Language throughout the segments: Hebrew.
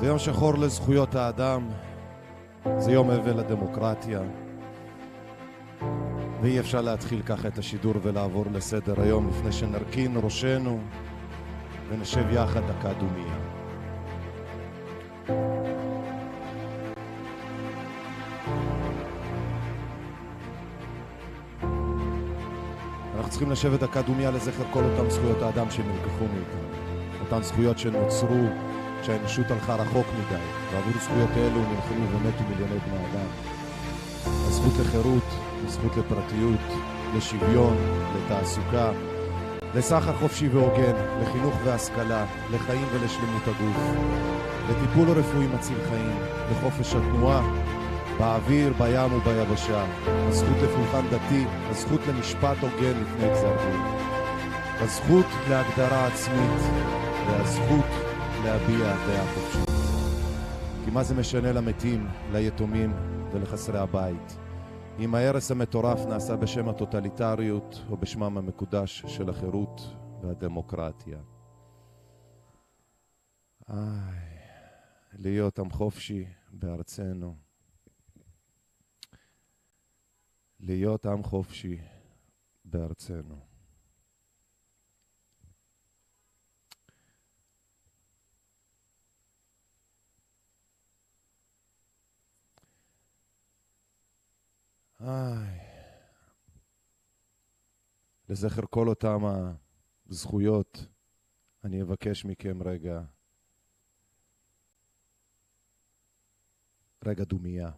זה יום שחור לזכויות האדם, זה יום אבל לדמוקרטיה, ואי אפשר להתחיל ככה את השידור ולעבור לסדר היום לפני שנרכין ראשנו ונשב יחד דקה דומייה. אנחנו צריכים לשבת דקה דומיה לזכר כל אותן זכויות האדם שנלקחו מאיתנו. אותן זכויות שנוצרו כשהאנושות הלכה רחוק מדי, ועבור זכויות אלו נלחמו ומתו מיליוני בני אדם. הזכות לחירות, הזכות לפרטיות, לשוויון, לתעסוקה, לסחר חופשי והוגן, לחינוך והשכלה, לחיים ולשלמות הגוף, לטיפול רפואי מציל חיים, לחופש התנועה, באוויר, בים וביבשה, הזכות לפולחן דתי, הזכות למשפט הוגן לפני גזר הזכות להגדרה עצמית והזכות להביע דעה חופשית. כי מה זה משנה למתים, ליתומים ולחסרי הבית? אם ההרס המטורף נעשה בשם הטוטליטריות או בשמם המקודש של החירות והדמוקרטיה. איי, להיות עם חופשי בארצנו. להיות עם חופשי בארצנו. איי. לזכר כל אותם הזכויות, אני אבקש מכם רגע, רגע דומייה.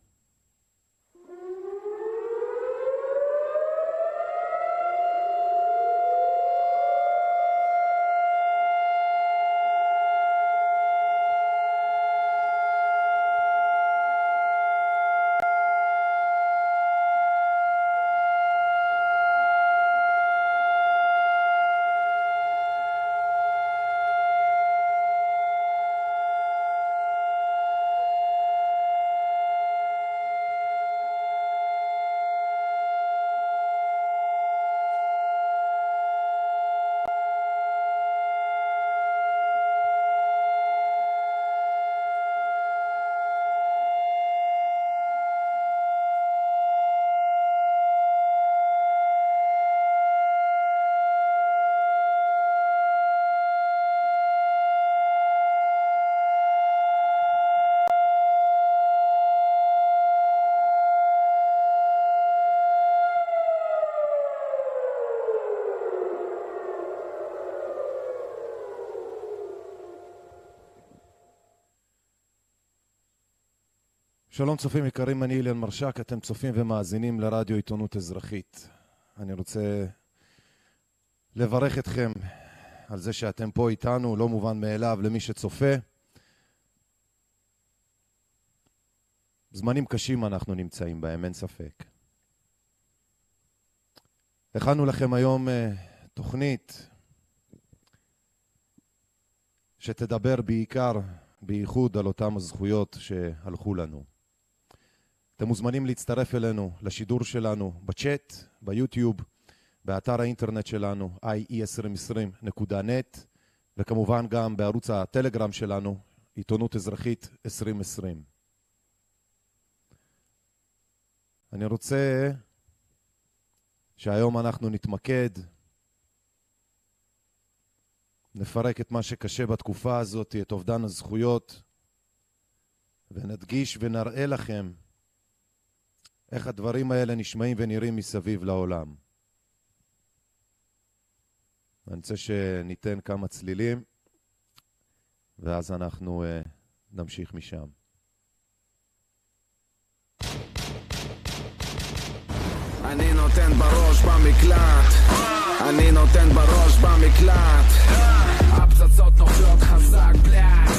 שלום צופים יקרים, אני אילן מרשק, אתם צופים ומאזינים לרדיו עיתונות אזרחית. אני רוצה לברך אתכם על זה שאתם פה איתנו, לא מובן מאליו למי שצופה. זמנים קשים אנחנו נמצאים בהם, אין ספק. הכנו לכם היום uh, תוכנית שתדבר בעיקר, בייחוד, על אותן הזכויות שהלכו לנו. אתם מוזמנים להצטרף אלינו לשידור שלנו בצ'אט, ביוטיוב, באתר האינטרנט שלנו ie2020.net וכמובן גם בערוץ הטלגרם שלנו, עיתונות אזרחית 2020. אני רוצה שהיום אנחנו נתמקד, נפרק את מה שקשה בתקופה הזאת, את אובדן הזכויות, ונדגיש ונראה לכם איך הדברים האלה נשמעים ונראים מסביב לעולם. אני רוצה שניתן כמה צלילים, ואז אנחנו uh, נמשיך משם. אני נותן בראש במקלט, אני נותן בראש במקלט, הפצצות נופלות חזק בלאט,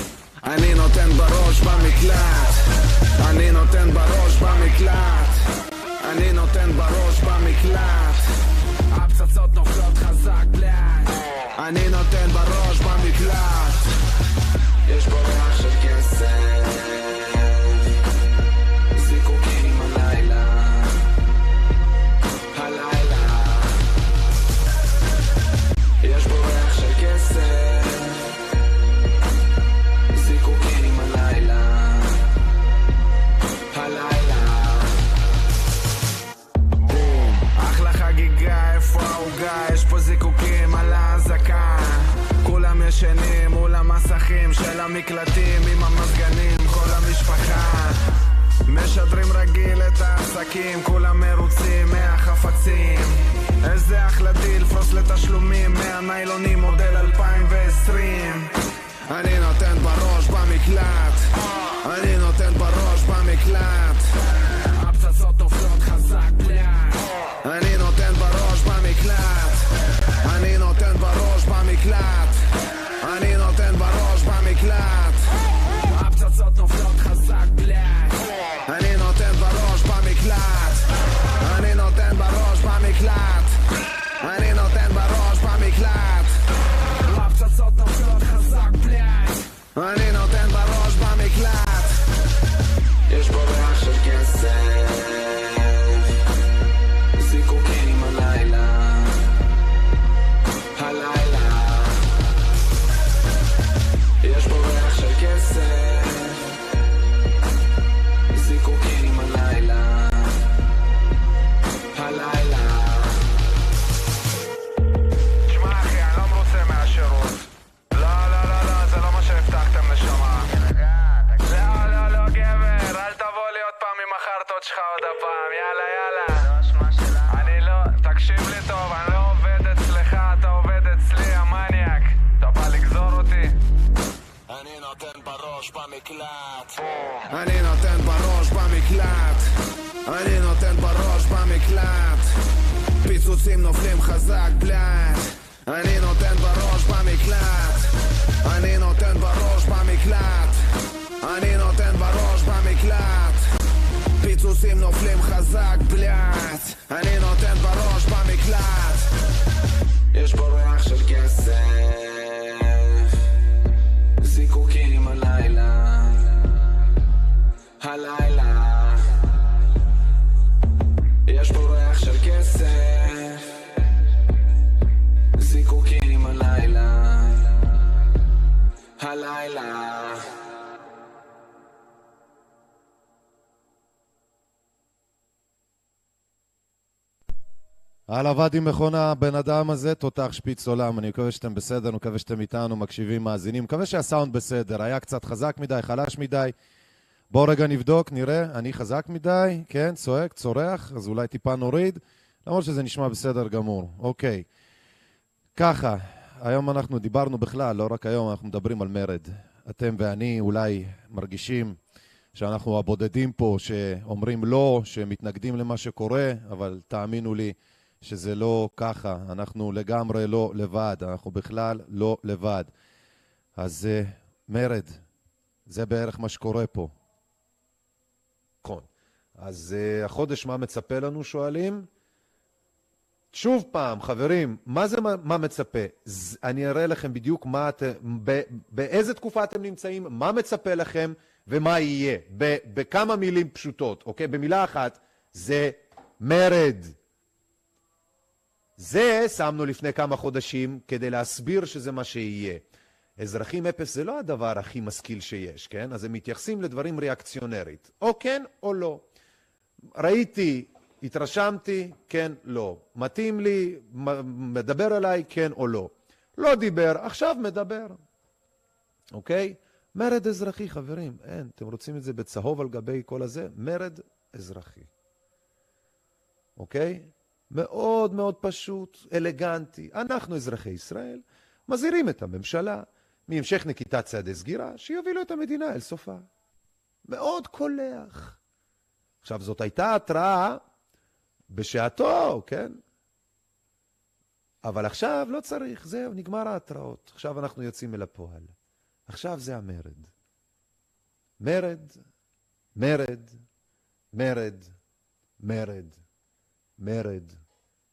אני נותן בראש במקלט, אני נותן בראש במקלט אני נותן בראש במקלט. הפצצות נופלות חזק בלאט אני נותן בראש במקלט. יש פה ריח של כסף המקלטים עם המזגנים, כל המשפחה. משדרים רגיל את העסקים, כולם מרוצים מהחפצים. איזה החלטי לפרוס לתשלומים מהניילונים מודל 2020 אני נותן בראש במקלט. אני נותן בראש על עבד עם מכונה, הבן אדם הזה, תותח שפיץ עולם. אני מקווה שאתם בסדר, אני מקווה שאתם איתנו, מקשיבים, מאזינים. מקווה שהסאונד בסדר. היה קצת חזק מדי, חלש מדי. בואו רגע נבדוק, נראה. אני חזק מדי, כן, צועק, צורח, אז אולי טיפה נוריד. למרות שזה נשמע בסדר גמור. אוקיי. ככה, היום אנחנו דיברנו בכלל, לא רק היום, אנחנו מדברים על מרד. אתם ואני אולי מרגישים שאנחנו הבודדים פה שאומרים לא, שמתנגדים למה שקורה, אבל תאמינו לי שזה לא ככה. אנחנו לגמרי לא לבד, אנחנו בכלל לא לבד. אז uh, מרד, זה בערך מה שקורה פה. נכון. אז uh, החודש מה מצפה לנו, שואלים? שוב פעם, חברים, מה זה מה, מה מצפה? ז, אני אראה לכם בדיוק מה אתם, ב, באיזה תקופה אתם נמצאים, מה מצפה לכם ומה יהיה. ב, בכמה מילים פשוטות, אוקיי? במילה אחת, זה מרד. זה שמנו לפני כמה חודשים כדי להסביר שזה מה שיהיה. אזרחים אפס זה לא הדבר הכי משכיל שיש, כן? אז הם מתייחסים לדברים ריאקציונרית. או כן או לא. ראיתי, התרשמתי, כן, לא. מתאים לי, מדבר אליי, כן או לא. לא דיבר, עכשיו מדבר. אוקיי? מרד אזרחי, חברים. אין, אתם רוצים את זה בצהוב על גבי כל הזה? מרד אזרחי. אוקיי? מאוד מאוד פשוט, אלגנטי. אנחנו, אזרחי ישראל, מזהירים את הממשלה מהמשך נקיטת צעדי סגירה שיובילו את המדינה אל סופה. מאוד קולח. עכשיו, זאת הייתה התראה בשעתו, כן? אבל עכשיו לא צריך, זהו, נגמר ההתראות. עכשיו אנחנו יוצאים אל הפועל. עכשיו זה המרד. מרד, מרד, מרד, מרד, מרד,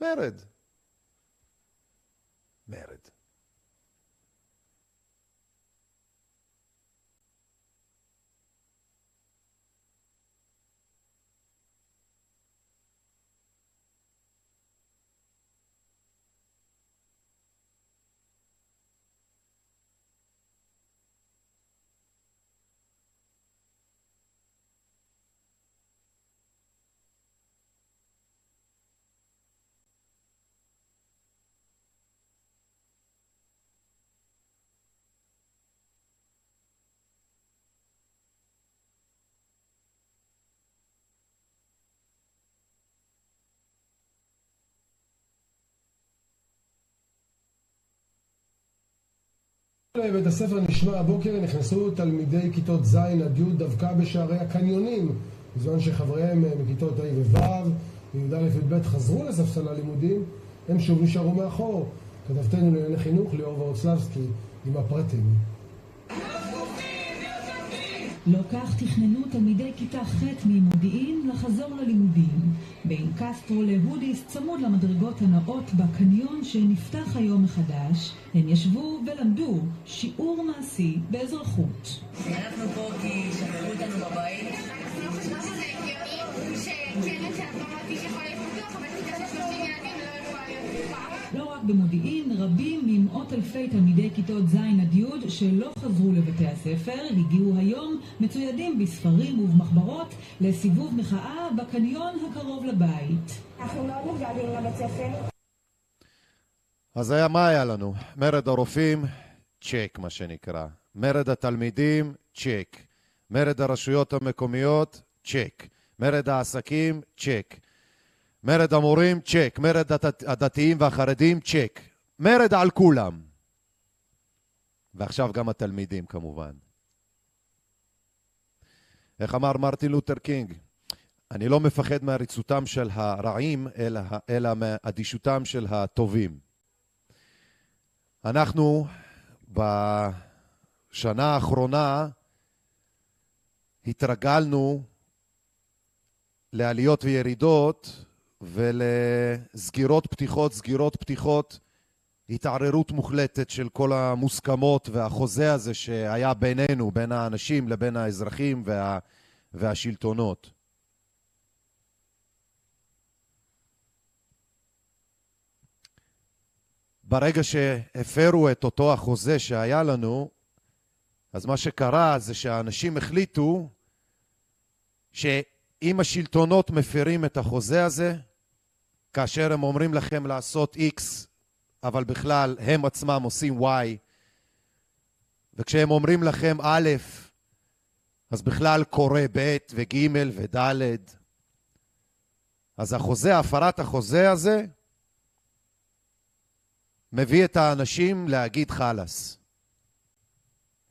מרד, מרד. בית הספר נשמע הבוקר נכנסו תלמידי כיתות ז' עד י' דווקא בשערי הקניונים בזמן שחבריהם מכיתות ה' וו' וי"א י"ב חזרו לספסל הלימודים הם שוב נשארו מאחור. כתבתנו לענייני חינוך ליאור ורוצלבסקי עם הפרטים לא כך תכננו תלמידי כיתה ח' ממודיעין לחזור ללימודים. בין קסטרו להודיס צמוד למדרגות הנאות בקניון שנפתח היום מחדש, הם ישבו ולמדו שיעור מעשי באזרחות. אנחנו פה כי שחררו אותנו בבית. אנחנו חושבות שזה הגיוני שקרן שאת לא מרגיש יכולה להיות רק במודיעין, רבים ממאות אלפי תלמידי כיתות ז' עד י' שלא חזרו לבתי הספר, הגיעו היום מצוידים בספרים ובמחברות לסיבוב מחאה בקניון הקרוב לבית. אנחנו מאוד מתגעגעים לבית ספר. אז היה, מה היה לנו? מרד הרופאים, צ'ק מה שנקרא. מרד התלמידים, צ'ק. מרד הרשויות המקומיות, צ'ק. מרד העסקים, צ'ק. מרד המורים, צ'ק. מרד הדת- הדתיים והחרדים, צ'ק. מרד על כולם. ועכשיו גם התלמידים כמובן. איך אמר מרטין לותר קינג? אני לא מפחד מעריצותם של הרעים, אלא, אלא מאדישותם של הטובים. אנחנו בשנה האחרונה התרגלנו לעליות וירידות ולסגירות פתיחות, סגירות פתיחות, התערערות מוחלטת של כל המוסכמות והחוזה הזה שהיה בינינו, בין האנשים לבין האזרחים וה, והשלטונות. ברגע שהפרו את אותו החוזה שהיה לנו, אז מה שקרה זה שהאנשים החליטו שאם השלטונות מפרים את החוזה הזה, כאשר הם אומרים לכם לעשות X, אבל בכלל הם עצמם עושים Y, וכשהם אומרים לכם א', אז בכלל קורה ב' וג' וד', אז החוזה, הפרת החוזה הזה, מביא את האנשים להגיד חלאס.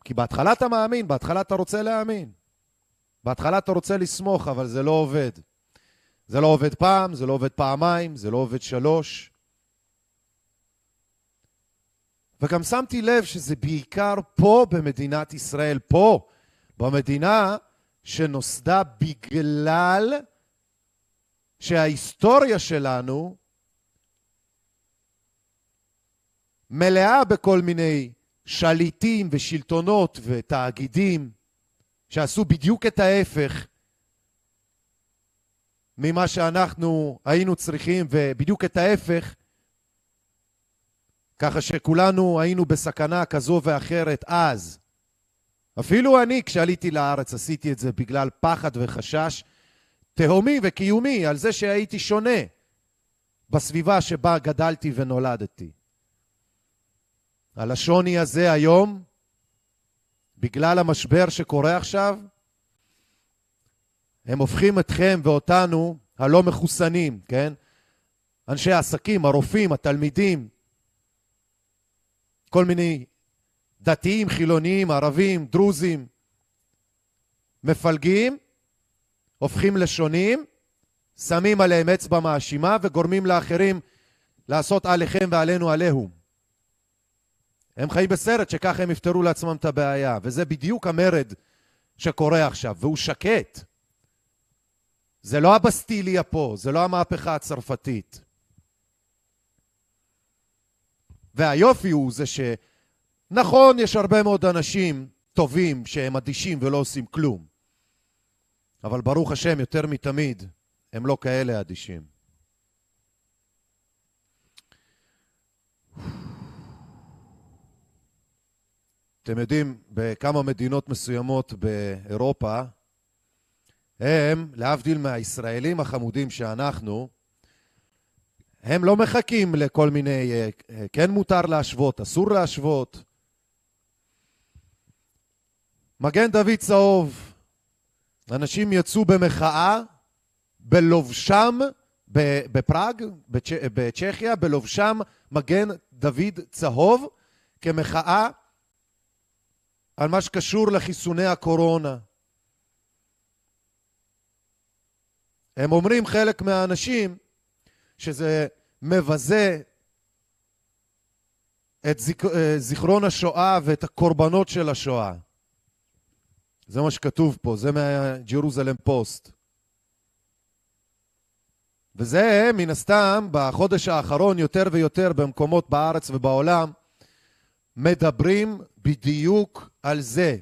כי בהתחלה אתה מאמין, בהתחלה אתה רוצה להאמין. בהתחלה אתה רוצה לסמוך, אבל זה לא עובד. זה לא עובד פעם, זה לא עובד פעמיים, זה לא עובד שלוש. וגם שמתי לב שזה בעיקר פה במדינת ישראל, פה, במדינה שנוסדה בגלל שההיסטוריה שלנו מלאה בכל מיני שליטים ושלטונות ותאגידים שעשו בדיוק את ההפך ממה שאנחנו היינו צריכים ובדיוק את ההפך ככה שכולנו היינו בסכנה כזו ואחרת אז. אפילו אני כשעליתי לארץ עשיתי את זה בגלל פחד וחשש תהומי וקיומי על זה שהייתי שונה בסביבה שבה גדלתי ונולדתי. על השוני הזה היום, בגלל המשבר שקורה עכשיו, הם הופכים אתכם ואותנו, הלא מחוסנים, כן? אנשי העסקים, הרופאים, התלמידים, כל מיני דתיים, חילוניים, ערבים, דרוזים, מפלגים, הופכים לשונים, שמים עליהם אצבע מאשימה וגורמים לאחרים לעשות עליכם ועלינו עליהום. הם חיים בסרט שככה הם יפתרו לעצמם את הבעיה, וזה בדיוק המרד שקורה עכשיו, והוא שקט. זה לא הבסטיליה פה, זה לא המהפכה הצרפתית. והיופי הוא זה שנכון, יש הרבה מאוד אנשים טובים שהם אדישים ולא עושים כלום, אבל ברוך השם, יותר מתמיד, הם לא כאלה אדישים. אתם יודעים, בכמה מדינות מסוימות באירופה, הם, להבדיל מהישראלים החמודים שאנחנו, הם לא מחכים לכל מיני, אה, אה, כן מותר להשוות, אסור להשוות. מגן דוד צהוב, אנשים יצאו במחאה בלובשם, בפראג, בצ'... בצ'כיה, בלובשם מגן דוד צהוב, כמחאה על מה שקשור לחיסוני הקורונה. הם אומרים חלק מהאנשים שזה מבזה את. אה, זיכרון השואה ואת הקורבנות של השואה. זה מה שכתוב פה, זה מהג'רוזלם פוסט. וזה מן הסתם בחודש האחרון יותר ויותר במקומות בארץ ובעולם מדברים בדיוק על זה.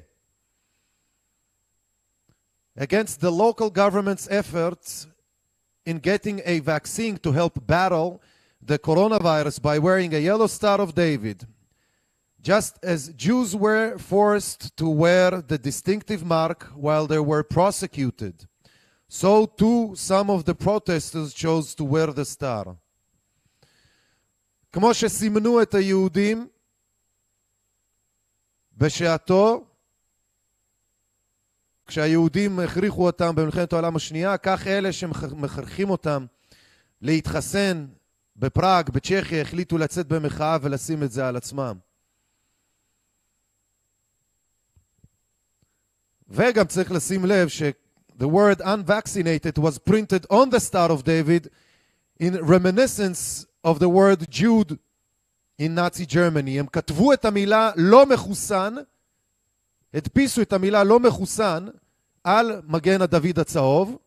Against the local government's efforts in getting a vaccine to help battle the coronavirus by wearing a yellow star of David. Just as Jews were forced to wear the distinctive mark while they were prosecuted, so too some of the protesters chose to wear the star. כמו שסימנו את היהודים בשעתו, כשהיהודים הכריחו אותם במלחמת העולם השנייה, כך אלה שמכריחים אותם להתחסן בפראג, בצ'כיה, החליטו לצאת במחאה ולשים את זה על עצמם. וגם צריך לשים לב ש- the word unvaccinated was printed on the Star of David in reminiscence of the word Jude in Nazi Germany. הם כתבו את המילה לא מחוסן, הדפיסו את המילה לא מחוסן על מגן הדוד הצהוב,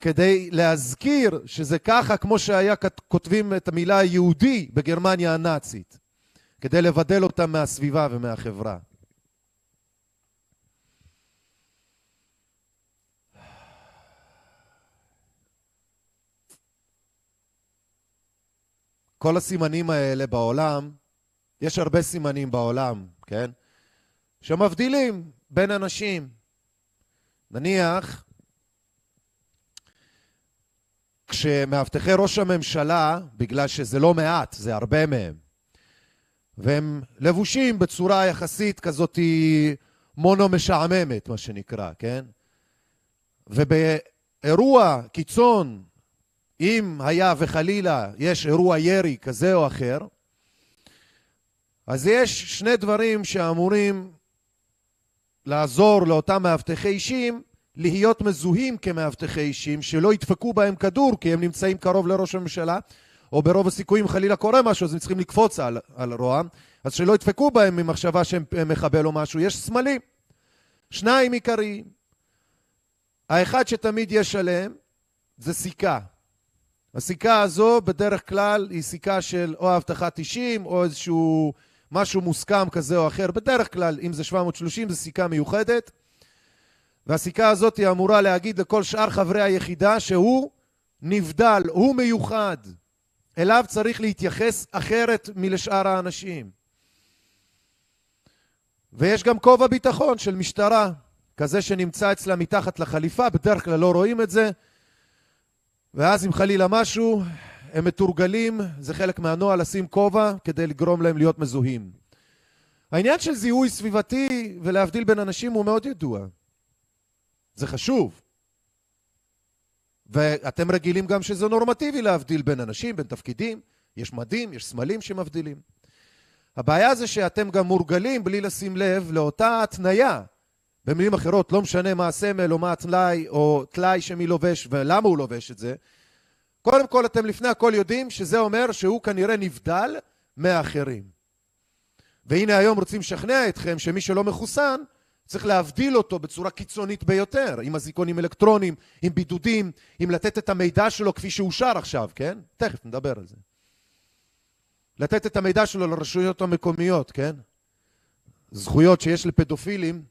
כדי להזכיר שזה ככה כמו שהיה כותבים את המילה יהודי בגרמניה הנאצית, כדי לבדל אותם מהסביבה ומהחברה. כל הסימנים האלה בעולם, יש הרבה סימנים בעולם, כן? שמבדילים בין אנשים. נניח, כשמאבטחי ראש הממשלה, בגלל שזה לא מעט, זה הרבה מהם, והם לבושים בצורה יחסית כזאת מונו משעממת, מה שנקרא, כן? ובאירוע קיצון, אם היה וחלילה יש אירוע ירי כזה או אחר, אז יש שני דברים שאמורים לעזור לאותם מאבטחי אישים להיות מזוהים כמאבטחי אישים, שלא ידפקו בהם כדור כי הם נמצאים קרוב לראש הממשלה, או ברוב הסיכויים חלילה קורה משהו, אז הם צריכים לקפוץ על, על רוע, אז שלא ידפקו בהם ממחשבה שהם מחבל או משהו. יש סמלים, שניים עיקריים. האחד שתמיד יש עליהם זה סיכה. הסיכה הזו בדרך כלל היא סיכה של או אבטחת אישים או איזשהו משהו מוסכם כזה או אחר. בדרך כלל, אם זה 730, זו סיכה מיוחדת. והסיכה הזאת היא אמורה להגיד לכל שאר חברי היחידה שהוא נבדל, הוא מיוחד. אליו צריך להתייחס אחרת מלשאר האנשים. ויש גם כובע ביטחון של משטרה, כזה שנמצא אצלה מתחת לחליפה, בדרך כלל לא רואים את זה. ואז אם חלילה משהו, הם מתורגלים, זה חלק מהנוהל לשים כובע כדי לגרום להם להיות מזוהים. העניין של זיהוי סביבתי ולהבדיל בין אנשים הוא מאוד ידוע. זה חשוב. ואתם רגילים גם שזה נורמטיבי להבדיל בין אנשים, בין תפקידים, יש מדים, יש סמלים שמבדילים. הבעיה זה שאתם גם מורגלים בלי לשים לב לאותה התניה. במילים אחרות, לא משנה מה הסמל או מה הטלאי או טלאי שמי לובש ולמה הוא לובש את זה. קודם כל אתם לפני הכל יודעים שזה אומר שהוא כנראה נבדל מהאחרים. והנה היום רוצים לשכנע אתכם שמי שלא מחוסן צריך להבדיל אותו בצורה קיצונית ביותר, עם אזיקונים אלקטרוניים, עם בידודים, עם לתת את המידע שלו כפי שאושר עכשיו, כן? תכף נדבר על זה. לתת את המידע שלו לרשויות המקומיות, כן? זכויות שיש לפדופילים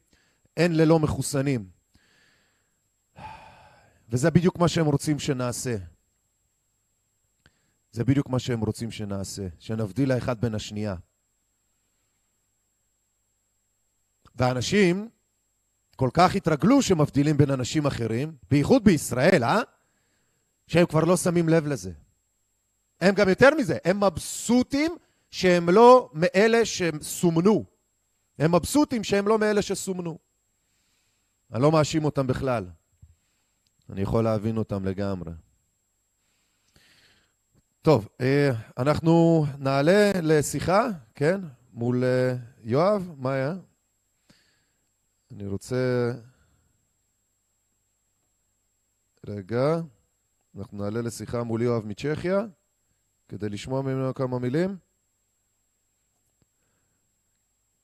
אין ללא מחוסנים. וזה בדיוק מה שהם רוצים שנעשה. זה בדיוק מה שהם רוצים שנעשה, שנבדיל האחד בין השנייה. ואנשים כל כך התרגלו שמבדילים בין אנשים אחרים, בייחוד בישראל, אה? שהם כבר לא שמים לב לזה. הם גם יותר מזה, הם מבסוטים שהם לא מאלה שסומנו. הם מבסוטים שהם לא מאלה שסומנו. אני לא מאשים אותם בכלל. אני יכול להבין אותם לגמרי. טוב, אנחנו נעלה לשיחה, כן? מול אה, יואב, מה היה? אני רוצה... רגע, אנחנו נעלה לשיחה מול יואב מצ'כיה כדי לשמוע ממנו כמה מילים.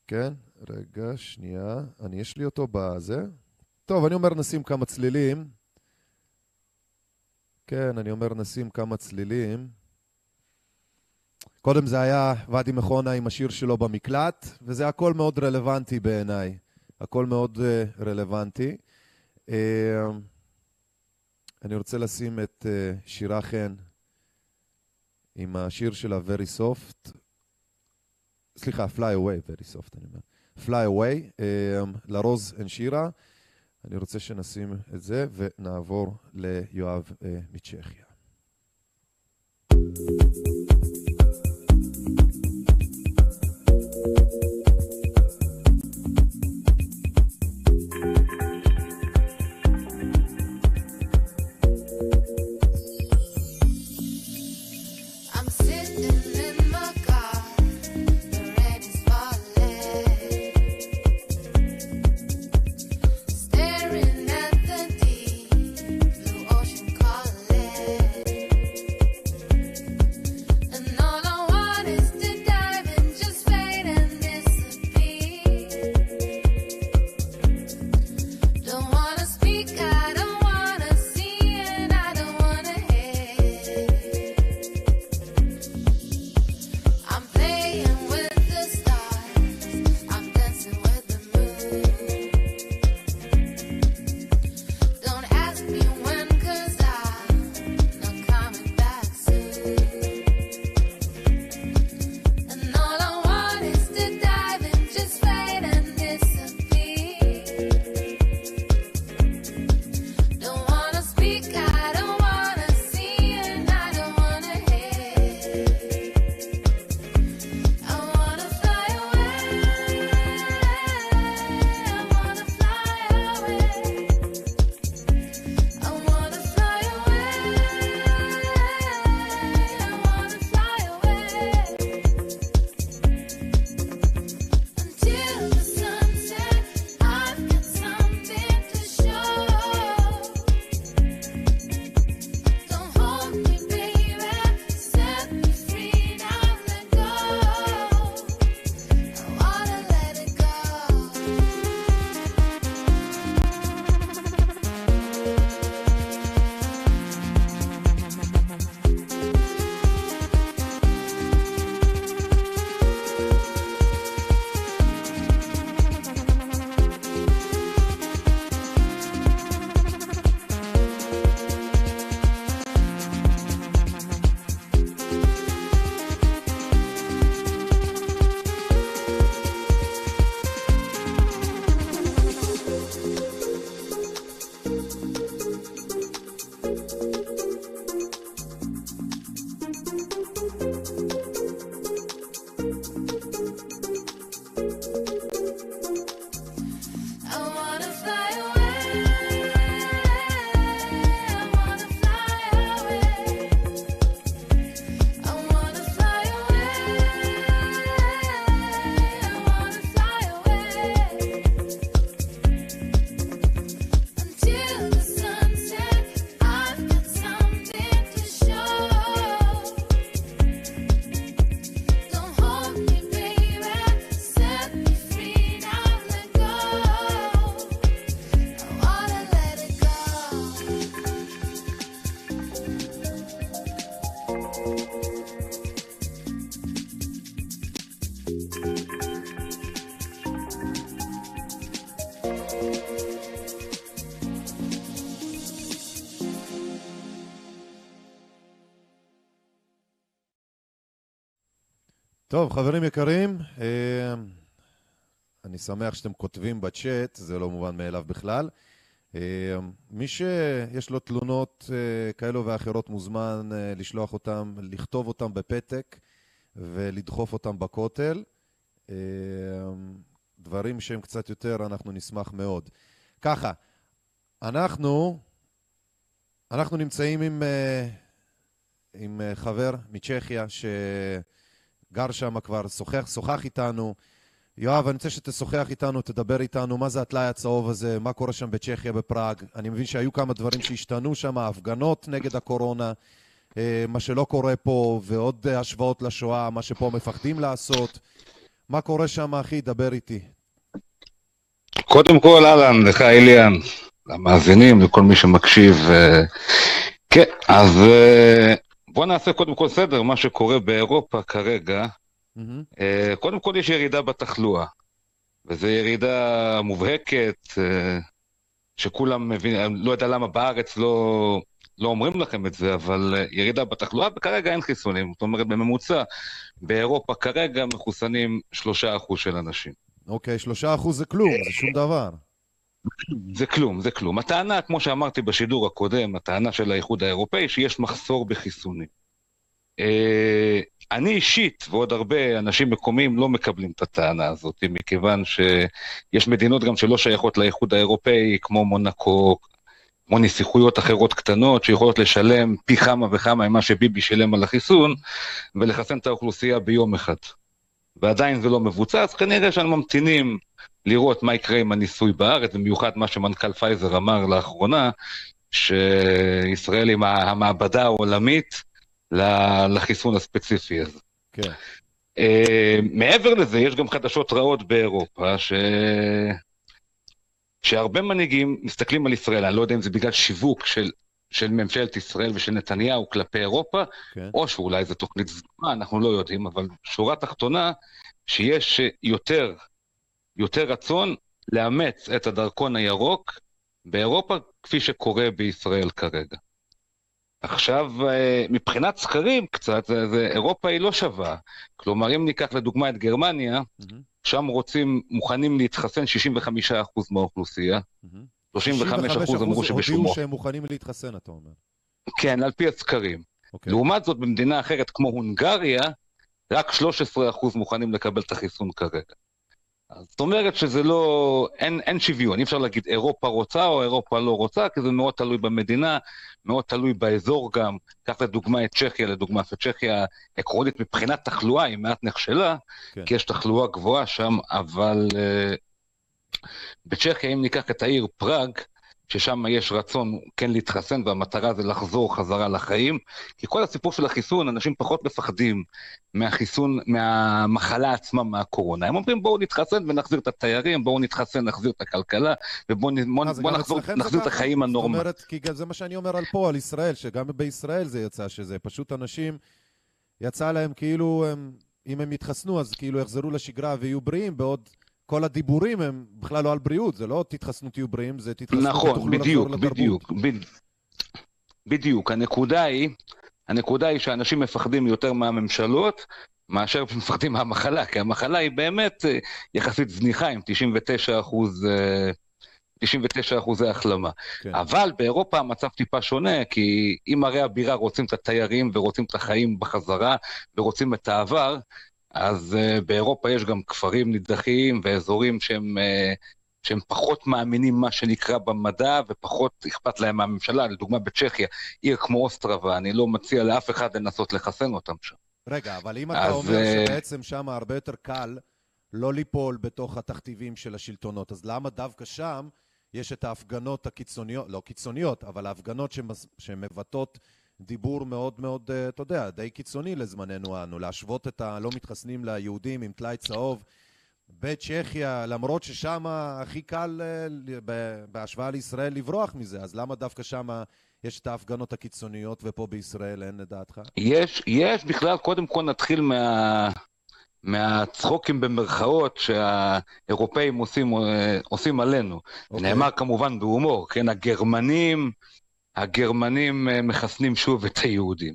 כן, רגע, שנייה. אני, יש לי אותו בזה. טוב, אני אומר נשים כמה צלילים. כן, אני אומר נשים כמה צלילים. קודם זה היה ואדי מכונה עם השיר שלו במקלט, וזה הכל מאוד רלוונטי בעיניי. הכל מאוד uh, רלוונטי. Uh, אני רוצה לשים את uh, שירה חן עם השיר שלה Very Soft. סליחה, Fly Away, Very Soft אני אומר. Fly Away, uh, לרוז אין שירה. אני רוצה שנשים את זה ונעבור ליואב uh, מצ'כיה. טוב, חברים יקרים, אה, אני שמח שאתם כותבים בצ'אט, זה לא מובן מאליו בכלל. אה, מי שיש לו תלונות אה, כאלו ואחרות מוזמן לשלוח אותם, לכתוב אותם בפתק ולדחוף אותם בכותל. דברים שהם קצת יותר, אנחנו נשמח מאוד. ככה, אנחנו, אנחנו נמצאים עם, עם חבר מצ'כיה, ש... גר שם כבר, שוחח, שוחח איתנו. יואב, אני רוצה שתשוחח איתנו, תדבר איתנו, מה זה הטלאי הצהוב הזה, מה קורה שם בצ'כיה, בפראג. אני מבין שהיו כמה דברים שהשתנו שם, הפגנות נגד הקורונה, אה, מה שלא קורה פה, ועוד השוואות לשואה, מה שפה מפחדים לעשות. מה קורה שם, אחי? דבר איתי. קודם כל, אהלן, לך אליאן, למאזינים, לכל מי שמקשיב. אה, כן, אז אה, בוא נעשה קודם כל סדר, מה שקורה באירופה כרגע. אה, קודם כל יש ירידה בתחלואה, וזו ירידה מובהקת, אה, שכולם מבינים, לא יודע למה בארץ לא, לא אומרים לכם את זה, אבל אה, ירידה בתחלואה, וכרגע אין חיסונים. זאת אומרת, בממוצע, באירופה כרגע מחוסנים שלושה אחוז של אנשים. אוקיי, שלושה אחוז זה כלום, זה שום דבר. זה כלום, זה כלום. הטענה, כמו שאמרתי בשידור הקודם, הטענה של האיחוד האירופאי, שיש מחסור בחיסונים. אה, אני אישית, ועוד הרבה אנשים מקומיים, לא מקבלים את הטענה הזאת, מכיוון שיש מדינות גם שלא שייכות לאיחוד האירופאי, כמו מונקו, כמו נסיכויות אחרות קטנות, שיכולות לשלם פי כמה וכמה ממה שביבי שילם על החיסון, ולחסן את האוכלוסייה ביום אחד. ועדיין זה לא מבוצע, אז כנראה שאנו ממתינים לראות מה יקרה עם הניסוי בארץ, במיוחד מה שמנכ"ל פייזר אמר לאחרונה, שישראל היא המעבדה העולמית לחיסון הספציפי הזה. כן. Uh, מעבר לזה, יש גם חדשות רעות באירופה, ש... שהרבה מנהיגים מסתכלים על ישראל, אני לא יודע אם זה בגלל שיווק של, של ממשלת ישראל ושל נתניהו כלפי אירופה, כן. או שאולי זו תוכנית סדורה, אנחנו לא יודעים, אבל שורה תחתונה, שיש יותר, יותר רצון לאמץ את הדרכון הירוק באירופה, כפי שקורה בישראל כרגע. עכשיו, אה, מבחינת סקרים קצת, זה, זה, אירופה היא לא שווה. כלומר, אם ניקח לדוגמה את גרמניה, מהמם, שם רוצים, מוכנים להתחסן 65% מהאוכלוסייה, מהמם. 35% אמרו שבשום הודיעו אופן. שהם מוכנים להתחסן, אתה אומר. כן, על פי הסקרים. אוקיי. לעומת זאת, במדינה אחרת כמו הונגריה, רק 13% מוכנים לקבל את החיסון כרגע. זאת אומרת שזה לא, אין, אין שוויון, אי אפשר להגיד אירופה רוצה או אירופה לא רוצה, כי זה מאוד תלוי במדינה, מאוד תלוי באזור גם. קח לדוגמה את צ'כיה, לדוגמה, שצ'כיה עקרונית מבחינת תחלואה היא מעט נכשלה, כן. כי יש תחלואה גבוהה שם, אבל uh, בצ'כיה, אם ניקח את העיר פראג, ששם יש רצון כן להתחסן והמטרה זה לחזור חזרה לחיים, כי כל הסיפור של החיסון, אנשים פחות מפחדים מהחיסון, מהמחלה עצמה, מהקורונה. הם אומרים בואו נתחסן ונחזיר את התיירים, בואו נתחסן, נחזיר את הכלכלה, ובואו בואו- אה, נחזור, נחזיר את? החיים הנורמליים. זאת אומרת, כי זה מה שאני אומר על פה, על ישראל, שגם בישראל זה יצא שזה פשוט אנשים, יצא להם כאילו, הם, אם הם יתחסנו, אז כאילו יחזרו לשגרה ויהיו בריאים, בעוד כל הדיבורים הם בכלל לא על בריאות, זה לא תתחסנו תהיו בריאים, זה תתחסנו נכון, ותוכלו בדיוק, לחזור לתרבות. בדיוק, בד- בדיוק. הנקודה היא, הנקודה היא שאנשים מפחדים יותר מהממשלות, מאשר מפחדים מהמחלה, כי המחלה היא באמת אה, יחסית זניחה עם 99 אחוז, אה, 99 אחוזי החלמה. כן. אבל באירופה המצב טיפה שונה, כי אם ערי הבירה רוצים את התיירים ורוצים את החיים בחזרה ורוצים את העבר, אז uh, באירופה יש גם כפרים נידחים ואזורים שהם, uh, שהם פחות מאמינים מה שנקרא במדע ופחות אכפת להם מהממשלה. לדוגמה בצ'כיה, עיר כמו אוסטרבה, אני לא מציע לאף אחד לנסות לחסן אותם שם. רגע, אבל אם אתה אז, אומר אה, שבעצם שם הרבה יותר קל לא ליפול בתוך התכתיבים של השלטונות, אז למה דווקא שם יש את ההפגנות הקיצוניות, לא קיצוניות, אבל ההפגנות שמבטאות דיבור מאוד מאוד, אה, אתה יודע, די קיצוני לזמננו אנו, להשוות את הלא מתחסנים ליהודים עם טלאי צהוב בצ'כיה, למרות ששם הכי קל אה, בהשוואה לישראל לברוח מזה, אז למה דווקא שם יש את ההפגנות הקיצוניות ופה בישראל אין לדעתך? יש, יש בכלל, קודם כל נתחיל מה, מהצחוקים במרכאות שהאירופאים עושים, אה, עושים עלינו. אוקיי. נאמר כמובן בהומור, כן, הגרמנים, הגרמנים אה, מחסנים שוב את היהודים.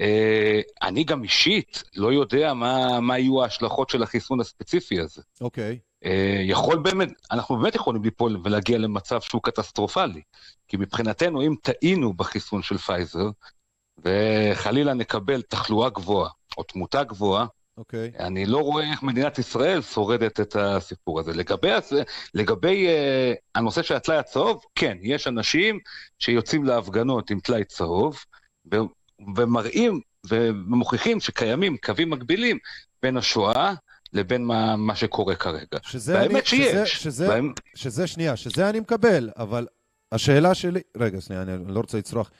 אה, אני גם אישית לא יודע מה, מה יהיו ההשלכות של החיסון הספציפי הזה. אוקיי. אה, יכול באמת, אנחנו באמת יכולים ליפול ולהגיע למצב שהוא קטסטרופלי. כי מבחינתנו, אם טעינו בחיסון של פייזר, וחלילה נקבל תחלואה גבוהה או תמותה גבוהה, אוקיי. אני לא רואה איך מדינת ישראל שורדת את הסיפור הזה. לגבי, לגבי uh, הנושא של הטלאי הצהוב, כן, יש אנשים שיוצאים להפגנות עם טלאי צהוב, ו- ומראים ומוכיחים שקיימים קווים מקבילים בין השואה לבין מה, מה שקורה כרגע. שזה והאמת אני, שזה, שיש. שזה, והאמת- שזה שנייה, שזה אני מקבל, אבל השאלה שלי, רגע, שנייה, אני לא רוצה לצרוח.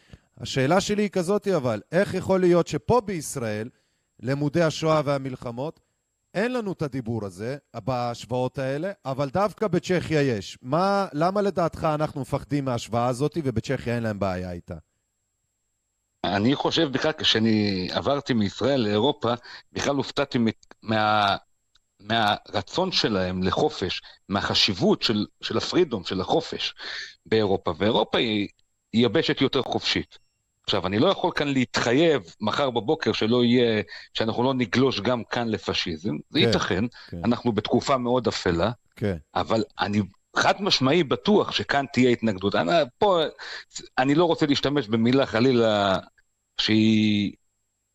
השאלה שלי היא כזאתי, אבל איך יכול להיות שפה בישראל, לימודי השואה והמלחמות, אין לנו את הדיבור הזה, בהשוואות האלה, אבל דווקא בצ'כיה יש. מה, למה לדעתך אנחנו מפחדים מההשוואה הזאת ובצ'כיה אין להם בעיה איתה? אני חושב בכלל, כשאני עברתי מישראל לאירופה, בכלל הופתעתי מה, מהרצון שלהם לחופש, מהחשיבות של, של הפרידום, של החופש באירופה. ואירופה היא יבשת יותר חופשית. עכשיו, אני לא יכול כאן להתחייב מחר בבוקר שלא יהיה, שאנחנו לא נגלוש גם כאן לפשיזם. זה כן, ייתכן, כן. אנחנו בתקופה מאוד אפלה. כן. אבל אני חד משמעי בטוח שכאן תהיה התנגדות. אני, פה, אני לא רוצה להשתמש במילה חלילה שהיא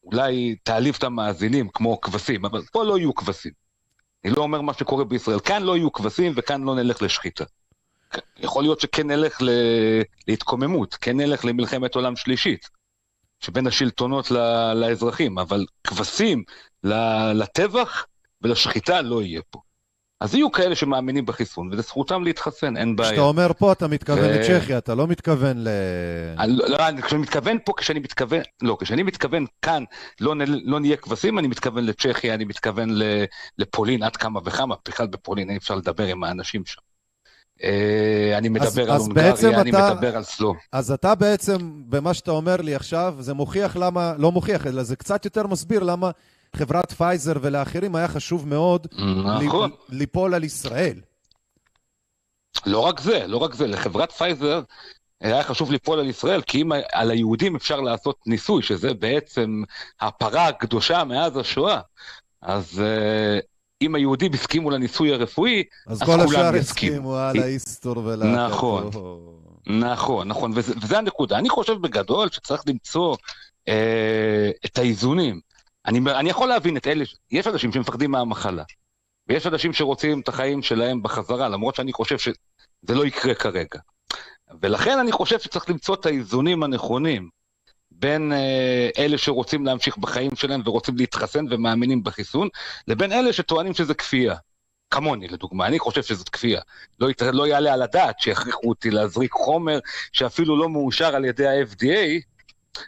אולי תעליב את המאזינים כמו כבשים, אבל פה לא יהיו כבשים. אני לא אומר מה שקורה בישראל. כאן לא יהיו כבשים וכאן לא נלך לשחיטה. יכול להיות שכן נלך ל... להתקוממות, כן נלך למלחמת עולם שלישית, שבין השלטונות ל... לאזרחים, אבל כבשים ל- לטבח ולשחיטה לא יהיה פה. אז יהיו כאלה שמאמינים בחיסון, וזו זכותם להתחסן, אין בעיה. כשאתה אומר פה, אתה מתכוון ו- לצ'כיה, אתה לא מתכוון ל... אני לא, לא, אני- כשאני מתכוון פה, כשאני מתכוון, לא, כשאני מתכוון כאן, לא, נ- לא נהיה כבשים, אני מתכוון לצ'כיה, אני מתכוון ל, לפולין עד כמה וכמה, בכלל בפולין אי אפשר לדבר עם האנשים שם. אה, אני מדבר על אז בעצם הונגריה, אני אתה- מדבר על סלוב. אז אתה בעצם, במה שאתה אומר לי עכשיו, זה מוכיח למה, לא מוכיח, אלא זה קצת יותר מסביר למה חברת פייזר ולאחרים היה חשוב מאוד נכון. ליפול על ישראל. לא רק זה, לא רק זה, לחברת פייזר היה חשוב ליפול על ישראל, כי אם על היהודים אפשר לעשות ניסוי, שזה בעצם הפרה הקדושה מאז השואה, אז אה, אם היהודים הסכימו לניסוי הרפואי, אז אז כל השאר. הסכימו על האיסטור ולהקתו. נכון. נכון, נכון, וזה, וזה הנקודה. אני חושב בגדול שצריך למצוא אה, את האיזונים. אני, אני יכול להבין את אלה, יש אנשים שמפחדים מהמחלה, ויש אנשים שרוצים את החיים שלהם בחזרה, למרות שאני חושב שזה לא יקרה כרגע. ולכן אני חושב שצריך למצוא את האיזונים הנכונים בין אה, אלה שרוצים להמשיך בחיים שלהם ורוצים להתחסן ומאמינים בחיסון, לבין אלה שטוענים שזה כפייה. כמוני, לדוגמה, אני חושב שזאת כפייה. לא, ית, לא יעלה על הדעת שיכריחו אותי להזריק חומר שאפילו לא מאושר על ידי ה-FDA,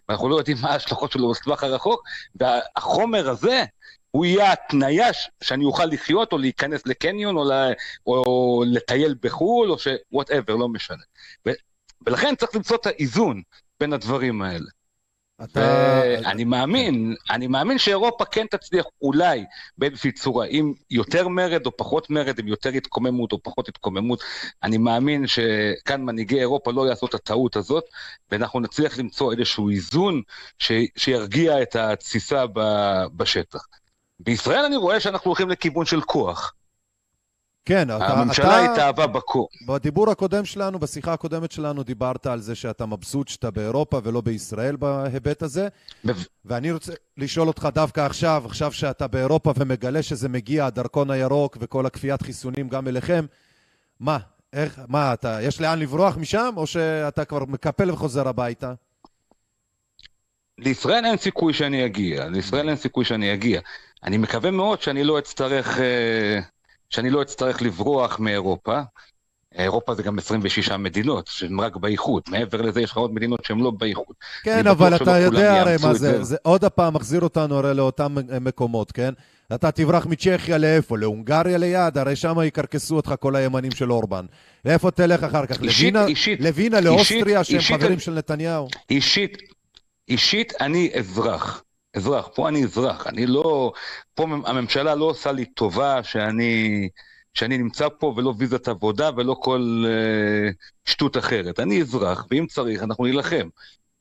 ואנחנו לא יודעים מה ההשלכות שלו בטווח הרחוק, והחומר הזה, הוא יהיה התניה שאני אוכל לחיות או להיכנס לקניון או, ל, או לטייל בחו"ל או ש... וואטאבר, לא משנה. ו, ולכן צריך למצוא את האיזון בין הדברים האלה. אתה... ואני מאמין, אני מאמין שאירופה כן תצליח אולי באיזושהי צורה, עם יותר מרד או פחות מרד, עם יותר התקוממות או פחות התקוממות. אני מאמין שכאן מנהיגי אירופה לא יעשו את הטעות הזאת, ואנחנו נצליח למצוא איזשהו איזון ש... שירגיע את התסיסה ב... בשטח. בישראל אני רואה שאנחנו הולכים לכיוון של כוח. כן, אתה... הממשלה אתה... התאהבה בכוח. בדיבור הקודם שלנו, בשיחה הקודמת שלנו, דיברת על זה שאתה מבסוט שאתה באירופה ולא בישראל בהיבט הזה. ואני רוצה לשאול אותך דווקא עכשיו, עכשיו שאתה באירופה ומגלה שזה מגיע, הדרכון הירוק וכל הכפיית חיסונים גם אליכם, מה? איך, מה, אתה, יש לאן לברוח משם, או שאתה כבר מקפל וחוזר הביתה? לישראל אין סיכוי שאני אגיע, לישראל אין סיכוי שאני אגיע. אני מקווה מאוד שאני לא אצטרך, אה, שאני לא אצטרך לברוח מאירופה. אירופה זה גם 26 מדינות, שהן רק באיחוד. מעבר לזה יש לך עוד מדינות שהן לא באיחוד. כן, אבל אתה יודע הרי מה זה, זה. עוד הפעם מחזיר אותנו הרי לאותם מקומות, כן? אתה תברח מצ'כיה לאיפה? להונגריה ליד? הרי שם יקרקסו אותך כל הימנים של אורבן. לאיפה תלך אחר כך? אישית- לווינה, אישית- לווינה אישית- לאוסטריה, שהם אישית- חברים של נתניהו? אישית, אישית אני אזרח. אזרח, פה אני אזרח, אני לא... פה הממשלה לא עושה לי טובה שאני, שאני נמצא פה ולא ויזת עבודה ולא כל אה, שטות אחרת. אני אזרח, ואם צריך, אנחנו נילחם.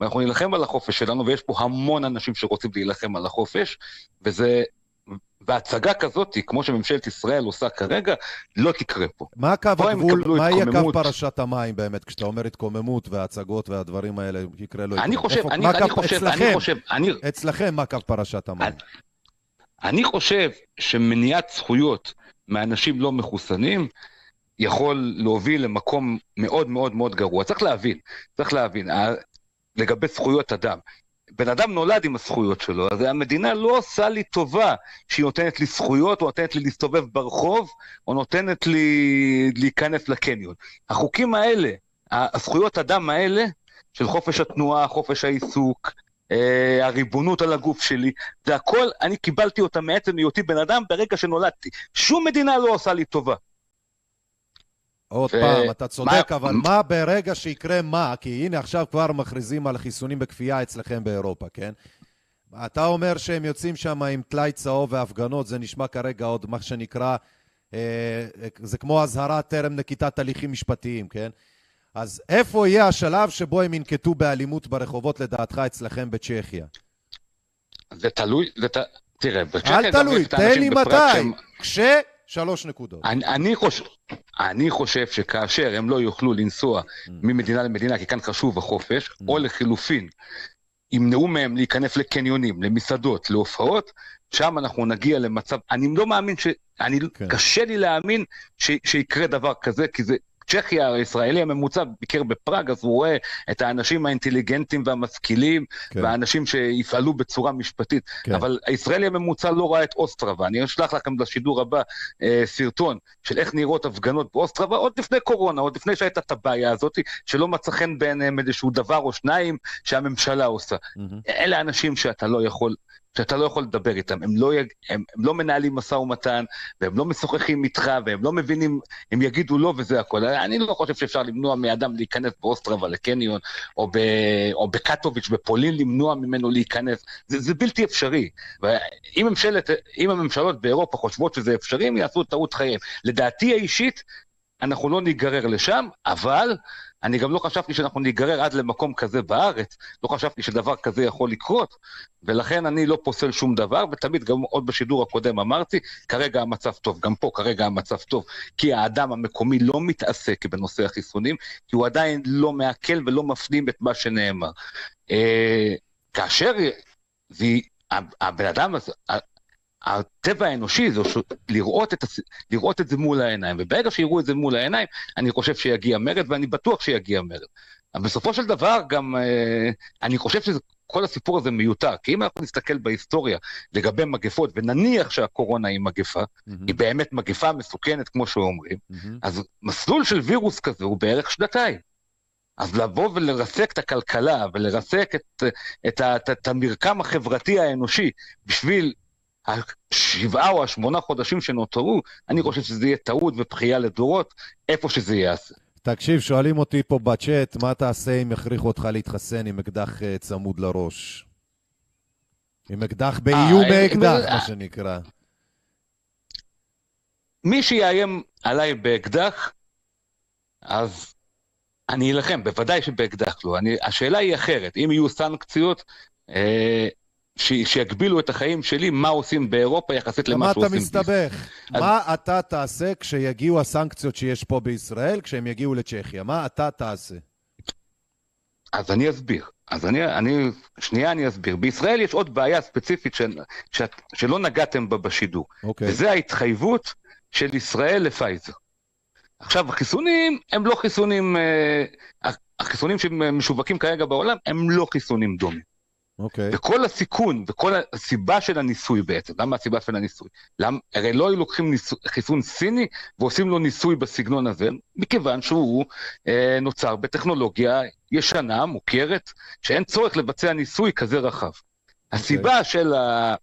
ואנחנו נילחם על החופש שלנו, ויש פה המון אנשים שרוצים להילחם על החופש, וזה... והצגה כזאת, כמו שממשלת ישראל עושה כרגע, לא תקרה פה. מה קו פה הם הגבול, מה יהיה קו. פרשת המים באמת, כשאתה אומר התקוממות והצגות והדברים האלה, יקרה לא יקרה? אני חושב, איפה- אני, אני קו- חושב, אצלכם, אני חושב, אני, אצלכם מה קו פרשת המים? אני חושב שמניעת זכויות מאנשים לא מחוסנים יכול להוביל למקום מאוד מאוד מאוד גרוע. צריך להבין, צריך להבין, לגבי זכויות אדם. בן אדם נולד עם הזכויות שלו, אז המדינה לא עושה לי טובה שהיא נותנת לי זכויות, או נותנת לי להסתובב ברחוב, או נותנת לי להיכנס לקניון. החוקים האלה, הזכויות אדם האלה, של חופש התנועה, חופש העיסוק, אה, הריבונות על הגוף שלי, זה הכל, אני קיבלתי אותה מעצם היותי בן אדם ברגע שנולדתי. שום מדינה לא עושה לי טובה. עוד ו- פעם, אתה צודק, מה- אבל מה ברגע שיקרה מה? כי הנה עכשיו כבר מכריזים על חיסונים בכפייה אצלכם באירופה, כן? אתה אומר שהם יוצאים שם עם טלאי צהוב והפגנות, זה נשמע כרגע עוד מה שנקרא, אה, זה כמו אזהרה טרם נקיטת הליכים משפטיים, כן? אז איפה יהיה השלב שבו הם ינקטו באלימות ברחובות לדעתך אצלכם בצ'כיה? זה תלוי, זה ת... תראה, בצ'כיה אל תלוי, תן לי מתי. שהם- כש... שלוש נקודות. אני, אני, חושב, אני חושב שכאשר הם לא יוכלו לנסוע Mm. ממדינה למדינה, כי כאן חשוב החופש, או לחילופין, ימנעו מהם להיכנס לקניונים, למסעדות, להופעות, שם אנחנו נגיע למצב, אני לא מאמין ש... אני. כן. קשה לי להאמין ש, שיקרה דבר כזה, כי זה... צ'כיה, הישראלי הממוצע ביקר בפראג, אז הוא רואה את האנשים האינטליגנטים והמשכילים, כן. והאנשים שיפעלו בצורה משפטית. כן. אבל הישראלי הממוצע לא ראה את אוסטרבה. אני אשלח לכם בשידור הבא אה, סרטון של איך נראות הפגנות באוסטרבה, עוד לפני קורונה, עוד לפני שהייתה את הבעיה הזאת, שלא מצא חן בעיניהם איזשהו דבר או שניים שהממשלה עושה. מהמם. אלה אנשים שאתה לא יכול, שאתה לא יכול לדבר איתם, הם לא, יג... הם, הם לא מנהלים משא ומתן, והם לא משוחחים איתך, והם לא מבינים, הם יגידו לא וזה הכל. אני לא חושב שאפשר למנוע מאדם להיכנס באוסטרבה לקניון, או, ב... או בקטוביץ' בפולין למנוע ממנו להיכנס, זה, זה בלתי אפשרי. ואם ממשלת, הממשלות באירופה חושבות שזה אפשרי, הם יעשו טעות חייהם. לדעתי האישית, אנחנו לא ניגרר לשם, אבל אני גם לא חשבתי שאנחנו ניגרר עד למקום כזה בארץ, לא חשבתי שדבר כזה יכול לקרות, ולכן אני לא פוסל שום דבר, ותמיד גם עוד בשידור הקודם אמרתי, כרגע המצב טוב, גם פה כרגע המצב טוב, כי האדם המקומי לא מתעסק בנושא החיסונים, כי הוא עדיין לא מעכל ולא מפנים את מה שנאמר. אה, כאשר זה, הבן אדם הזה, הטבע האנושי זה ש- לראות את, לראות את זה מול העיניים, וברגע שיראו את זה מול העיניים, אני חושב שיגיע מרד, ואני בטוח שיגיע מרד. אבל בסופו של דבר גם, אה, אני חושב שכל הסיפור הזה מיותר, כי אם אנחנו נסתכל בהיסטוריה לגבי מגפות, ונניח שהקורונה היא מגפה, מהמם. היא באמת מגפה מסוכנת, כמו שאומרים, מהמם. אז מסלול של וירוס כזה הוא בערך שנתיים. אז לבוא ולרסק את הכלכלה ולרסק את, את, את, את המרקם החברתי האנושי בשביל השבעה או השמונה חודשים שנותרו, אני חושב שזה יהיה טעות ובכייה לדורות, איפה שזה ייעשה. תקשיב, שואלים אותי פה בצ'אט, מה תעשה אם יכריחו אותך להתחסן עם אקדח אה, צמוד לראש? עם אקדח באיום אה, מאקדח, אה, מה שנקרא. מי שיאיים עליי באקדח, אז אני אלחם, בוודאי שבאקדח לא. אני, השאלה היא אחרת, אם יהיו סנקציות אה, ש, שיגבילו את החיים שלי, מה עושים באירופה יחסית למה למה אתה שעושים בישראל. מסתבך? אז- מה אתה תעשה כשיגיעו הסנקציות שיש פה בישראל, כשהם יגיעו לצ'כיה? מה אתה תעשה? אז אני אסביר. אז אני, אני, שנייה אני אסביר. בישראל יש עוד בעיה ספציפית ש, ש, שלא נגעתם בה בשידור, אוקיי. וזה ההתחייבות של ישראל לפייזר. עכשיו, החיסונים הם לא חיסונים, אה, החיסונים שמשווקים כרגע בעולם הם לא חיסונים דומים. אוקיי. וכל הסיכון וכל הסיבה של הניסוי בעצם, למה הסיבה של הניסוי? למ, הרי לא היו לוקחים ניסוי, חיסון סיני ועושים לו ניסוי בסגנון הזה, מכיוון שהוא אה, נוצר בטכנולוגיה ישנה, מוכרת, שאין צורך לבצע ניסוי כזה רחב. הסיבה של, ה,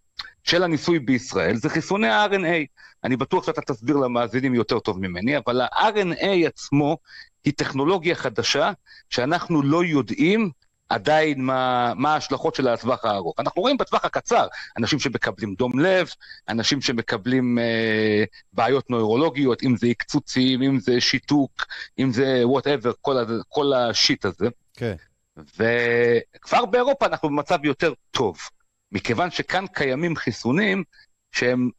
של הניסוי בישראל זה חיסוני ה-RNA. אני בטוח שאתה תסביר למאזינים יותר טוב ממני, אבל ה-RNA עצמו היא טכנולוגיה חדשה שאנחנו לא יודעים עדיין מה, מה ההשלכות שלה לטווח הארוך. אנחנו רואים בטווח הקצר אנשים שמקבלים דום לב, אנשים שמקבלים אה, בעיות נוירולוגיות, אם זה עקצוצים, אם זה שיתוק, אם זה whatever, כל, כל ה shit הזה. כן. וכבר באירופה אנחנו במצב יותר טוב, מכיוון שכאן קיימים חיסונים שהם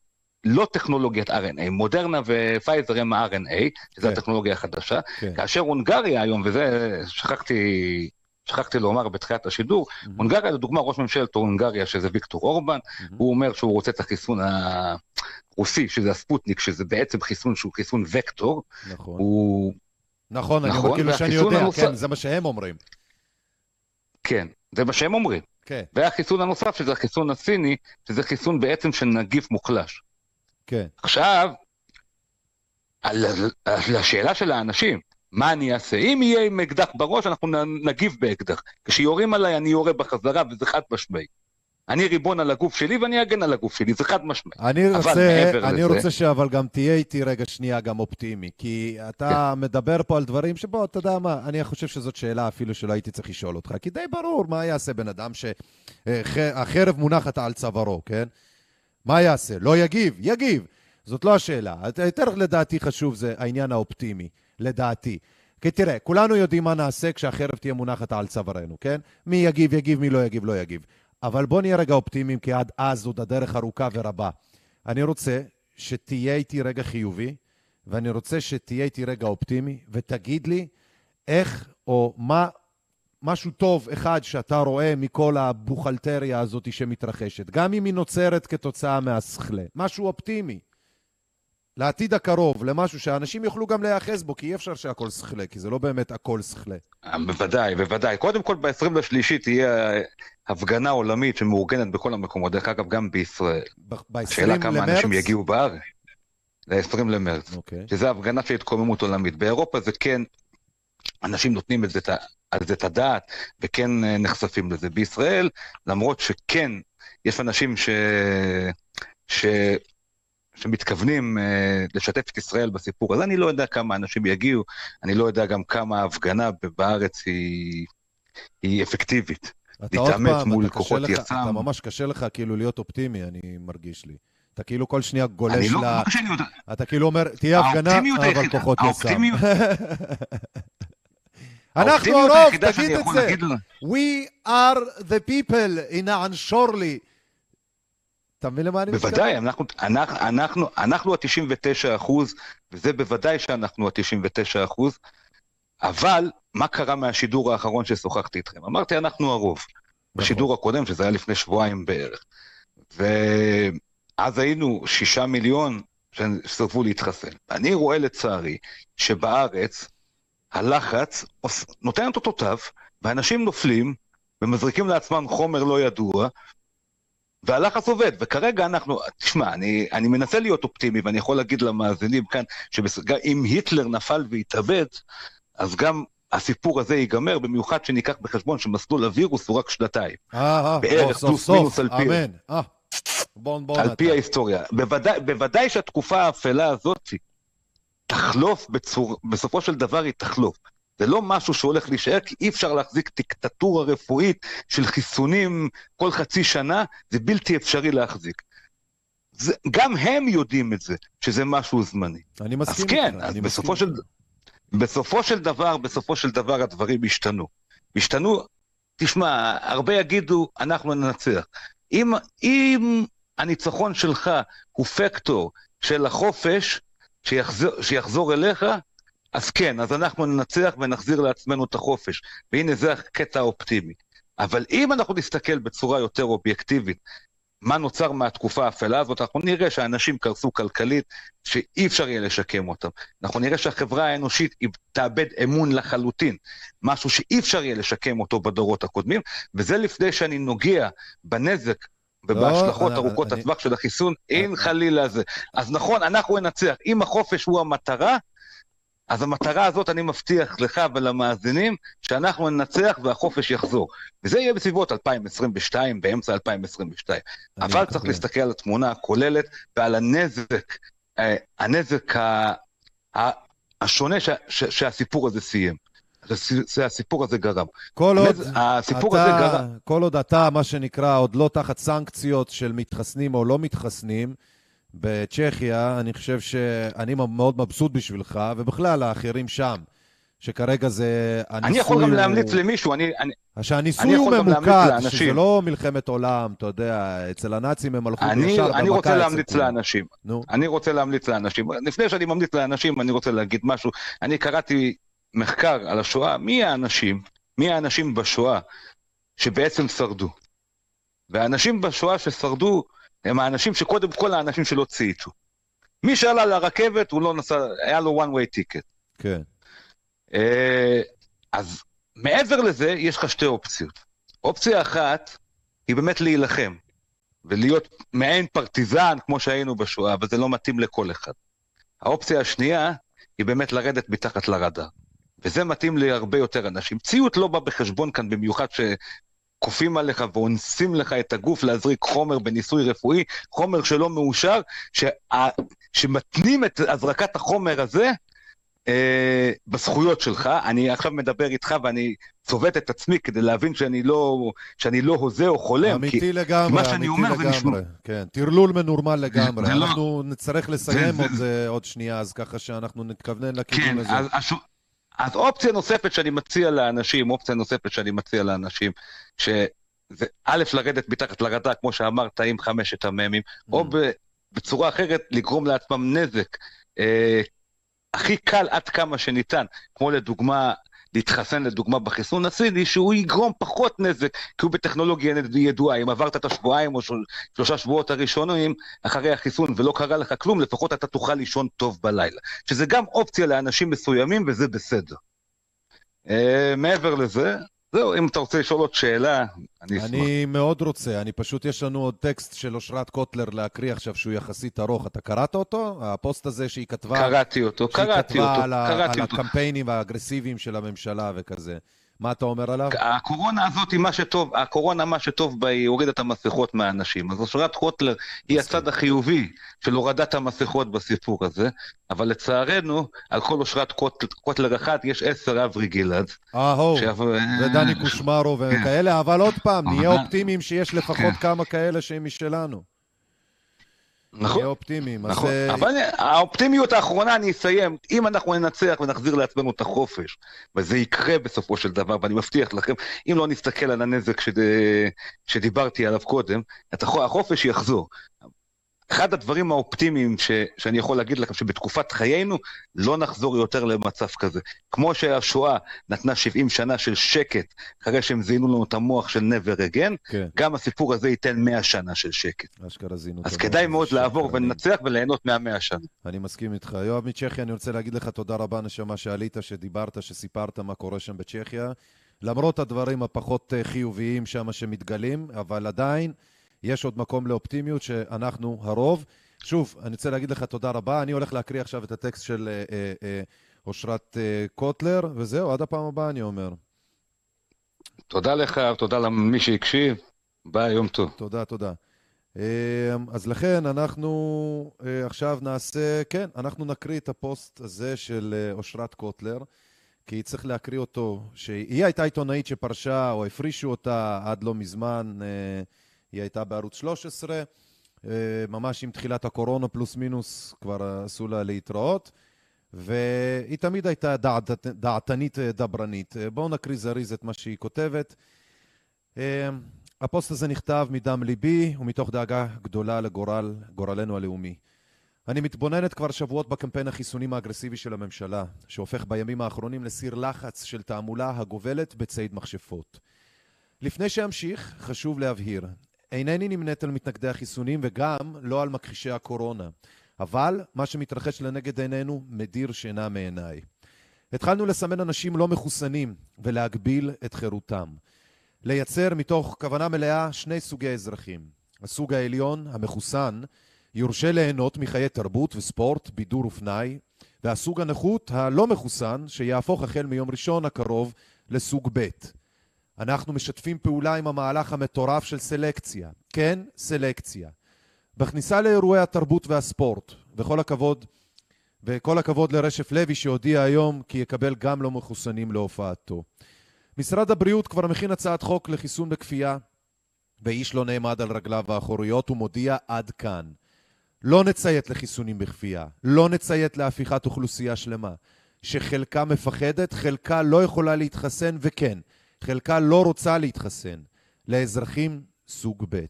לא טכנולוגיית RNA, מודרנה ופייזר הם ה-RNA, שזו כן. הטכנולוגיה החדשה, כן. כאשר הונגריה היום, וזה שכחתי, שכחתי לומר בתחילת השידור, מהמם. הונגריה לדוגמה ראש ממשלת הונגריה שזה ויקטור אורבן, מהמם. הוא אומר שהוא רוצה את החיסון הרוסי, שזה הספוטניק, שזה בעצם חיסון שהוא חיסון וקטור, נכון. הוא נכון, אני אומר נכון, כאילו שאני יודע, הנוסף- כן, זה מה שהם אומרים. כן, זה מה שהם אומרים. כן, והחיסון הנוסף, שזה החיסון הסיני, שזה חיסון בעצם של נגיף מוחלש. כן. עכשיו, על, על השאלה של האנשים, מה אני אעשה? אם יהיה עם אקדח בראש, אנחנו נגיב באקדח. כשיורים עליי, אני יורה בחזרה, וזה חד משמעי. אני ריבון על הגוף שלי, ואני אגן על הגוף שלי, זה חד משמעי. אני רוצה, אני לזה- רוצה שאבל גם תהיה איתי רגע שנייה גם אופטימי, כי אתה כן. מדבר פה על דברים שבוא, אתה יודע מה, אני חושב שזאת שאלה אפילו שלא הייתי צריך לשאול אותך, כי די ברור מה יעשה בן אדם שהחרב מונחת על צווארו, כן? מה יעשה? לא יגיב? יגיב. זאת לא השאלה. יותר לדעתי חשוב זה העניין האופטימי, לדעתי. כי תראה, כולנו יודעים מה נעשה כשהחרב תהיה מונחת על צווארנו, כן? מי יגיב, יגיב, מי לא יגיב, לא יגיב. אבל בוא נהיה רגע אופטימיים, כי עד אז עוד הדרך ארוכה ורבה. אני רוצה שתהיה איתי רגע חיובי, ואני רוצה שתהיה איתי רגע אופטימי, ותגיד לי איך או מה, משהו טוב אחד שאתה רואה מכל הבוכלטריה הזאת שמתרחשת, גם אם היא נוצרת כתוצאה מהשכלה. משהו אופטימי. לעתיד הקרוב, למשהו שאנשים יוכלו גם להיאחז בו, כי אי אפשר שהכל שכלה, כי זה לא באמת הכל שכלה. בוודאי, בוודאי. קודם כל, ב-20 לשלישי תהיה הפגנה עולמית שמאורגנת בכל המקומות, דרך אגב, גם בישראל. ב- השאלה ב-20 כמה למרץ? אנשים יגיעו בארץ. ל-20 למרץ. אוקיי. שזה הפגנה של התקוממות עולמית. באירופה זה כן, אנשים נותנים את זה, על זה את הדעת, וכן אה, נחשפים לזה. בישראל, למרות שכן, יש אנשים ש... ש... שמתכוונים אה, לשתף את ישראל בסיפור הזה, אני לא יודע כמה אנשים יגיעו, אני לא יודע גם כמה ההפגנה בארץ היא, היא אפקטיבית. להתעמת מול כוחות לך, יס"מ. אתה ממש קשה לך כאילו להיות אופטימי, אני מרגיש לי. אתה כאילו כל שנייה גולש לא, ל... לא קשה. אתה כאילו אומר, תהיה הפגנה, אבל כוחות יס"מ. אנחנו הרוב, תגיד את זה. We are the people in אנשורלי. אתה מבין למה אני מתכוון? בוודאי, אנחנו, אנחנו, אנחנו, אנחנו ה-99 אחוז, וזה בוודאי שאנחנו ה-99 אחוז, אבל מה קרה מהשידור האחרון ששוחחתי איתכם? אמרתי, אנחנו הרוב. בשידור הקודם, שזה היה לפני שבועיים בערך. ואז היינו שישה מיליון שסרבו להתחסן. אני רואה לצערי שבארץ הלחץ נותן את אותותיו, ואנשים נופלים ומזריקים לעצמם חומר לא ידוע, והלחץ עובד, וכרגע אנחנו, תשמע, אני, אני מנסה להיות אופטימי, ואני יכול להגיד למאזינים כאן, שאם היטלר נפל והתאבד, אז גם הסיפור הזה ייגמר, במיוחד שניקח בחשבון שמסלול הווירוס הוא רק שנתיים. אה, אה, סוף סוף, מינוס על פי- אמן. אה, בון בון על. פי ההיסטוריה. בוודאי, בוודאי שהתקופה האפלה הזאת תחלוף בצור... בסופו של דבר היא תחלוף. זה לא משהו שהולך להישאר, כי אי אפשר להחזיק דיקטטורה רפואית של חיסונים כל חצי שנה, זה בלתי אפשרי להחזיק. זה, גם הם יודעים את זה, שזה משהו זמני. אני מסכים אז כן, אז אני בסופו מסכים של. בסופו של דבר, בסופו של דבר הדברים השתנו. השתנו, תשמע, הרבה יגידו, אנחנו ננצח. אם, אם הניצחון שלך הוא פקטור של החופש שיחזור, שיחזור אליך, אז כן, אז אנחנו ננצח ונחזיר לעצמנו את החופש. והנה זה הקטע האופטימי. אבל אם אנחנו נסתכל בצורה יותר אובייקטיבית, מה נוצר מהתקופה האפלה הזאת, אנחנו נראה שאנשים קרסו כלכלית, שאי אפשר יהיה לשקם אותם. אנחנו נראה שהחברה האנושית תאבד אמון לחלוטין, משהו שאי אפשר יהיה לשקם אותו בדורות הקודמים, וזה לפני שאני נוגע בנזק ובהשלכות אני- ארוכות אני- הטווח של החיסון, אין אני- חלילה זה. אז נכון, אנחנו ננצח. אם החופש הוא המטרה, אז המטרה הזאת, אני מבטיח לך ולמאזינים, שאנחנו ננצח והחופש יחזור. וזה יהיה בסביבות 2022, באמצע 2022. אני אבל צריך. להסתכל על התמונה הכוללת ועל הנזק, אה, הנזק ה- השונה שה- ש- שהסיפור הזה סיים. שהס- שהסיפור הזה גרם. כל עוד הסיפור הזה אתה, גרם. כל עוד אתה, מה שנקרא, עוד לא תחת סנקציות של מתחסנים או לא מתחסנים, בצ'כיה, אני חושב שאני מאוד מבסוט בשבילך, ובכלל האחרים שם, שכרגע זה... אני יכול גם הניסוי להמליץ הוא- למישהו, אני, אני, שהניסוי אני הוא ממוקד. שזה לא מלחמת עולם, אתה יודע, אצל הנאצים הם הלכו אני, ישר אני רוצה להמליץ כולם. לאנשים. נו, אני רוצה להמליץ לאנשים. לפני שאני ממליץ לאנשים, אני רוצה להגיד משהו. אני קראתי מחקר על השואה, מי האנשים, מי האנשים בשואה שבעצם שרדו. והאנשים בשואה ששרדו הם האנשים שקודם כל האנשים שלא צייתו. מי שעלה לרכבת, הוא לא נסע, היה לו one way ticket. כן. אה, אז מעבר לזה, יש לך שתי אופציות. אופציה אחת, היא באמת להילחם. ולהיות מעין פרטיזן כמו שהיינו בשואה, אבל זה לא מתאים לכל אחד. האופציה השנייה היא באמת לרדת מתחת לרדאר. וזה מתאים להרבה יותר אנשים. ציות לא בא בחשבון כאן במיוחד שכופים עליך ואונסים לך את הגוף להזריק חומר בניסוי רפואי, חומר שלא מאושר, שה... שמתנים את הזרקת החומר הזה אה, בזכויות שלך. אני עכשיו מדבר איתך ואני צובט את עצמי כדי להבין שאני לא, שאני לא הוזה או חולם. אמיתי כי לגמרי, מה שאני אמיתי אומר זה נשמע... לגמרי. כן, טרלול מנורמל לגמרי. זה לא- אנחנו נצטרך לסיים זה- עוד, אה, עוד שנייה, אז ככה שאנחנו נתכוונן לכיוון כן, הזה. אז, אז, אופציה נוספת שאני מציע לאנשים, אופציה נוספת שאני מציע לאנשים, שזה א', לרדת מתחת לרדאר, כמו שאמרת, עם חמשת המ"מים, או Mm. ב, בצורה אחרת לגרום לעצמם נזק אה, הכי קל עד כמה שניתן, כמו לדוגמה, להתחסן לדוגמה בחיסון הסיני, שהוא יגרום פחות נזק, כי הוא בטכנולוגיה ידועה. אם עברת את השבועיים או של- שלושה שבועות הראשונים אחרי החיסון ולא קרה לך כלום, לפחות אתה תוכל לישון טוב בלילה. שזה גם אופציה לאנשים מסוימים וזה בסדר. אה, מעבר לזה, זהו, אם אתה רוצה לשאול עוד שאלה, אני אשמח. אני מאוד רוצה, אני פשוט, יש לנו עוד טקסט של אושרת קוטלר להקריא עכשיו שהוא יחסית ארוך. אתה קראת אותו? הפוסט הזה שהיא כתבה, קראתי אותו, שהיא קראתי כתבה אותו, על, ה- קראתי על אותו. הקמפיינים האגרסיביים של הממשלה וכזה. מה אתה אומר עליו? הקורונה הזאת היא מה שטוב, הקורונה מה שטוב בה היא הורידה את המסכות מהאנשים. אז אושרת קוטלר היא. הצד החיובי של הורדת המסכות בסיפור הזה, אבל לצערנו, על כל אושרת קוטל, קוטלר אחת יש עשר אברי גלעד. אהו, שאף- ודני קושמרו וכאלה, אבל עוד פעם, נהיה אופטימיים שיש לפחות כן. כמה כאלה שהם משלנו. נכון. נהיה אופטימיים. אז נכון, אה, אבל האופטימיות האחרונה, אני אסיים, אם אנחנו ננצח ונחזיר לעצמנו את החופש, וזה יקרה בסופו של דבר, ואני מבטיח לכם, אם לא נסתכל על הנזק שד... שדיברתי עליו קודם, החופש יחזור. אחד הדברים האופטימיים ש... שאני יכול להגיד לכם, שבתקופת חיינו לא נחזור יותר למצב כזה. כמו שהשואה נתנה 70 שנה של שקט, אחרי שהם זיינו לנו את המוח של never again, כן, גם הסיפור הזה ייתן 100 שנה של שקט. אשכרה זינו. אז כדאי מאוד לעבור. ולנצח וליהנות מהמאה שנה. אני מסכים איתך. יואב מצ'כיה, אני רוצה להגיד לך תודה רבה, נשמה, שעלית, שדיברת, שסיפרת מה קורה שם בצ'כיה. למרות הדברים הפחות אה, חיוביים שם שמתגלים, אבל עדיין יש עוד מקום לאופטימיות שאנחנו הרוב. שוב, אני רוצה להגיד לך תודה רבה. אני הולך להקריא עכשיו את הטקסט של אה, אה, אה, אושרת אה, קוטלר, וזהו, עד הפעם הבאה אני אומר. תודה לך, תודה למי שהקשיב. ביי, יום טוב. תודה, תודה. אמ, אז לכן אנחנו אה, עכשיו נעשה, כן, אנחנו נקריא את הפוסט הזה של אה, אושרת קוטלר, כי צריך להקריא אותו, שהיא הייתה עיתונאית שפרשה או הפרישו אותה עד לא מזמן, אה, היא הייתה בערוץ 13, אה, ממש עם תחילת הקורונה פלוס מינוס כבר עשו לה להתראות. והיא תמיד הייתה דעת, דעתנית אה, דברנית. אה, בואו נקריא זריז את מה שהיא כותבת. הפוסט הזה נכתב מדם ליבי ומתוך דאגה גדולה לגורל, גורלנו הלאומי. אני מתבוננת כבר שבועות בקמפיין החיסונים האגרסיבי של הממשלה, שהופך בימים האחרונים לסיר לחץ של תעמולה הגובלת בציד מכשפות. לפני שאמשיך, חשוב להבהיר, אינני נמנית על מתנגדי החיסונים וגם לא על מכחישי הקורונה, אבל מה שמתרחש לנגד עינינו מדיר שינה מעיניי. התחלנו לסמן אנשים לא מחוסנים ולהגביל את חירותם. לייצר מתוך כוונה מלאה שני סוגי אזרחים. הסוג העליון, המחוסן, יורשה ליהנות מחיי תרבות וספורט, בידור ופנאי, והסוג הנחות, הלא מחוסן, שיהפוך החל מיום ראשון הקרוב לסוג ב'. אנחנו משתפים פעולה עם המהלך המטורף של סלקציה. כן, סלקציה. בכניסה לאירועי התרבות והספורט, וכל הכבוד, וכל הכבוד לרשף לוי שהודיע היום כי יקבל גם לא מחוסנים להופעתו. משרד הבריאות כבר מכין הצעת חוק לחיסון בכפייה, ואיש לא נעמד על רגליו האחוריות ומודיע עד כאן. לא נציית לחיסונים בכפייה, לא נציית להפיכת אוכלוסייה שלמה, שחלקה מפחדת, חלקה לא יכולה להתחסן, וכן, חלקה לא רוצה להתחסן, לאזרחים סוג ב'.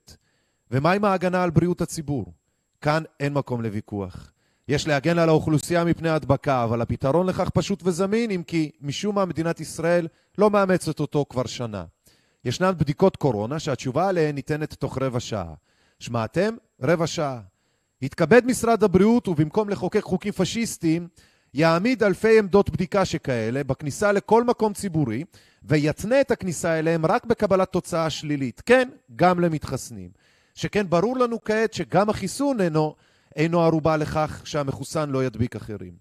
ומה עם ההגנה על בריאות הציבור? כאן אין מקום לוויכוח. יש להגן על האוכלוסייה מפני הדבקה, אבל הפתרון לכך פשוט וזמין, אם כי משום מה מדינת ישראל לא מאמצת אותו כבר שנה. ישנן בדיקות קורונה שהתשובה עליהן ניתנת תוך רבע שעה. שמעתם? רבע שעה. יתכבד משרד הבריאות ובמקום לחוקק חוקים פשיסטיים, יעמיד אלפי עמדות בדיקה שכאלה בכניסה לכל מקום ציבורי, ויתנה את הכניסה אליהם רק בקבלת תוצאה שלילית. כן, גם למתחסנים. שכן ברור לנו כעת שגם החיסון אינו, אינו ערובה לכך שהמחוסן לא ידביק אחרים.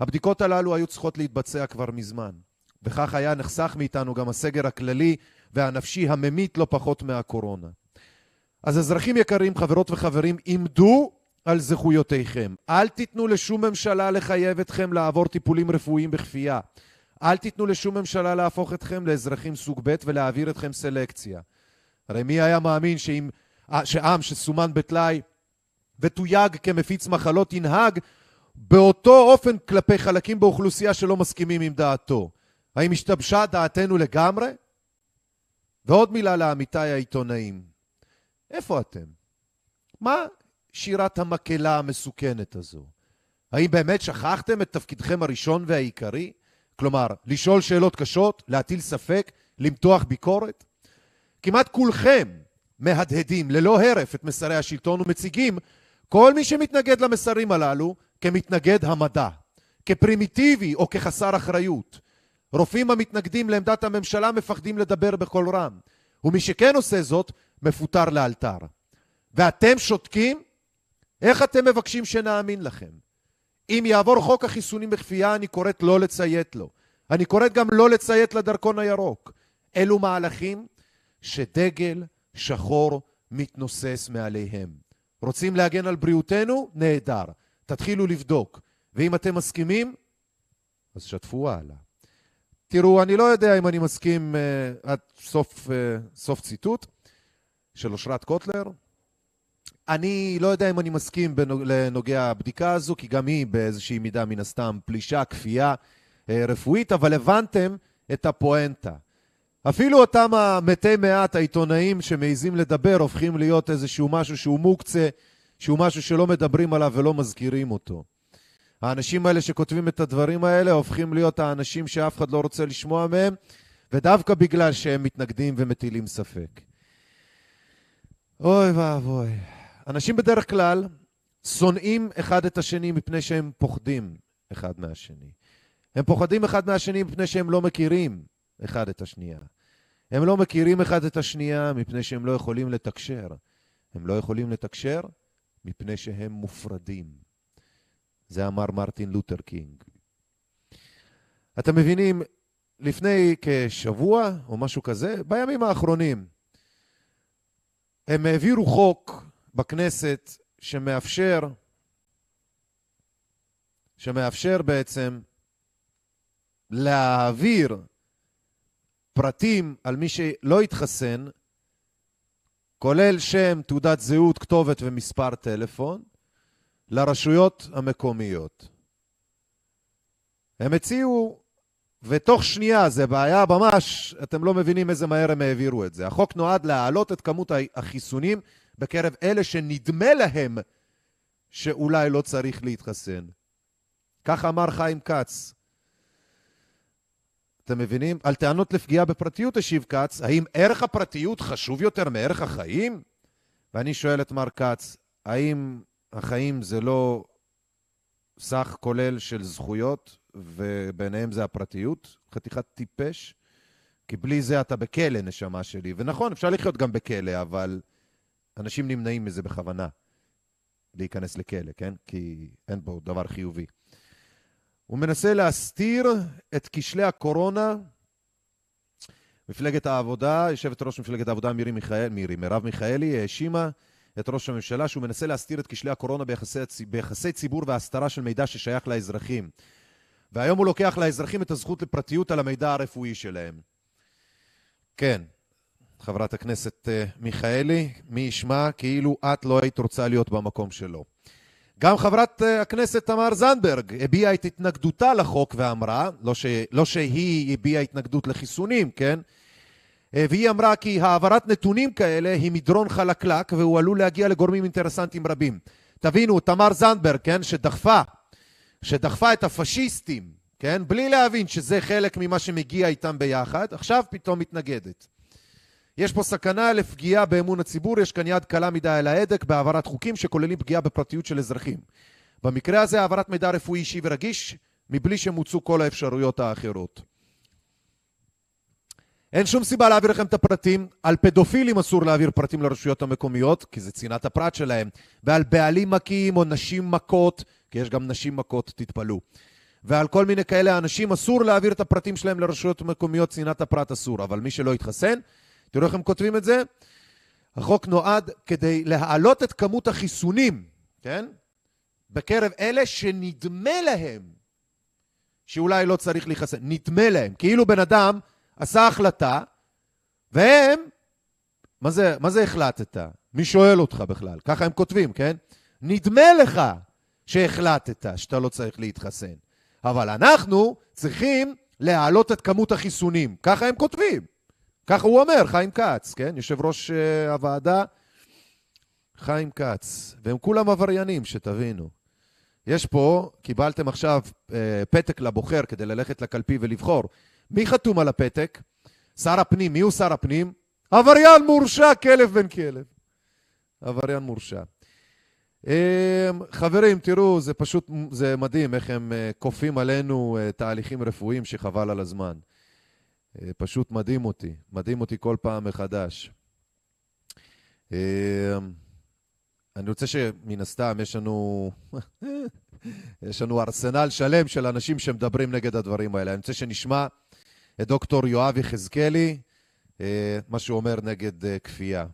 הבדיקות הללו היו צריכות להתבצע כבר מזמן, וכך היה נחסך מאיתנו גם הסגר הכללי והנפשי הממית לא פחות מהקורונה. אז אזרחים יקרים, חברות וחברים, עמדו על זכויותיכם. אל תיתנו לשום ממשלה לחייב אתכם לעבור טיפולים רפואיים בכפייה. אל תיתנו לשום ממשלה להפוך אתכם לאזרחים סוג ב' ולהעביר אתכם סלקציה. הרי מי היה מאמין שאם, שעם שסומן בטלאי ותויג כמפיץ מחלות ינהג באותו אופן כלפי חלקים באוכלוסייה שלא מסכימים עם דעתו. האם השתבשה דעתנו לגמרי? ועוד מילה לעמיתיי העיתונאים. איפה אתם? מה שירת המקהלה המסוכנת הזו? האם באמת שכחתם את תפקידכם הראשון והעיקרי? כלומר, לשאול שאלות קשות, להטיל ספק, למתוח ביקורת? כמעט כולכם מהדהדים ללא הרף את מסרי השלטון ומציגים כל מי שמתנגד למסרים הללו כמתנגד המדע, כפרימיטיבי או כחסר אחריות. רופאים המתנגדים לעמדת הממשלה מפחדים לדבר בקול רם, ומי שכן עושה זאת, מפוטר לאלתר. ואתם שותקים? איך אתם מבקשים שנאמין לכם? אם יעבור חוק החיסונים בכפייה, אני קוראת לא לציית לו. אני קוראת גם לא לציית לדרכון הירוק. אלו מהלכים שדגל שחור מתנוסס מעליהם. רוצים להגן על בריאותנו? נהדר. תתחילו לבדוק. ואם אתם מסכימים, אז שתפו הלאה. תראו, אני לא יודע אם אני מסכים uh, עד סוף, uh, סוף ציטוט של אושרת קוטלר. אני לא יודע אם אני מסכים לנוגע הבדיקה הזו, כי גם היא באיזושהי מידה מן הסתם פלישה, כפייה uh, רפואית, אבל הבנתם את הפואנטה. אפילו אותם המתי מעט העיתונאים שמעיזים לדבר הופכים להיות איזשהו משהו שהוא מוקצה, שהוא משהו שלא מדברים עליו ולא מזכירים אותו. האנשים האלה שכותבים את הדברים האלה הופכים להיות האנשים שאף אחד לא רוצה לשמוע מהם, ודווקא בגלל שהם מתנגדים ומטילים ספק. אוי ואבוי. אנשים בדרך כלל שונאים אחד את השני מפני שהם פוחדים אחד מהשני. הם פוחדים אחד מהשני מפני שהם לא מכירים אחד את השנייה. הם לא מכירים אחד את השנייה מפני שהם לא יכולים לתקשר. הם לא יכולים לתקשר מפני שהם מופרדים. זה אמר מרטין לותר קינג. אתם מבינים, לפני כשבוע או משהו כזה, בימים האחרונים, הם העבירו חוק בכנסת שמאפשר, שמאפשר בעצם להעביר פרטים על מי שלא התחסן, כולל שם, תעודת זהות, כתובת ומספר טלפון, לרשויות המקומיות. הם הציעו, ותוך שנייה, זה בעיה ממש, אתם לא מבינים איזה מהר הם העבירו את זה. החוק נועד להעלות את כמות החיסונים בקרב אלה שנדמה להם שאולי לא צריך להתחסן. כך אמר חיים כץ. אתם מבינים? על טענות לפגיעה בפרטיות השיב כץ, האם ערך הפרטיות חשוב יותר מערך החיים? ואני שואל את מר כץ, האם החיים זה לא סך כולל של זכויות, וביניהם זה הפרטיות? חתיכת טיפש? כי בלי זה אתה בכלא, נשמה שלי. ונכון, אפשר לחיות גם בכלא, אבל אנשים נמנעים מזה בכוונה, להיכנס לכלא, כן? כי אין בו דבר חיובי. הוא מנסה להסתיר את כשלי הקורונה. מפלגת העבודה, יושבת ראש מפלגת העבודה מירי מיכאל, מירי, מרב מיכאלי, האשימה את ראש הממשלה שהוא מנסה להסתיר את כשלי הקורונה ביחסי, ביחסי ציבור והסתרה של מידע ששייך לאזרחים. והיום הוא לוקח לאזרחים את הזכות לפרטיות על המידע הרפואי שלהם. כן, חברת הכנסת מיכאלי, מי ישמע כאילו את לא היית רוצה להיות במקום שלו. גם חברת הכנסת תמר זנדברג הביעה את התנגדותה לחוק ואמרה, לא, ש... לא שהיא הביעה התנגדות לחיסונים, כן? והיא אמרה כי העברת נתונים כאלה היא מדרון חלקלק והוא עלול להגיע לגורמים אינטרסנטיים רבים. תבינו, תמר זנדברג, כן, שדחפה, שדחפה את הפשיסטים, כן, בלי להבין שזה חלק ממה שמגיע איתם ביחד, עכשיו פתאום מתנגדת. יש פה סכנה לפגיעה באמון הציבור, יש כאן יד קלה מדי על ההדק בהעברת חוקים שכוללים פגיעה בפרטיות של אזרחים. במקרה הזה העברת מידע רפואי אישי ורגיש מבלי שמוצו כל האפשרויות האחרות. אין שום סיבה להעביר לכם את הפרטים. על פדופילים אסור להעביר פרטים לרשויות המקומיות, כי זה צנעת הפרט שלהם. ועל בעלים מכים או נשים מכות, כי יש גם נשים מכות, תתפלאו. ועל כל מיני כאלה אנשים אסור להעביר את הפרטים שלהם לרשויות מקומיות, צנעת הפרט אסור. אבל מי שלא יתחסן, תראו איך הם כותבים את זה? החוק נועד כדי להעלות את כמות החיסונים, כן? בקרב אלה שנדמה להם שאולי לא צריך להיחסן. נדמה להם. כאילו בן אדם עשה החלטה, והם, מה זה, מה זה החלטת? מי שואל אותך בכלל? ככה הם כותבים, כן? נדמה לך שהחלטת שאתה לא צריך להתחסן. אבל אנחנו צריכים להעלות את כמות החיסונים. ככה הם כותבים. ככה הוא אומר, חיים כץ, כן? יושב ראש uh, הוועדה, חיים כץ. והם כולם עבריינים, שתבינו. יש פה, קיבלתם עכשיו uh, פתק לבוחר כדי ללכת לקלפי ולבחור. מי חתום על הפתק? שר הפנים. מי הוא שר הפנים? עבריין מורשע, כלב בן כלב. עבריין מורשע. חברים, תראו, זה פשוט, זה מדהים איך הם כופים עלינו תהליכים רפואיים שחבל על הזמן. פשוט מדהים אותי, מדהים אותי כל פעם מחדש. אני רוצה שמן הסתם יש לנו, יש לנו ארסנל שלם של אנשים שמדברים נגד הדברים האלה. אני רוצה שנשמע את דוקטור יואב יחזקאלי, מה שהוא אומר נגד כפייה.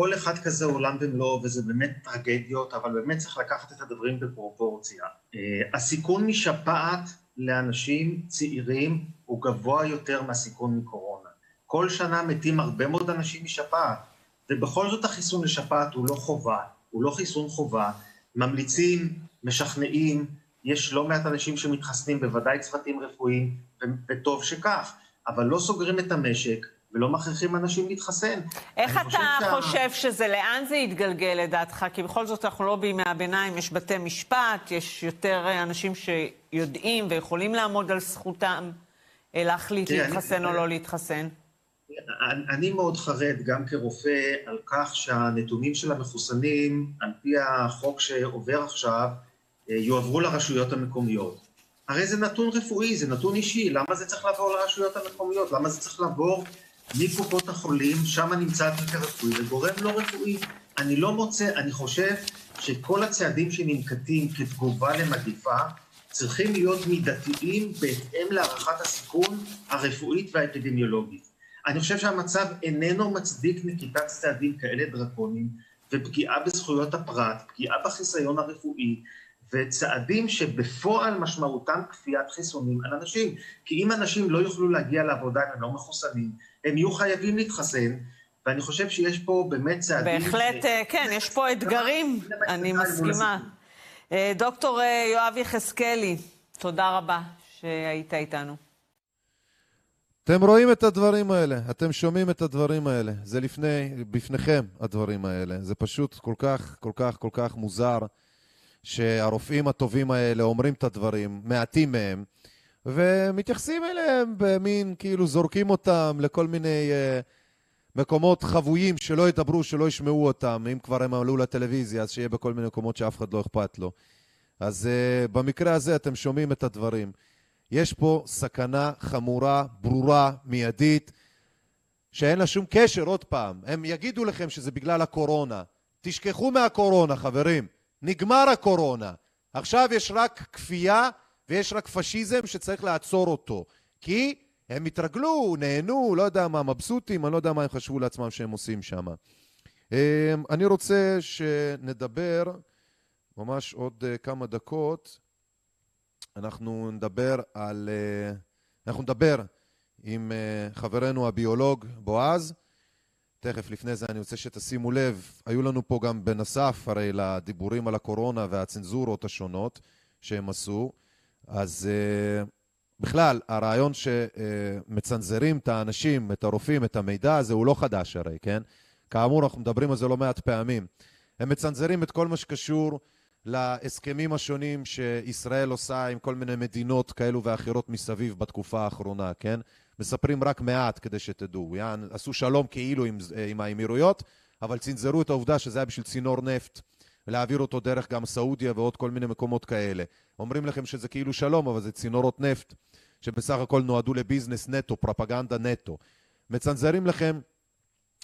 כל אחד כזה עולם ומלואו, וזה באמת טרגדיות, אבל באמת צריך לקחת את הדברים בפרופורציה. הסיכון משפעת לאנשים צעירים הוא גבוה יותר מהסיכון מקורונה. כל שנה מתים הרבה מאוד אנשים משפעת, ובכל זאת החיסון לשפעת הוא לא חובה, הוא לא חיסון חובה. ממליצים, משכנעים, יש לא מעט אנשים שמתחסנים, בוודאי צוותים רפואיים, וטוב שכך, אבל לא סוגרים את המשק, ולא מכריחים אנשים להתחסן. איך אתה שה... חושב שזה, לאן זה יתגלגל לדעתך? כי בכל זאת אנחנו לא בימי הביניים, יש בתי משפט, יש יותר אנשים שיודעים ויכולים לעמוד על זכותם להחליט תראה, להתחסן אני, או לא להתחסן. אני, אני מאוד חרד, גם כרופא, על כך שהנתונים של המחוסנים, על פי החוק שעובר עכשיו, יועברו לרשויות המקומיות. הרי זה נתון רפואי, זה נתון אישי, למה זה צריך לעבור לרשויות המקומיות? למה זה צריך לעבור מקופות החולים, לגורם לא רפואי. אני לא מוצא, אני חושב שכל הצעדים שננקטים כתגובה למגיפה צריכים להיות מידתיים בהתאם להערכת הסיכון הרפואית והאפידמיולוגית. אני חושב שהמצב איננו מצדיק נקיטת צעדים כאלה דרקוניים ופגיעה בזכויות הפרט, פגיעה בחיסיון הרפואי, וצעדים שבפועל משמעותם כפיית חיסונים על אנשים. כי אם אנשים לא יוכלו להגיע לעבודה אם הם לא מחוסנים, הם יהיו חייבים להתחסן, ואני חושב שיש פה באמת צעדים... בהחלט, ש... כן, יש פה אתגרים, אני מסכימה. דוקטור יואב יחזקאלי, תודה רבה שהיית איתנו. אתם רואים את הדברים האלה, אתם שומעים את הדברים האלה. זה לפני, בפניכם הדברים האלה. זה פשוט כל כך, כל כך, כל כך מוזר. שהרופאים הטובים האלה אומרים את הדברים, מעטים מהם, ומתייחסים אליהם במין, כאילו זורקים אותם לכל מיני uh, מקומות חבויים שלא ידברו, שלא ישמעו אותם. אם כבר הם עלו לטלוויזיה, אז שיהיה בכל מיני מקומות שאף אחד לא אכפת לו. אז uh, במקרה הזה אתם שומעים את הדברים. יש פה סכנה חמורה, ברורה, מיידית, שאין לה שום קשר, עוד פעם. הם יגידו לכם שזה בגלל הקורונה. תשכחו מהקורונה, חברים. נגמר הקורונה. עכשיו יש רק כפייה ויש רק פשיזם שצריך לעצור אותו. כי הם התרגלו, נהנו, לא יודע מה, מבסוטים, אני לא יודע מה הם חשבו לעצמם שהם עושים שם. אני רוצה שנדבר, ממש עוד כמה דקות, אנחנו נדבר על... אנחנו נדבר עם חברנו הביולוג בועז, תכף לפני זה אני רוצה שתשימו לב, היו לנו פה גם בנוסף הרי לדיבורים על הקורונה והצנזורות השונות שהם עשו, אז uh, בכלל הרעיון שמצנזרים את האנשים, את הרופאים, את המידע הזה הוא לא חדש הרי, כן? כאמור אנחנו מדברים על זה לא מעט פעמים. הם מצנזרים את כל מה שקשור להסכמים השונים שישראל עושה עם כל מיני מדינות כאלו ואחרות מסביב בתקופה האחרונה, כן? מספרים רק מעט כדי שתדעו. עשו שלום כאילו עם, עם האמירויות, אבל צנזרו את העובדה שזה היה בשביל צינור נפט ולהעביר אותו דרך גם סעודיה ועוד כל מיני מקומות כאלה. אומרים לכם שזה כאילו שלום, אבל זה צינורות נפט שבסך הכל נועדו לביזנס נטו, פרופגנדה נטו. מצנזרים לכם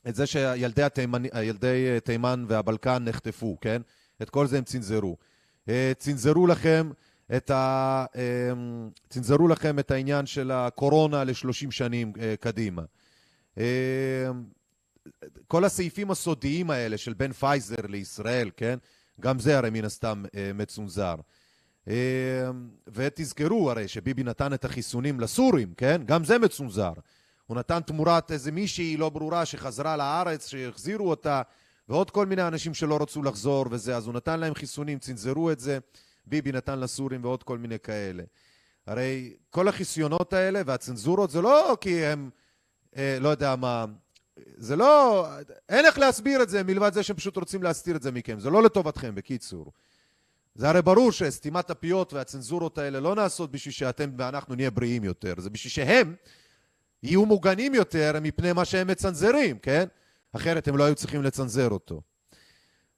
את זה שילדי התימן, תימן והבלקן נחטפו, כן? את כל זה הם צנזרו. אה, צנזרו לכם את, ה... אה, צנזרו לכם את העניין של הקורונה ל-30 שנים אה, קדימה. כל הסעיפים הסודיים האלה של בין פייזר לישראל, כן? גם זה הרי מן הסתם מצונזר. ותזכרו הרי שביבי נתן את החיסונים לסורים, כן? גם זה מצונזר. הוא נתן תמורת איזה מישהי לא ברורה שחזרה לארץ, שהחזירו אותה, ועוד כל מיני אנשים שלא רצו לחזור וזה, אז הוא נתן להם חיסונים, צנזרו את זה, ביבי נתן לסורים ועוד כל מיני כאלה. הרי כל החיסיונות האלה והצנזורות זה לא כי הם, אה, לא יודע מה, זה לא, אין איך להסביר את זה מלבד זה שהם פשוט רוצים להסתיר את זה מכם, זה לא לטובתכם בקיצור. זה הרי ברור שסתימת הפיות והצנזורות האלה לא נעשות בשביל שאתם ואנחנו נהיה בריאים יותר, זה בשביל שהם יהיו מוגנים יותר מפני מה שהם מצנזרים, כן? אחרת הם לא היו צריכים לצנזר אותו.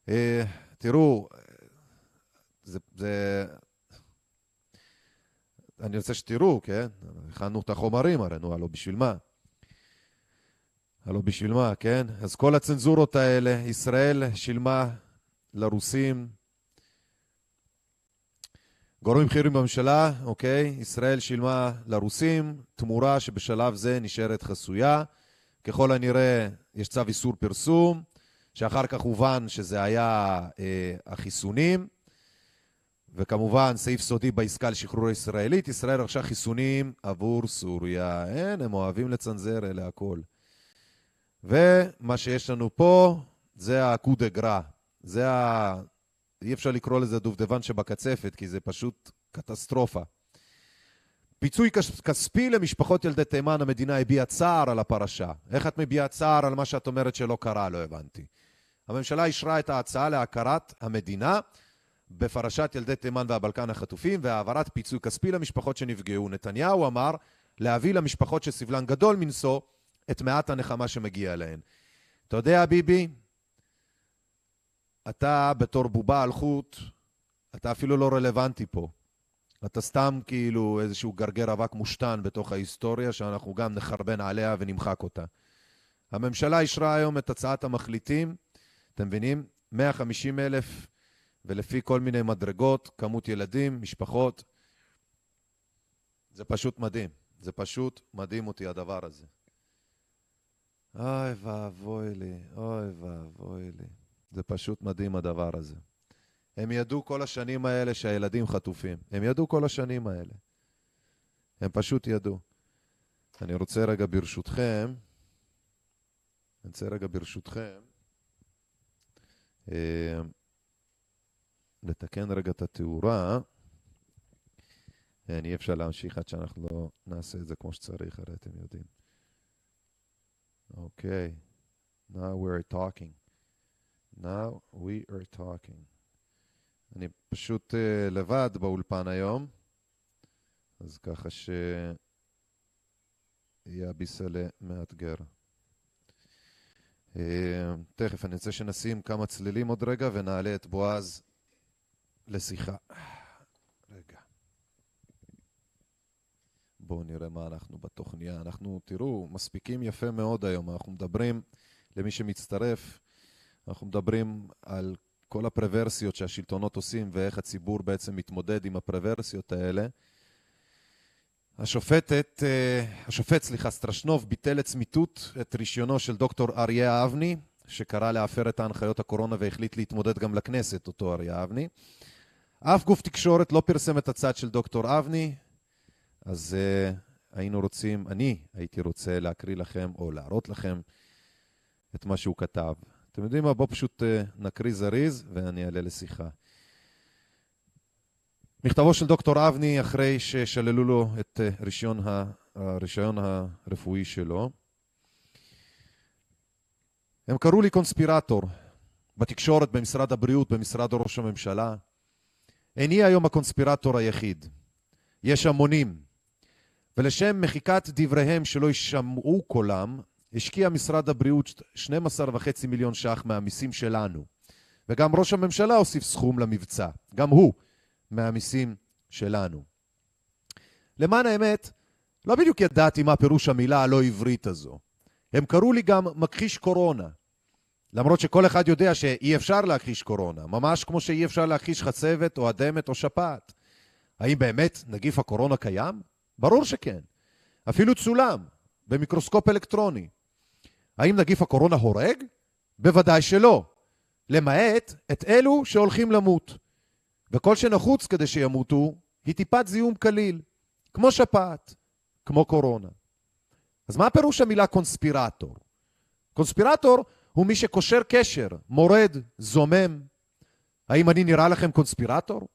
אה, תראו, זה, זה... אני רוצה שתראו, כן? הכנו את החומרים הרי, נו, הלא בשביל מה? הלא בשביל מה, כן? אז כל הצנזורות האלה, ישראל שילמה לרוסים גורמים בכירים בממשלה, אוקיי, ישראל שילמה לרוסים תמורה שבשלב זה נשארת חסויה. ככל הנראה יש צו איסור פרסום, שאחר כך הובן שזה היה אה, החיסונים, וכמובן סעיף סודי בעסקה לשחרור הישראלית, ישראל רכשה חיסונים עבור סוריה. אין, הם אוהבים לצנזר, אלה הכל. ומה שיש לנו פה זה הקו דה גרה, זה ה... אי אפשר לקרוא לזה דובדבן שבקצפת, כי זה פשוט קטסטרופה. פיצוי כספי למשפחות ילדי תימן, המדינה הביעה צער על הפרשה. איך את מביעה צער על מה שאת אומרת שלא קרה? לא הבנתי. הממשלה אישרה את ההצעה להכרת המדינה בפרשת ילדי תימן והבלקן החטופים והעברת פיצוי כספי למשפחות שנפגעו. נתניהו אמר להביא למשפחות שסבלן גדול מנשוא את מעט הנחמה שמגיע להן. אתה יודע, ביבי, אתה בתור בובה על חוט, אתה אפילו לא רלוונטי פה. אתה סתם כאילו איזשהו גרגר אבק מושתן בתוך ההיסטוריה שאנחנו גם נחרבן עליה ונמחק אותה. הממשלה אישרה היום את הצעת המחליטים, אתם מבינים? 150 אלף ולפי כל מיני מדרגות, כמות ילדים, משפחות. זה פשוט מדהים. זה פשוט מדהים אותי הדבר הזה. אוי ואבוי לי, אוי ואבוי לי. זה פשוט מדהים הדבר הזה. הם ידעו כל השנים האלה שהילדים חטופים. הם ידעו כל השנים האלה. הם פשוט ידעו. אני רוצה רגע ברשותכם, אני רוצה רגע ברשותכם, אה, לתקן רגע את התאורה. אי אפשר להמשיך עד שאנחנו לא נעשה את זה כמו שצריך, הרי אתם יודעים. Okay. now we're talking. Now we are talking. אני פשוט uh, לבד באולפן היום, אז ככה שיהיה הביסלה מאתגר. Uh, תכף, אני רוצה שנשים כמה צלילים עוד רגע ונעלה את בועז לשיחה. בואו נראה מה אנחנו בתוכניה. אנחנו, תראו, מספיקים יפה מאוד היום. אנחנו מדברים, למי שמצטרף, אנחנו מדברים על כל הפרוורסיות שהשלטונות עושים ואיך הציבור בעצם מתמודד עם הפרוורסיות האלה. השופטת, אה, השופט, סליחה, סטרשנוב ביטל לצמיתות את רישיונו של דוקטור אריה אבני, שקרא להפר את ההנחיות הקורונה והחליט להתמודד גם לכנסת, אותו אריה אבני. אף גוף תקשורת לא פרסם את הצד של דוקטור אבני, אז uh, היינו רוצים, אני הייתי רוצה להקריא לכם או להראות לכם את מה שהוא כתב. אתם יודעים מה? בואו פשוט uh, נקריא זריז ואני אעלה לשיחה. מכתבו של דוקטור אבני אחרי ששללו לו את uh, רישיון, ה, הרישיון הרפואי שלו. הם קראו לי קונספירטור בתקשורת, במשרד הבריאות, במשרד ראש הממשלה. איני היום הקונספירטור היחיד. יש המונים. ולשם מחיקת דבריהם שלא יישמעו קולם, השקיע משרד הבריאות 12.5 מיליון ש"ח מהמיסים שלנו וגם ראש הממשלה הוסיף סכום למבצע, גם הוא, מהמיסים שלנו. למען האמת, לא בדיוק ידעתי מה פירוש המילה הלא עברית הזו. הם קראו לי גם מכחיש קורונה. למרות שכל אחד יודע שאי אפשר להכחיש קורונה, ממש כמו שאי אפשר להכחיש חצבת או אדמת או שפעת. האם באמת נגיף הקורונה קיים? ברור שכן. אפילו צולם, במיקרוסקופ אלקטרוני. האם נגיף הקורונה הורג? בוודאי שלא. למעט את אלו שהולכים למות. וכל שנחוץ כדי שימותו היא טיפת זיהום קליל, כמו שפעת, כמו קורונה. אז מה פירוש המילה קונספירטור? קונספירטור הוא מי שקושר קשר, מורד, זומם. האם אני נראה לכם קונספירטור?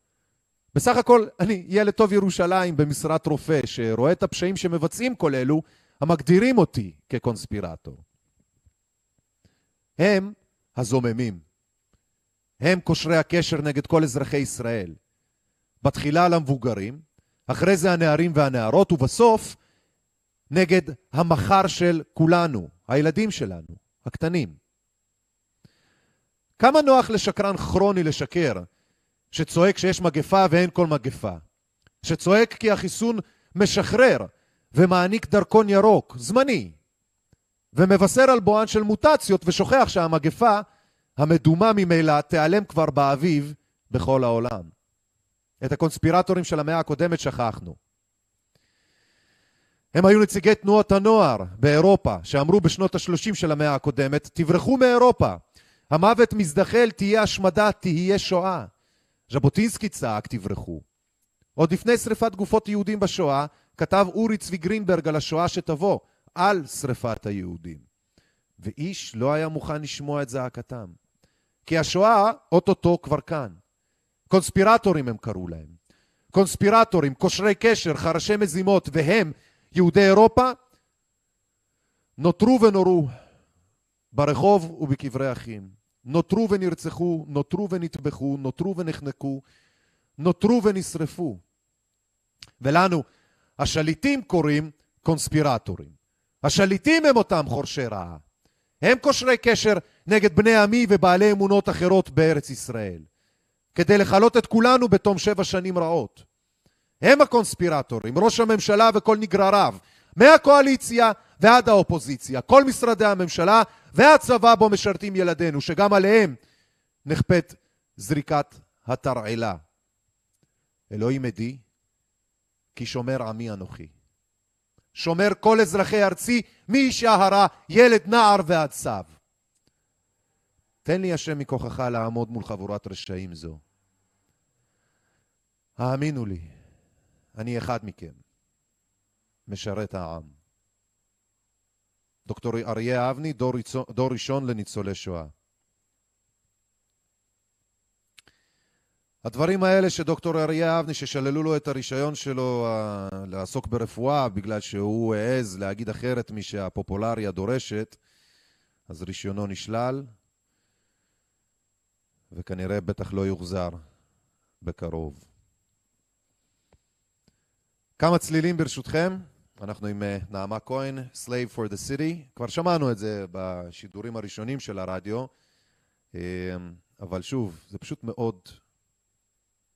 בסך הכל אני ילד טוב ירושלים במשרת רופא שרואה את הפשעים שמבצעים כל אלו המגדירים אותי כקונספירטור. הם הזוממים. הם קושרי הקשר נגד כל אזרחי ישראל. בתחילה למבוגרים, אחרי זה הנערים והנערות, ובסוף נגד המחר של כולנו, הילדים שלנו, הקטנים. כמה נוח לשקרן כרוני לשקר, שצועק שיש מגפה ואין כל מגפה. שצועק כי החיסון משחרר ומעניק דרכון ירוק, זמני, ומבשר על בואן של מוטציות ושוכח שהמגפה המדומה ממילא תיעלם כבר באביב בכל העולם. את הקונספירטורים של המאה הקודמת שכחנו. הם היו נציגי תנועות הנוער באירופה, שאמרו בשנות ה-30 של המאה הקודמת, תברחו מאירופה, המוות מזדחל, תהיה השמדה, תהיה שואה. ז'בוטינסקי צעק, תברחו. עוד לפני שריפת גופות יהודים בשואה, כתב אורי צבי גרינברג על השואה שתבוא, על שריפת היהודים. ואיש לא היה מוכן לשמוע את זעקתם. כי השואה אוטוטו כבר כאן. קונספירטורים הם קראו להם. קונספירטורים, קושרי קשר, חרשי מזימות, והם, יהודי אירופה, נותרו ונורו ברחוב ובקברי אחים. נותרו ונרצחו, נותרו ונטבחו, נותרו ונחנקו, נותרו ונשרפו. ולנו, השליטים קוראים קונספירטורים. השליטים הם אותם חורשי רעה. הם קושרי קשר נגד בני עמי ובעלי אמונות אחרות בארץ ישראל, כדי לכלות את כולנו בתום שבע שנים רעות. הם הקונספירטורים, ראש הממשלה וכל נגרריו, מהקואליציה ועד האופוזיציה, כל משרדי הממשלה והצבא בו משרתים ילדינו, שגם עליהם נכפית זריקת התרעלה. אלוהים עדי, כי שומר עמי אנוכי. שומר כל אזרחי ארצי, מאישה הרה, ילד, נער ועד סב. תן לי השם מכוחך לעמוד מול חבורת רשעים זו. האמינו לי, אני אחד מכם, משרת העם. דוקטור אריה אבני, דור, דור ראשון לניצולי שואה. הדברים האלה שדוקטור אריה אבני, ששללו לו את הרישיון שלו uh, לעסוק ברפואה בגלל שהוא העז להגיד אחרת משהפופולריה דורשת, אז רישיונו נשלל, וכנראה בטח לא יוחזר בקרוב. כמה צלילים ברשותכם, אנחנו עם uh, נעמה כהן, Slave for the City, כבר שמענו את זה בשידורים הראשונים של הרדיו, uh, אבל שוב, זה פשוט מאוד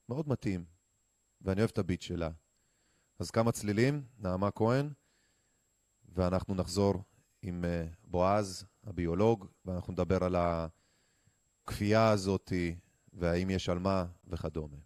מאוד מתאים, ואני אוהב את הביט שלה. אז כמה צלילים, נעמה כהן, ואנחנו נחזור עם אה, בועז, הביולוג, ואנחנו נדבר על הכפייה הזאת, והאם יש על מה וכדומה.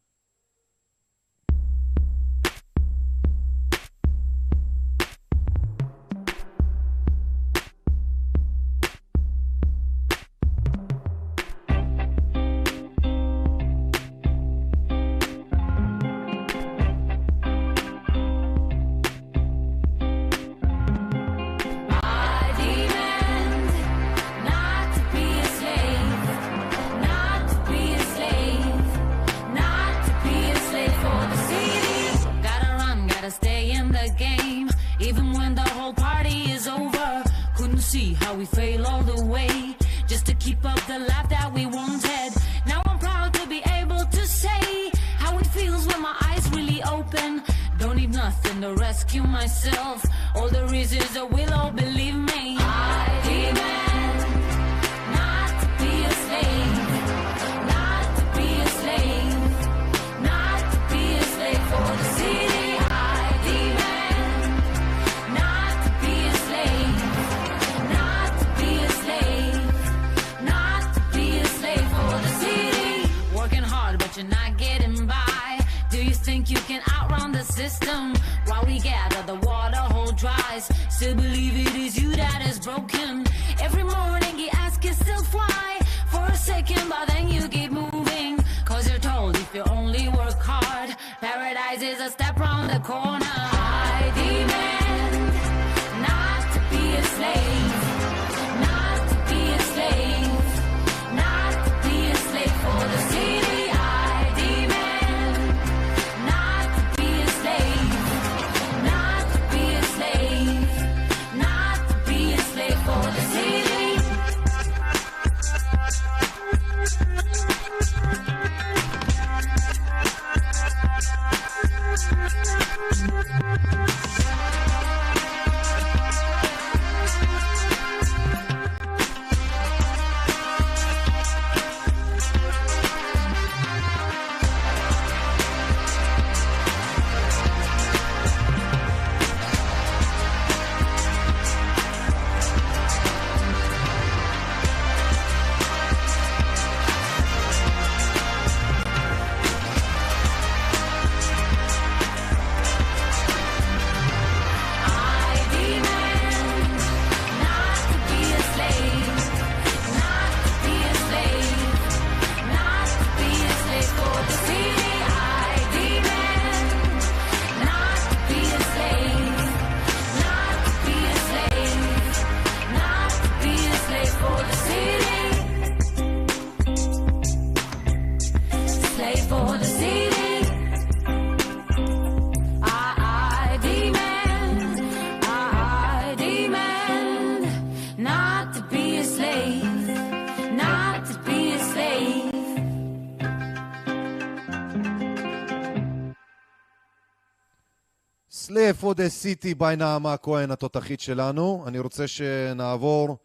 The city by נעמה כהן התותחית שלנו. אני רוצה שנעבור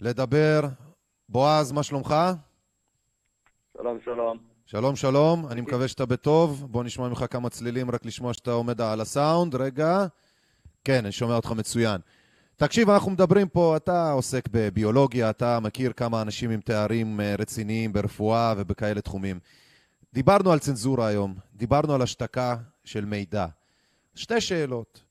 לדבר. בועז, מה שלומך? שלום, שלום. שלום, שלום, אני מקווה שאתה בטוב. בוא נשמע ממך כמה צלילים, רק לשמוע שאתה עומד על הסאונד. רגע. כן, אני שומע אותך מצוין. תקשיב, אנחנו מדברים פה, אתה עוסק בביולוגיה, אתה מכיר כמה אנשים עם תארים אה, רציניים ברפואה ובכאלה תחומים. דיברנו על צנזורה היום, דיברנו על השתקה של מידע. שתי שאלות.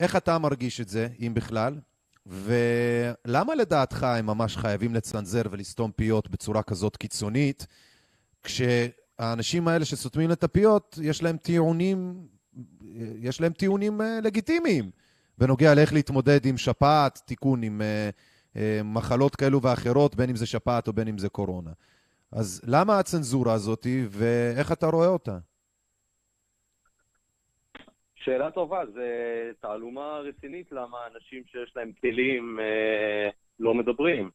איך אתה מרגיש את זה, אם בכלל? ולמה לדעתך הם ממש חייבים לצנזר ולסתום פיות בצורה כזאת קיצונית, כשהאנשים האלה שסותמים את הפיות, יש להם טיעונים, יש להם טיעונים אה, לגיטימיים בנוגע לאיך להתמודד עם שפעת, תיקון עם אה, אה, מחלות כאלו ואחרות, בין אם זה שפעת או בין אם זה קורונה. אז למה הצנזורה הזאת ואיך אתה רואה אותה? שאלה טובה, זו תעלומה רצינית למה אנשים שיש להם כלים אה, לא מדברים.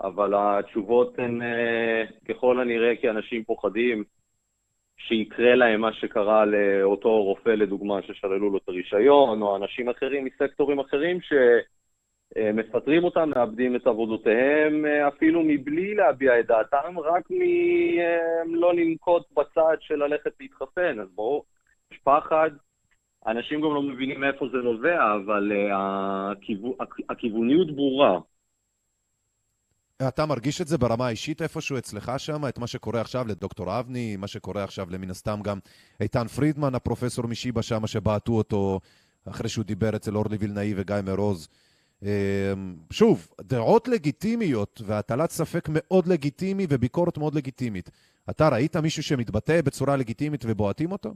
אבל התשובות הן אה, ככל הנראה כי אנשים פוחדים שיקרה להם מה שקרה לאותו רופא, לדוגמה, ששללו לו את הרישיון, או אנשים אחרים מסקטורים אחרים שמפטרים אותם, מאבדים את עבודותיהם, אה, אפילו מבלי להביע את דעתם, רק מלא לנקוט בצעד של ללכת להתחסן. אז ברור, יש פחד. אנשים גם לא מבינים מאיפה זה נובע, אבל uh, הכיו... הכיווניות ברורה. אתה מרגיש את זה ברמה האישית איפשהו אצלך שם, את מה שקורה עכשיו לדוקטור אבני, מה שקורה עכשיו למן הסתם גם איתן פרידמן, הפרופסור משיבא שם, שבעטו אותו אחרי שהוא דיבר אצל אורלי וילנאי וגיא מרוז. שוב, דעות לגיטימיות והטלת ספק מאוד לגיטימי וביקורת מאוד לגיטימית. אתה ראית מישהו שמתבטא בצורה לגיטימית ובועטים אותו?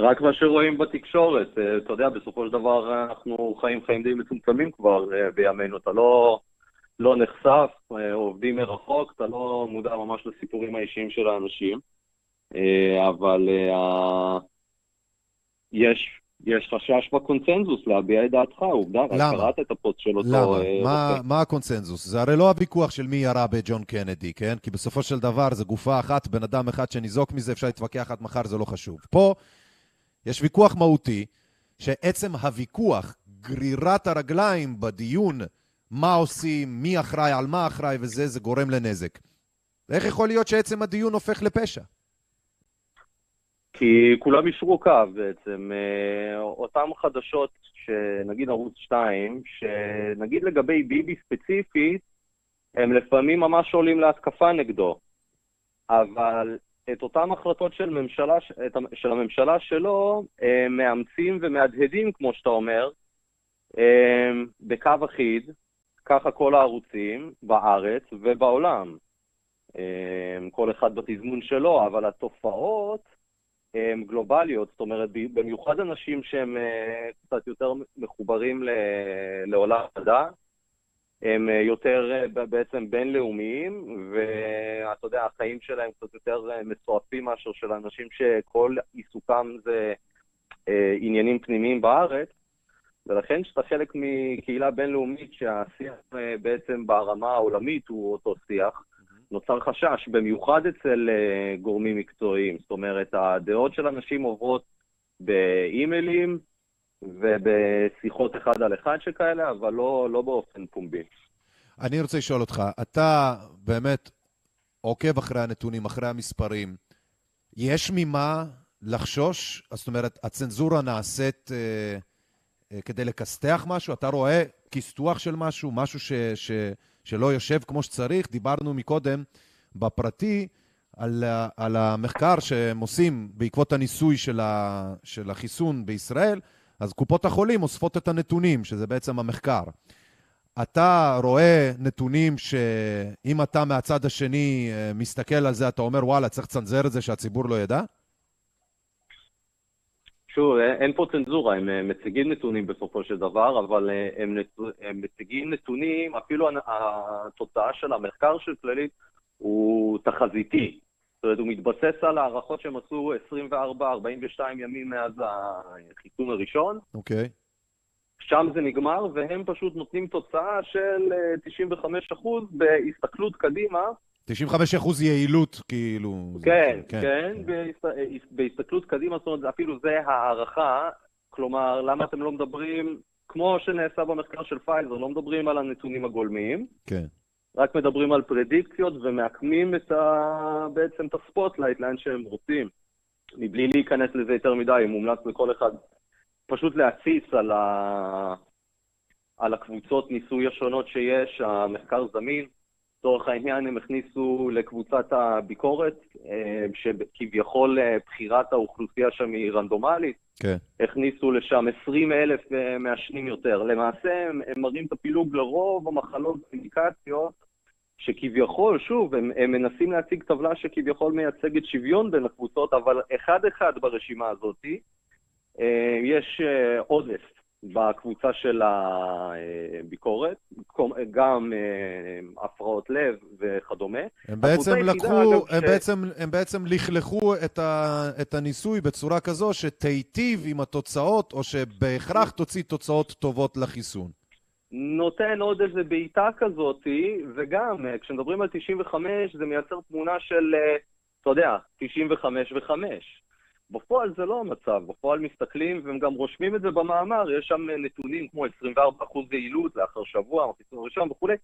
רק מה שרואים בתקשורת, אתה יודע, בסופו של דבר אנחנו חיים חיים די מצומצמים כבר בימינו, אתה לא, לא נחשף, עובדים מרחוק, אתה לא מודע ממש לסיפורים האישיים של האנשים, אבל יש, יש חשש בקונצנזוס להביע את דעתך, עובדה, למה? רק קראת את הפוסט של אותו... למה? אה, מה. מה הקונצנזוס? זה הרי לא הוויכוח של מי ירה בג'ון קנדי, כן? כי בסופו של דבר זה גופה אחת, בן אדם אחד שניזוק מזה, אפשר להתווכח עד מחר, זה לא חשוב. פה יש ויכוח מהותי, שעצם הוויכוח, גרירת הרגליים בדיון, מה עושים, מי אחראי, על מה אחראי וזה, זה גורם לנזק. איך יכול להיות שעצם הדיון הופך לפשע? כי כולם אישרו קו בעצם. אה, אותם חדשות, שנגיד ערוץ 2, שנגיד לגבי ביבי ספציפית, הם לפעמים ממש עולים להתקפה נגדו. אבל את אותן החלטות של, ממשלה, של הממשלה שלו אה, מאמצים ומהדהדים, כמו שאתה אומר, אה, בקו אחיד, ככה כל הערוצים בארץ ובעולם. אה, כל אחד בתזמון שלו, אבל התופעות הן גלובליות, זאת אומרת, במיוחד אנשים שהם קצת יותר מחוברים לעולם המדע, הם אה, יותר אה, בעצם בינלאומיים, ואתה יודע, החיים שלהם קצת יותר אה, מסועפים מאשר של אנשים שכל עיסוקם זה אה, עניינים פנימיים בארץ, ולכן כשאתה חלק מקהילה בינלאומית שהשיח אה, בעצם ברמה העולמית הוא אותו שיח, נוצר חשש, במיוחד אצל אה, גורמים מקצועיים. זאת אומרת, הדעות של אנשים עוברות באימיילים ובשיחות אחד על אחד שכאלה, אבל לא, לא באופן פומבי. אני רוצה לשאול אותך, אתה באמת עוקב אחרי הנתונים, אחרי המספרים. יש ממה לחשוש? זאת אומרת, הצנזורה נעשית אה, אה, כדי לכסתח משהו? אתה רואה כסתוח של משהו? משהו ש, ש, שלא יושב כמו שצריך? דיברנו מקודם בפרטי על, על המחקר שהם עושים בעקבות הניסוי של, ה, של החיסון בישראל, אז קופות החולים אוספות את הנתונים, שזה בעצם המחקר. אתה רואה נתונים שאם אתה מהצד השני אה, מסתכל על זה, אתה אומר, וואלה, צריך לצנזר את זה שהציבור לא ידע? שוב, אין אין פה צנזורה, הם אה, מציגים נתונים בסופו של דבר, אבל אה, הם, נת... הם מציגים נתונים, אפילו התוצאה של המחקר של כללית הוא תחזיתי. זאת אומרת, הוא מתבסס על הערכות שהם עשו 24-42 ימים מאז החיסון הראשון, אוקיי. שם זה נגמר, והם פשוט נותנים תוצאה של אה, 95% בהסתכלות קדימה, 95% יעילות, כאילו... זה- כן, כן, בהסת- בהסתכלות קדימה, זאת אומרת, אפילו זה הערכה, כלומר, למה אתם לא מדברים, כמו שנעשה במחקר של פייזר, לא מדברים על הנתונים הגולמיים, כן. רק מדברים על פרדיקציות ומעקמים את ה... בעצם את ה spotlight לאן שהם רוצים. מבלי להיכנס לזה יותר מדי, מומלץ לכל אחד פשוט להציץ על, ה... על הקבוצות ניסוי השונות שיש, המחקר זמין. לצורך העניין הם הכניסו לקבוצת הביקורת, אה, שכביכול אה, בחירת האוכלוסייה שם היא רנדומלית, כן. הכניסו לשם 20 אלף אה, מעשנים יותר. למעשה הם, הם מראים את הפילוג לרוב המחלות ואינדיקציות, שכביכול, שוב, הם, הם מנסים להציג טבלה שכביכול מייצגת שוויון בין הקבוצות, אבל אחד-אחד ברשימה הזאת אה, יש אה, עודף בקבוצה של הביקורת, גם אה, הפרעות לב וכדומה. הם בעצם לקחו, הם ש- בעצם, הם בעצם לכלכו את, ה, את הניסוי בצורה כזו שתיטיב עם התוצאות, או שבהכרח תוציא תוצאות טובות לחיסון. נותן עוד איזה בעיטה כזאתי, וגם אה, כשמדברים על 95 זה מייצר תמונה של, אה, אתה יודע, 95 ו-5. בפועל זה לא המצב, בפועל מסתכלים והם גם רושמים את זה במאמר, יש שם אה, נתונים כמו 24% יעילות לאחר שבוע, החיסון הראשון וכולי.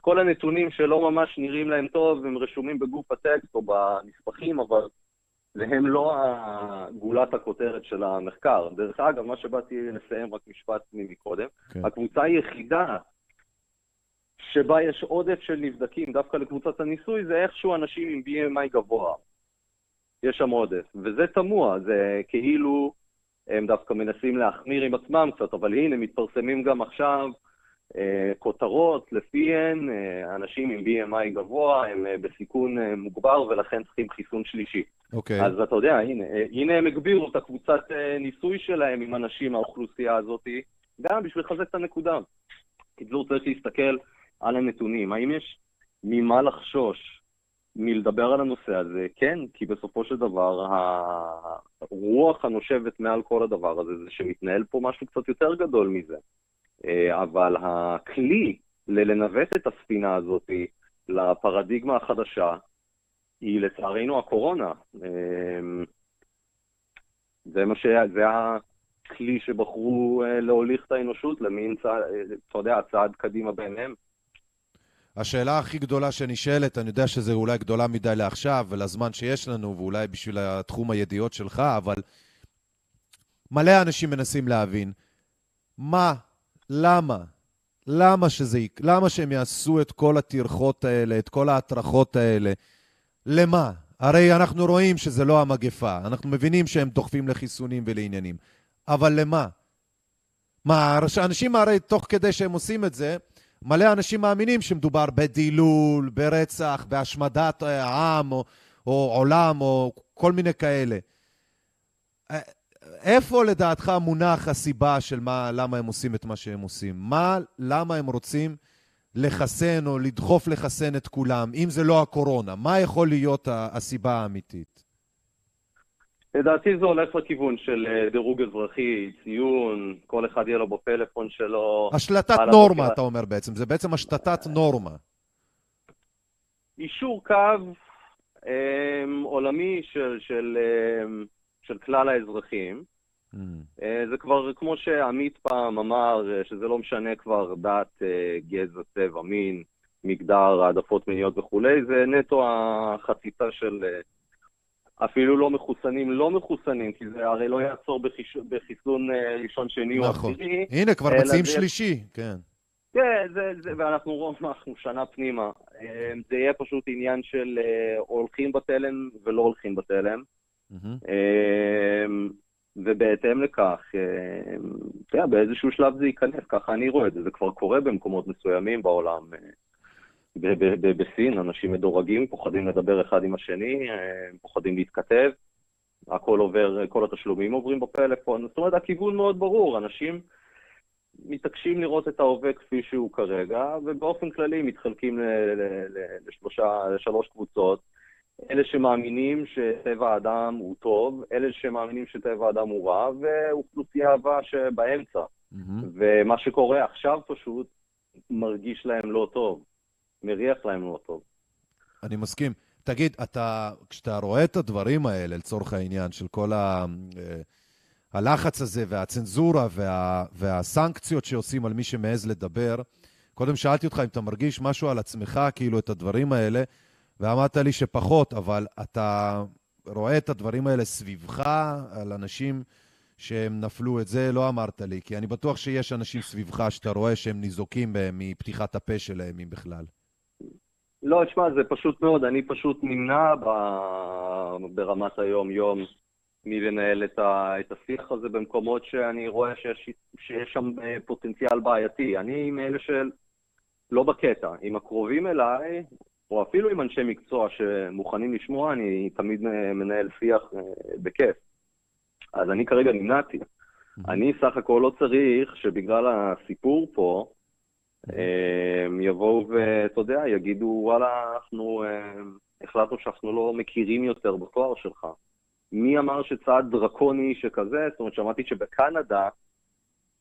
כל הנתונים שלא ממש נראים להם טוב, הם רשומים בגוף הטקסט או בנספחים, אבל והם לא גולת הכותרת של המחקר. דרך אגב, מה שבאתי לסיים, רק משפט מקודם, כן. הקבוצה היחידה שבה יש עודף של נבדקים דווקא לקבוצת הניסוי, זה איכשהו אנשים עם BMI גבוה. יש שם עודף, וזה תמוה, זה כאילו הם דווקא מנסים להחמיר עם עצמם קצת, אבל הנה, מתפרסמים גם עכשיו כותרות לפיהן אה, אנשים עם BMI גבוה הם אה, בסיכון אה, מוגבר ולכן צריכים חיסון שלישי. אוקיי. אז אתה יודע, הנה, אה, הנה הם הגבירו את הקבוצת אה, ניסוי שלהם עם אנשים מהאוכלוסייה הזאת, גם בשביל לחזק את הנקודה. קיצור, צריך להסתכל על הנתונים. האם יש ממה לחשוש מלדבר על הנושא הזה? כן, כי בסופו של דבר, הרוח הנושבת מעל כל הדבר הזה זה שמתנהל פה משהו קצת יותר גדול מזה. אה, אבל הכלי ללנווט את הספינה הזאת לפרדיגמה החדשה, היא לצערנו הקורונה. אמ, זה מה ש... זה הכלי שבחרו אה, להוליך את האנושות למין צעד, אתה יודע, צעד קדימה ביניהם. השאלה הכי גדולה שנשאלת, אני יודע שזה אולי גדולה מדי לעכשיו ולזמן שיש לנו, ואולי בשביל התחום הידיעות שלך, אבל מלא אנשים מנסים להבין מה, למה, למה שזה, ייק- למה שהם יעשו את כל הטרחות האלה, את כל ההטרחות האלה, למה? הרי אנחנו רואים שזה לא המגפה, אנחנו מבינים שהם דוחפים לחיסונים ולעניינים, אבל למה? מה, אנשים הרי תוך כדי שהם עושים את זה, מלא אנשים מאמינים שמדובר בדילול, ברצח, בהשמדת עם או, או עולם או כל מיני כאלה. איפה לדעתך מונח הסיבה של מה, למה הם עושים את מה שהם עושים? מה, למה הם רוצים לחסן או לדחוף לחסן את כולם, אם זה לא הקורונה? מה יכול להיות הסיבה האמיתית? לדעתי זה הולך לכיוון של אה, דירוג אזרחי, ציון, כל אחד יהיה לו בפלאפון שלו. השלטת נורמה, אתה אומר בעצם, זה בעצם השתתת נורמה. אישור קו אה, עולמי של, של, אה, של כלל האזרחים. Mm. אה, זה כבר, כמו שעמית פעם אמר, אה, שזה לא משנה כבר דת, אה, גזע, צבע, מין, מגדר, העדפות מיניות וכולי, זה נטו החציצה של אפילו לא מחוסנים, לא מחוסנים, כי זה הרי לא יעצור בחיש... בחיסון ראשון, שני או נכון. עשירי. הנה, כבר מציעים זה... שלישי, כן. כן, זה, זה, ואנחנו אנחנו שנה פנימה. זה יהיה פשוט עניין של הולכים בתלם ולא הולכים בתלם. Mm-hmm. ובהתאם לכך, אה, אתה יודע, באיזשהו שלב זה ייכנס, ככה אני רואה את זה, זה כבר קורה במקומות מסוימים בעולם. אה, בסין אנשים מדורגים, פוחדים לדבר אחד עם השני, אה, פוחדים להתכתב, הכל עובר, כל התשלומים עוברים בפלאפון, זאת אומרת, הכיוון מאוד ברור, אנשים מתעקשים לראות את ההווה כפי שהוא כרגע, ובאופן כללי מתחלקים לשלוש קבוצות. אלה שמאמינים שטבע האדם הוא טוב, אלה שמאמינים שטבע האדם הוא רע, ואוכלוסייה הבאה שבאמצע. Mm-hmm. ומה שקורה עכשיו פשוט מרגיש להם לא טוב, מריח להם לא טוב. אני מסכים. תגיד, אתה, כשאתה רואה את הדברים האלה, לצורך העניין, של כל ה... אה, הלחץ הזה והצנזורה וה, והסנקציות שעושים על מי שמעז לדבר, קודם שאלתי אותך אם אתה מרגיש משהו על עצמך, כאילו, את הדברים האלה, ואמרת לי שפחות, אבל אתה רואה את הדברים האלה סביבך, על אנשים שהם נפלו, את זה לא אמרת לי, כי אני בטוח שיש אנשים סביבך שאתה רואה שהם ניזוקים מפתיחת הפה שלהם, אם בכלל. לא, תשמע, זה פשוט מאוד, אני פשוט נמנע ב... ברמת היום-יום מלנהל את, ה... את השיח הזה במקומות שאני רואה שיש, שיש שם אה, פוטנציאל בעייתי. אני מאלה של... לא בקטע. עם הקרובים אליי, או אפילו עם אנשי מקצוע שמוכנים לשמוע, אני תמיד מנהל שיח אה, בכיף. אז אני כרגע נמנעתי. אני סך הכל לא צריך שבגלל הסיפור פה, הם אה, יבואו ואתה יודע, יגידו, וואלה, אנחנו אה, החלטנו שאנחנו לא מכירים יותר בתואר שלך. מי אמר שצעד דרקוני שכזה? זאת אומרת, שמעתי שבקנדה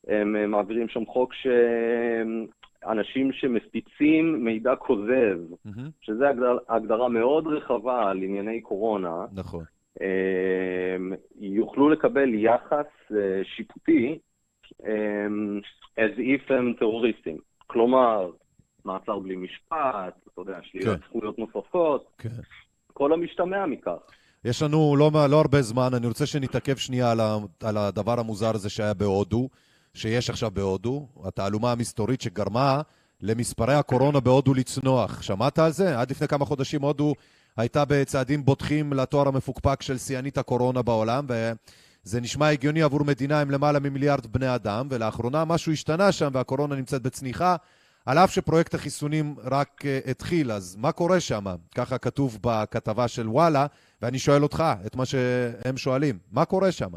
הם מעבירים שם חוק ש... אנשים שמפיצים מידע כוזב, mm-hmm. שזו הגדר, הגדרה מאוד רחבה על ענייני קורונה, נכון. הם, יוכלו לקבל יחס uh, שיפוטי um, as if הם טרוריסטים. כלומר, מעצר בלי משפט, אתה יודע, שלילת כן. זכויות נוספות, כן. כל המשתמע מכך. יש לנו לא, לא הרבה זמן, אני רוצה שנתעכב שנייה על, ה, על הדבר המוזר הזה שהיה בהודו. שיש עכשיו בהודו, התעלומה המסתורית שגרמה למספרי הקורונה בהודו לצנוח. שמעת על זה? עד לפני כמה חודשים הודו הייתה בצעדים בוטחים לתואר המפוקפק של שיאנית הקורונה בעולם, וזה נשמע הגיוני עבור מדינה עם למעלה ממיליארד בני אדם, ולאחרונה משהו השתנה שם והקורונה נמצאת בצניחה, על אף שפרויקט החיסונים רק uh, התחיל, אז מה קורה שם? ככה כתוב בכתבה של וואלה, ואני שואל אותך את מה שהם שואלים, מה קורה שם?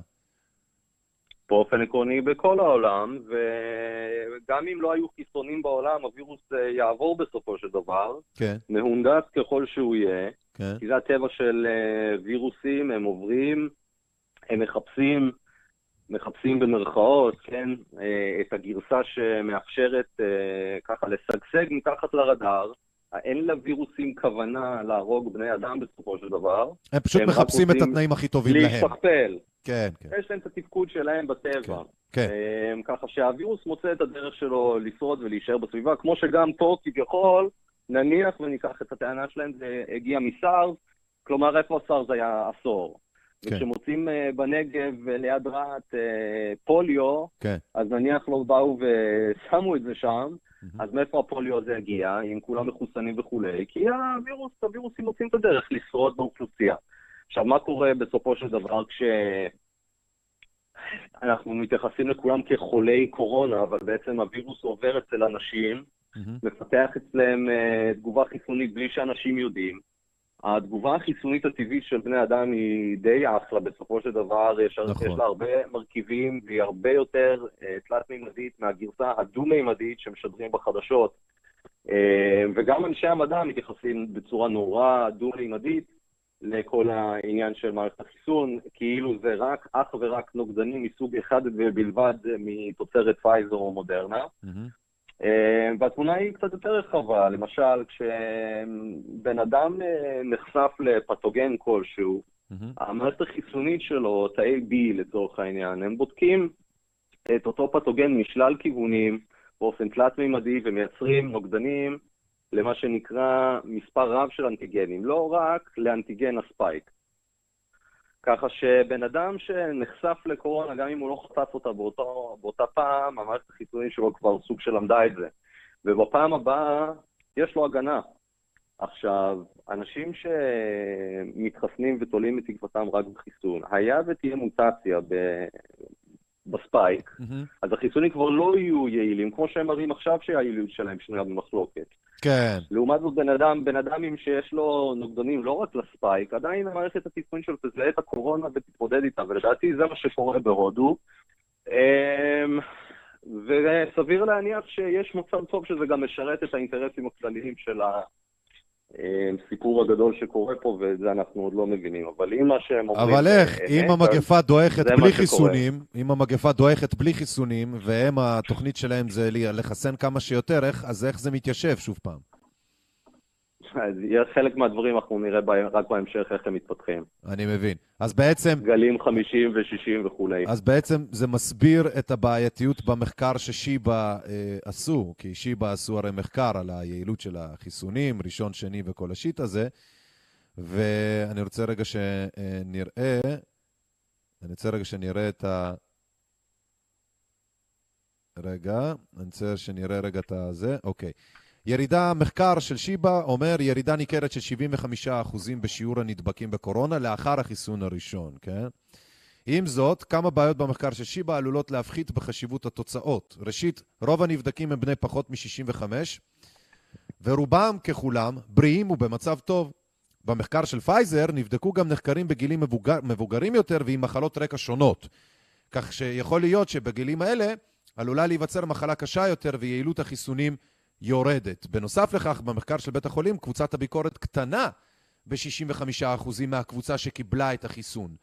באופן עקרוני בכל העולם, וגם אם לא היו חיסונים בעולם, הווירוס אה, יעבור בסופו של דבר, כן. מהונדס ככל שהוא יהיה, כן. כי זה הטבע של אה, וירוסים, הם עוברים, הם מחפשים, מחפשים במרכאות, כן, אה, את הגרסה שמאפשרת ככה לשגשג מתחת לרדאר. אין לווירוסים כוונה להרוג בני אדם בסופו של דבר. הם פשוט הם מחפשים את התנאים הכי טובים להם. להשתכפל. כן, כן. יש להם את התפקוד שלהם בטבע. כן. כן. ככה שהווירוס מוצא את הדרך שלו לשרוד ולהישאר בסביבה, כמו שגם פה כביכול, נניח וניקח את הטענה שלהם, זה הגיע מסארס, כלומר איפה הסארס היה עשור. כן. וכשמוצאים uh, בנגב uh, ליד רהט uh, פוליו, כן. אז נניח לא באו ושמו את זה שם, אז מאיפה הפוליו הזה הגיע, אם כולם מחוסנים וכולי? כי הווירוס, הווירוסים מוצאים את הדרך לשרוד באוכלוסייה. עכשיו, מה קורה בסופו של דבר כשאנחנו מתייחסים לכולם כחולי קורונה, אבל בעצם הווירוס עובר אצל אנשים, מפתח אצלם אה, תגובה חיסונית בלי שאנשים יודעים. התגובה החיסונית הטבעית של בני אדם היא די אחלה, בסופו של דבר יש, נכון. יש לה הרבה מרכיבים והיא הרבה יותר אה, תלת-מימדית מהגרסה הדו-מימדית שמשדרים בחדשות. אה, וגם אנשי המדע מתייחסים בצורה נורא דו-מימדית לכל העניין של מערכת החיסון, כאילו זה רק, אך ורק נוגדנים מסוג אחד ובלבד מתוצרת פייזר או מודרנה. אה, והתמונה היא קצת יותר רחבה, למשל כשבן אדם אה, נחשף לפתוגן כלשהו, המערכת החיסונית שלו, תאי B לצורך העניין, הם בודקים את אותו פתוגן משלל כיוונים באופן תלת-מימדי ומייצרים נוגדנים למה שנקרא מספר רב של אנטיגנים, לא רק לאנטיגן הספייק. ככה שבן אדם שנחשף לקורונה, גם אם הוא לא חטף אותה באותו, באותה פעם, המערכת החיסונית שלו כבר סוג של למדה את זה. ובפעם הבאה יש לו הגנה. עכשיו, אנשים שמתחסנים ותולים את תקוותם רק בחיסון, היה ותהיה מוטציה ב... בספייק, אז החיסונים כבר לא יהיו יעילים, כמו שהם מראים עכשיו שהיעילות שלהם שנויה במחלוקת. כן. לעומת זאת, בן אדם, בן אדם שיש לו נוגדנים לא רק לספייק, עדיין המערכת הטיפולית שלו תזהה את הקורונה ותתמודד איתה, ולדעתי זה מה שקורה בהודו. אמ, וסביר להניח שיש מצב טוב שזה גם משרת את האינטרסים הכלליים של הסיפור הגדול שקורה פה, ואת זה אנחנו עוד לא מבינים. אבל אם מה שהם אומרים... אבל איך, זה אם המגפה דועכת בלי. חיסונים, אם המגפה דועכת בלי חיסונים, והם, התוכנית שלהם זה לחסן כמה שיותר, איך- אז איך זה מתיישב שוב פעם? חלק מהדברים אנחנו נראה בהם- רק בהמשך איך הם מתפתחים. אני מבין. אז בעצם, גלים 50 ו-60 וכולי. אז בעצם זה מסביר את הבעייתיות במחקר ששיבא אה, עשו, כי שיבא עשו הרי מחקר על היעילות של החיסונים, ראשון, שני וכל השיט הזה, ואני רוצה רגע שנראה, אני רוצה רגע שנראה את ה... רגע, אני רוצה שנראה רגע את הזה, אוקיי. ירידה, מחקר של שיבא אומר ירידה ניכרת של 75% בשיעור הנדבקים בקורונה לאחר החיסון הראשון, כן? עם זאת, כמה בעיות במחקר של שיבא עלולות להפחית בחשיבות התוצאות. ראשית, רוב הנבדקים הם בני פחות מ-65, ורובם ככולם בריאים ובמצב טוב. במחקר של פייזר נבדקו גם נחקרים בגילים מבוגר, מבוגרים יותר ועם מחלות רקע שונות. כך שיכול להיות שבגילים האלה עלולה להיווצר מחלה קשה יותר ויעילות החיסונים יורדת. בנוסף לכך, במחקר של בית החולים, קבוצת הביקורת קטנה ב-65% מהקבוצה שקיבלה את החיסון.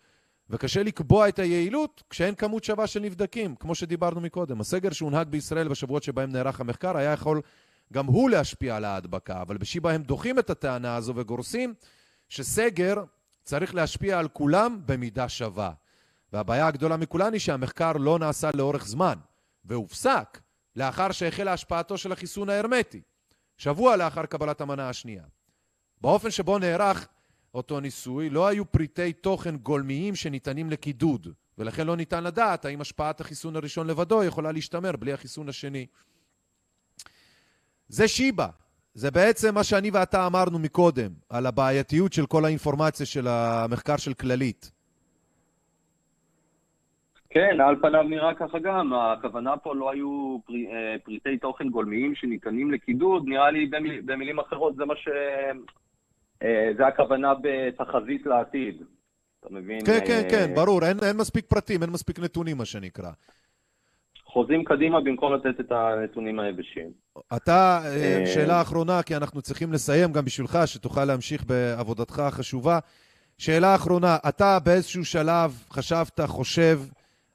וקשה לקבוע את היעילות כשאין כמות שווה של נבדקים, כמו שדיברנו מקודם. הסגר שהונהג בישראל בשבועות שבהם נערך המחקר היה יכול גם הוא להשפיע על ההדבקה, אבל בשיבא הם דוחים את הטענה הזו וגורסים שסגר צריך להשפיע על כולם במידה שווה. והבעיה הגדולה מכולן היא שהמחקר לא נעשה לאורך זמן, והופסק לאחר שהחלה השפעתו של החיסון ההרמטי, שבוע לאחר קבלת המנה השנייה. באופן שבו נערך אותו ניסוי, לא היו פריטי תוכן גולמיים שניתנים לקידוד, ולכן לא ניתן לדעת האם השפעת החיסון הראשון לבדו יכולה להשתמר בלי החיסון השני. זה שיבא. זה בעצם מה שאני ואתה אמרנו מקודם, על הבעייתיות של כל האינפורמציה של המחקר של כללית. כן, על פניו נראה ככה גם. הכוונה פה לא היו פרי, אה, פריטי תוכן גולמיים שניתנים לקידוד, נראה לי במיל, במילים אחרות זה מה ש... אה, זה הכוונה בתחזית לעתיד. אתה מבין? כן, כן, אה, כן, ברור, אין, אין מספיק פרטים, אין מספיק נתונים, מה שנקרא. חוזים קדימה במקום לתת את הנתונים היבשים. אתה, שאלה אחרונה, כי אנחנו צריכים לסיים גם בשבילך, שתוכל להמשיך בעבודתך החשובה. שאלה אחרונה, אתה באיזשהו שלב חשבת, חושב,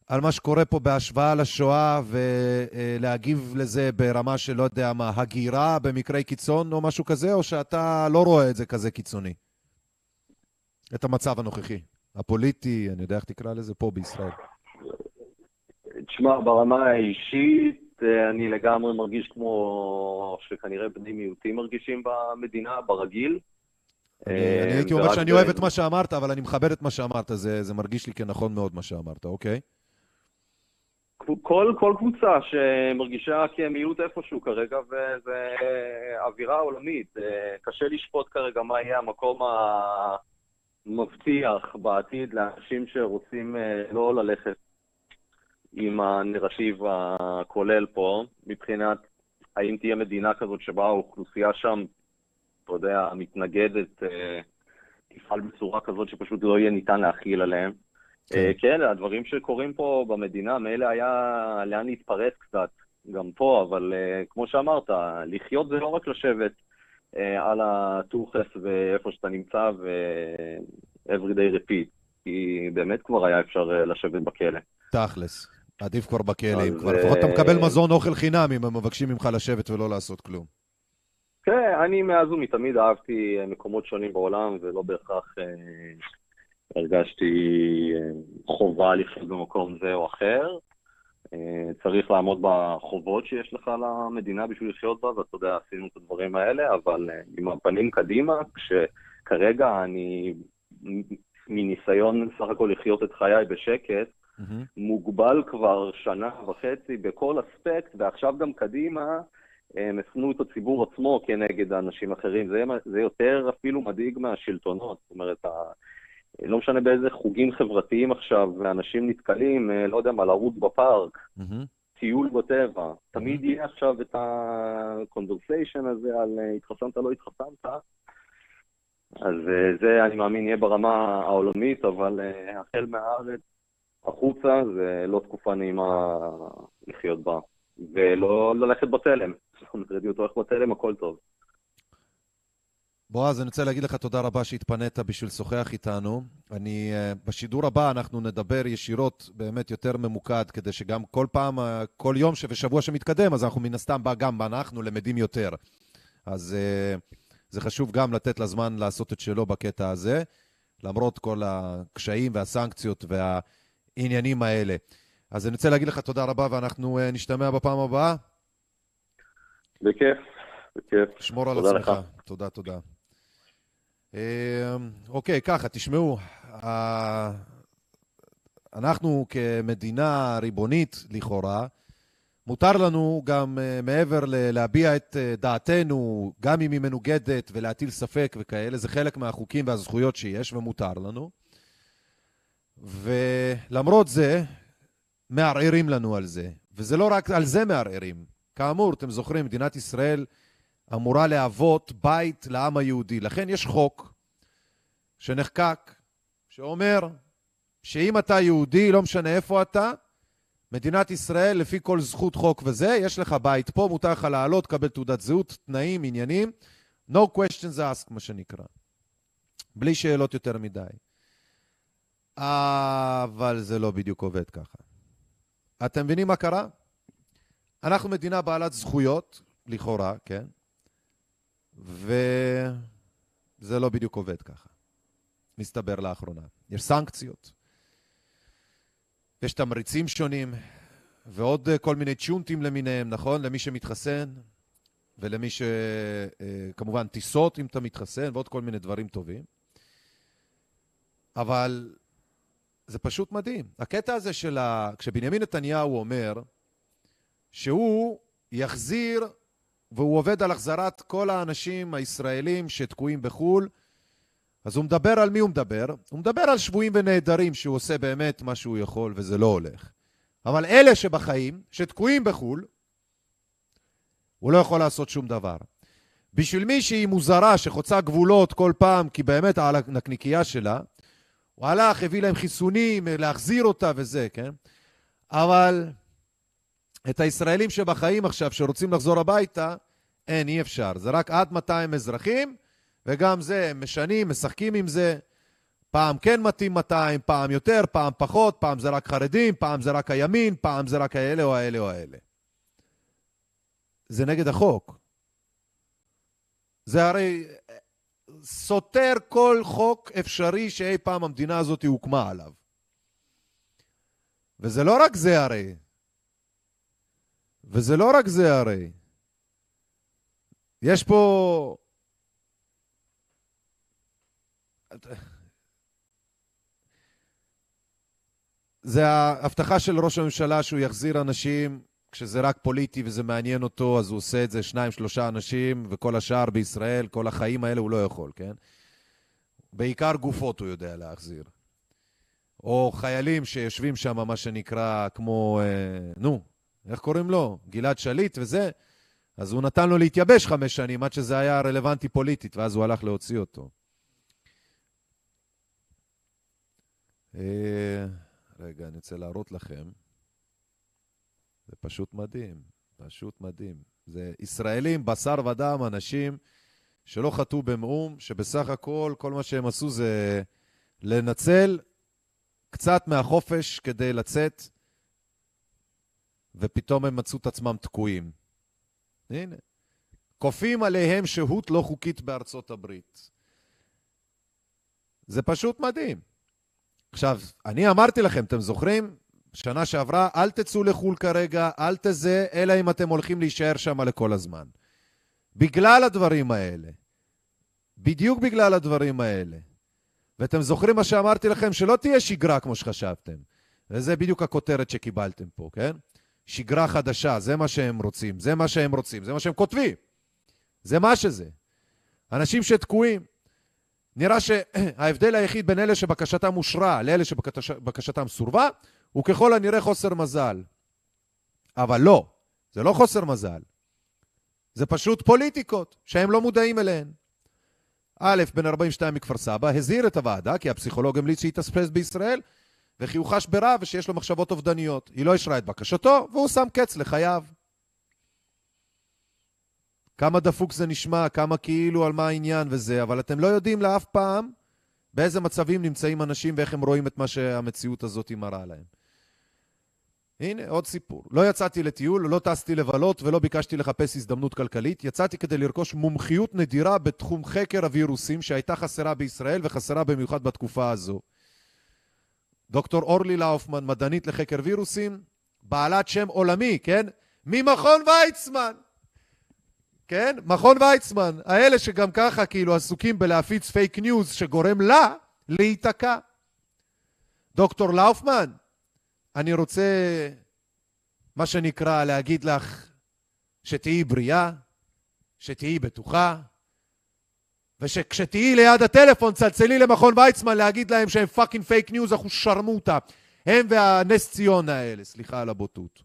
על מה שקורה פה בהשוואה לשואה ולהגיב לזה ברמה של, לא יודע מה, הגירה במקרי קיצון או משהו כזה, או שאתה לא רואה את זה כזה קיצוני? את המצב הנוכחי, הפוליטי, אני יודע איך תקרא לזה, פה בישראל. תשמע, ברמה האישית, אני לגמרי מרגיש כמו שכנראה בני מיעוטים מרגישים במדינה, ברגיל. אני, אה, אני הייתי אומר שאני אוהב את מה שאמרת, אבל אני מכבד את מה שאמרת, זה, זה מרגיש לי כנכון מאוד מה שאמרת, אוקיי? כל, כל קבוצה שמרגישה כמיעוט איפשהו כרגע, וזה אווירה עולמית. קשה לשפוט כרגע מה יהיה המקום המבטיח בעתיד לאנשים שרוצים אה, לא ללכת עם הנרטיב הכולל פה, מבחינת האם תהיה מדינה כזאת שבה האוכלוסייה שם, אתה יודע, מתנגדת, אה, תפעל בצורה כזאת שפשוט לא יהיה ניתן להכיל עליהם. אה, כן, הדברים שקורים פה במדינה, מילא היה לאן להתפרץ קצת, גם פה, אבל אה, כמו שאמרת, לחיות זה לא רק לשבת אה, על הטוחס ואיפה שאתה נמצא ו-everyday repeat, כי באמת כבר היה אפשר לשבת בכלא. תכלס. עדיף כבר בכלא, אם כבר לפחות אתה מקבל מזון אוכל חינם אם הם מבקשים ממך לשבת ולא לעשות כלום. כן, אני מאז ומתמיד אהבתי אה, מקומות שונים בעולם, ולא בהכרח הרגשתי אה, חובה לחיות במקום זה או אחר. אה, צריך לעמוד בחובות שיש לך למדינה בשביל לחיות בה, ואתה יודע, עשינו את הדברים האלה, אבל אה, עם הפנים קדימה, כשכרגע אני, מניסיון סך הכל לחיות את חיי בשקט, מהמם. מוגבל כבר שנה וחצי בכל אספקט, ועכשיו גם קדימה הם הפנו את הציבור עצמו כנגד האנשים אחרים. זה, זה יותר אפילו מדאיג מהשלטונות. זאת אומרת, לא משנה באיזה חוגים חברתיים עכשיו, ואנשים נתקלים, אה, לא יודע מה, לרוץ בפארק, מהמם. טיול בטבע. תמיד יהיה עכשיו את ה-conversation הזה על אה, התחסנת, לא התחסנת. אז אה, זה, אני מאמין, יהיה ברמה העולמית, אבל אה, החל מהארץ החוצה זה לא תקופה נעימה לחיות בה. ולא ללכת בתלם. זאת אומרת, להיות הולך בתלם, הכל טוב. בועז, אני רוצה להגיד לך תודה רבה שהתפנית בשביל לשוחח איתנו. אני, אה, בשידור הבא אנחנו נדבר ישירות, באמת יותר ממוקד, כדי שגם כל פעם, אה, כל יום ושבוע שמתקדם, אז אנחנו מן הסתם, בא גם אנחנו למדים יותר. אז אה, זה חשוב גם לתת לזמן לעשות את שלו בקטע הזה, למרות כל הקשיים והסנקציות והעניינים האלה. אז אני רוצה להגיד לך תודה רבה, ואנחנו נשתמע בפעם הבאה. בכיף, בכיף. שמור על עצמך. לך. תודה, תודה. אה, אוקיי, ככה, תשמעו, אנחנו כמדינה ריבונית לכאורה, מותר לנו גם אה, מעבר להביע את אה, דעתנו, גם אם היא מנוגדת ולהטיל ספק וכאלה, זה חלק מהחוקים והזכויות שיש ומותר לנו. ולמרות זה, מערערים לנו על זה. וזה לא רק על זה מערערים. כאמור, אתם זוכרים, מדינת ישראל אמורה להוות בית לעם היהודי. לכן יש חוק שנחקק, שאומר שאם אתה יהודי, לא משנה איפה אתה, מדינת ישראל, לפי כל זכות חוק וזה, יש לך בית פה, מותר לך לעלות, קבל תעודת זהות, תנאים, עניינים. No questions asked, מה שנקרא. בלי שאלות יותר מדי. אבל זה לא בדיוק עובד ככה. אתם מבינים מה קרה? אנחנו מדינה בעלת זכויות, לכאורה, כן? וזה לא בדיוק עובד ככה. מסתבר לאחרונה. יש סנקציות, יש תמריצים שונים, ועוד אה, כל מיני צ'ונטים למיניהם, נכון? למי שמתחסן, ולמי שכמובן טיסות אם אתה מתחסן, ועוד כל מיני דברים טובים. אבל זה פשוט מדהים. הקטע הזה של ה... כשבנימין נתניהו אומר שהוא יחזיר, והוא עובד על החזרת כל האנשים הישראלים שתקועים בחו"ל, אז הוא מדבר על מי הוא מדבר? הוא מדבר על שבויים ונעדרים שהוא עושה באמת מה שהוא יכול וזה לא הולך. אבל אלה שבחיים, שתקועים בחו"ל, הוא לא יכול לעשות שום דבר. בשביל מישהי מוזרה שחוצה גבולות כל פעם, כי באמת על הנקניקייה שלה, הוא הלך, הביא להם חיסונים, להחזיר אותה וזה, כן? אבל את הישראלים שבחיים עכשיו, שרוצים לחזור הביתה, אין, אי אפשר. זה רק עד 200 אזרחים, וגם זה, הם משנים, משחקים עם זה. פעם כן מתאים 200, פעם יותר, פעם פחות, פעם זה רק חרדים, פעם זה רק הימין, פעם זה רק האלה או האלה או האלה. זה נגד החוק. זה הרי סותר כל חוק אפשרי שאי פעם המדינה הזאת הוקמה עליו. וזה לא רק זה הרי. וזה לא רק זה הרי. יש פה... זה ההבטחה של ראש הממשלה שהוא יחזיר אנשים כשזה רק פוליטי וזה מעניין אותו, אז הוא עושה את זה שניים, שלושה אנשים, וכל השאר בישראל, כל החיים האלה הוא לא יכול, כן? בעיקר גופות הוא יודע להחזיר. או חיילים שיושבים שם, מה שנקרא, כמו, אה, נו, איך קוראים לו? גלעד שליט וזה. אז הוא נתן לו להתייבש חמש שנים עד שזה היה רלוונטי פוליטית, ואז הוא הלך להוציא אותו. אה, רגע, אני רוצה להראות לכם. זה פשוט מדהים, פשוט מדהים. זה ישראלים, בשר ודם, אנשים שלא חטאו במאום, שבסך הכל, כל מה שהם עשו זה לנצל קצת מהחופש כדי לצאת, ופתאום הם מצאו את עצמם תקועים. הנה. כופים עליהם שהות לא חוקית בארצות הברית. זה פשוט מדהים. עכשיו, אני אמרתי לכם, אתם זוכרים? שנה שעברה, אל תצאו לחו"ל כרגע, אל תזה, אלא אם אתם הולכים להישאר שם לכל הזמן. בגלל הדברים האלה. בדיוק בגלל הדברים האלה. ואתם זוכרים מה שאמרתי לכם? שלא תהיה שגרה כמו שחשבתם. וזה בדיוק הכותרת שקיבלתם פה, כן? שגרה חדשה, זה מה שהם רוצים, זה מה שהם רוצים, זה מה שהם כותבים. זה מה שזה. אנשים שתקועים. נראה שההבדל היחיד בין אלה שבקשתם אושרה לאלה שבקשתם סורבה, הוא ככל הנראה חוסר מזל. אבל לא, זה לא חוסר מזל. זה פשוט פוליטיקות שהם לא מודעים אליהן. א', בן 42 מכפר סבא, הזהיר את הוועדה כי הפסיכולוג המליץ שיתאספס בישראל וכי הוא חש ברע ושיש לו מחשבות אובדניות. היא לא אישרה את בקשתו והוא שם קץ לחייו. כמה דפוק זה נשמע, כמה כאילו על מה העניין וזה, אבל אתם לא יודעים לאף פעם באיזה מצבים נמצאים אנשים ואיך הם רואים את מה שהמציאות הזאת מראה להם. הנה עוד סיפור. לא יצאתי לטיול, לא טסתי לבלות ולא ביקשתי לחפש הזדמנות כלכלית. יצאתי כדי לרכוש מומחיות נדירה בתחום חקר הווירוסים שהייתה חסרה בישראל וחסרה במיוחד בתקופה הזו. דוקטור אורלי לאופמן, מדענית לחקר וירוסים, בעלת שם עולמי, כן? ממכון ויצמן. כן? מכון ויצמן, האלה שגם ככה כאילו עסוקים בלהפיץ fake news שגורם לה להיתקע. דוקטור לאופמן, אני רוצה, מה שנקרא, להגיד לך שתהיי בריאה, שתהיי בטוחה, ושכשתהיי ליד הטלפון, צלצלי למכון ויצמן להגיד להם שהם fucking fake news, אנחנו שרמוטה. הם והנס ציון האלה, סליחה על הבוטות.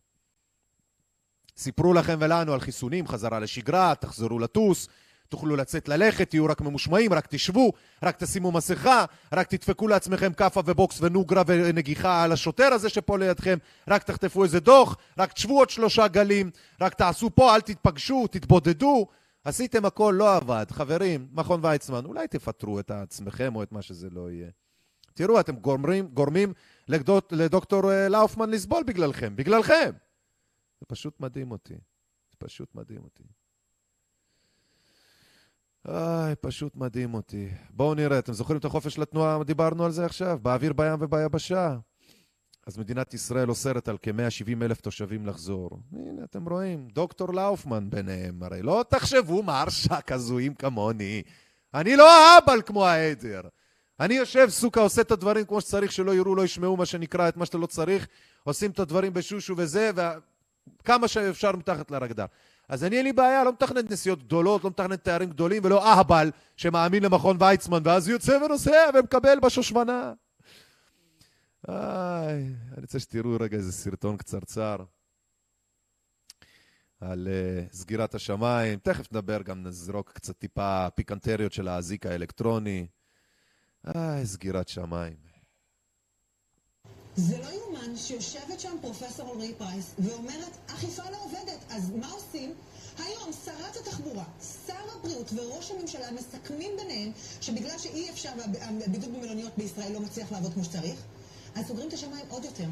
סיפרו לכם ולנו על חיסונים, חזרה לשגרה, תחזרו לטוס, תוכלו לצאת ללכת, תהיו רק ממושמעים, רק תשבו, רק תשימו מסכה, רק תדפקו לעצמכם כאפה ובוקס ונוגרה ונגיחה על השוטר הזה שפה לידכם, רק תחטפו איזה דוח, רק תשבו עוד שלושה גלים, רק תעשו פה, אל תתפגשו, תתבודדו. עשיתם הכל, לא עבד. חברים, מכון ויצמן, אולי תפטרו את עצמכם או את מה שזה לא יהיה. תראו, אתם גורמים, גורמים לדוק, לדוקטור אה, לאופמן לסבול בגללכם, בגללכם. זה פשוט מדהים אותי. זה פשוט מדהים אותי. איי, פשוט מדהים אותי. בואו נראה, אתם זוכרים את החופש לתנועה? דיברנו על זה עכשיו, באוויר, בים וביבשה. אז מדינת ישראל אוסרת על כ-170 אלף תושבים לחזור. הנה, אתם רואים, דוקטור לאופמן ביניהם. הרי לא תחשבו מרשק הזויים כמוני. אני לא האבל כמו העדר. אני יושב סוכה, עושה את הדברים כמו שצריך, שלא יראו, לא ישמעו מה שנקרא, את מה שאתה לא צריך. עושים את הדברים בשושו וזה, וכמה שאפשר מתחת לרקדן. אז אני אין לי בעיה, לא מתכנן נסיעות גדולות, לא מתכנן תארים גדולים, ולא אהבל שמאמין למכון ויצמן, ואז יוצא ונוסע ומקבל בשושמנה. איי, אני רוצה שתראו רגע איזה סרטון קצרצר על uh, סגירת השמיים. תכף נדבר, גם נזרוק קצת טיפה פיקנטריות של האזיק האלקטרוני. איי, סגירת שמיים. זה לא יאומן שיושבת שם פרופסור אלרי פרייס ואומרת, אכיפה לא עובדת, אז מה עושים? היום שרת התחבורה, שר הבריאות וראש הממשלה מסכמים ביניהם שבגלל שאי אפשר והבידוד במלוניות בישראל לא מצליח לעבוד כמו שצריך, אז סוגרים את השמיים עוד יותר.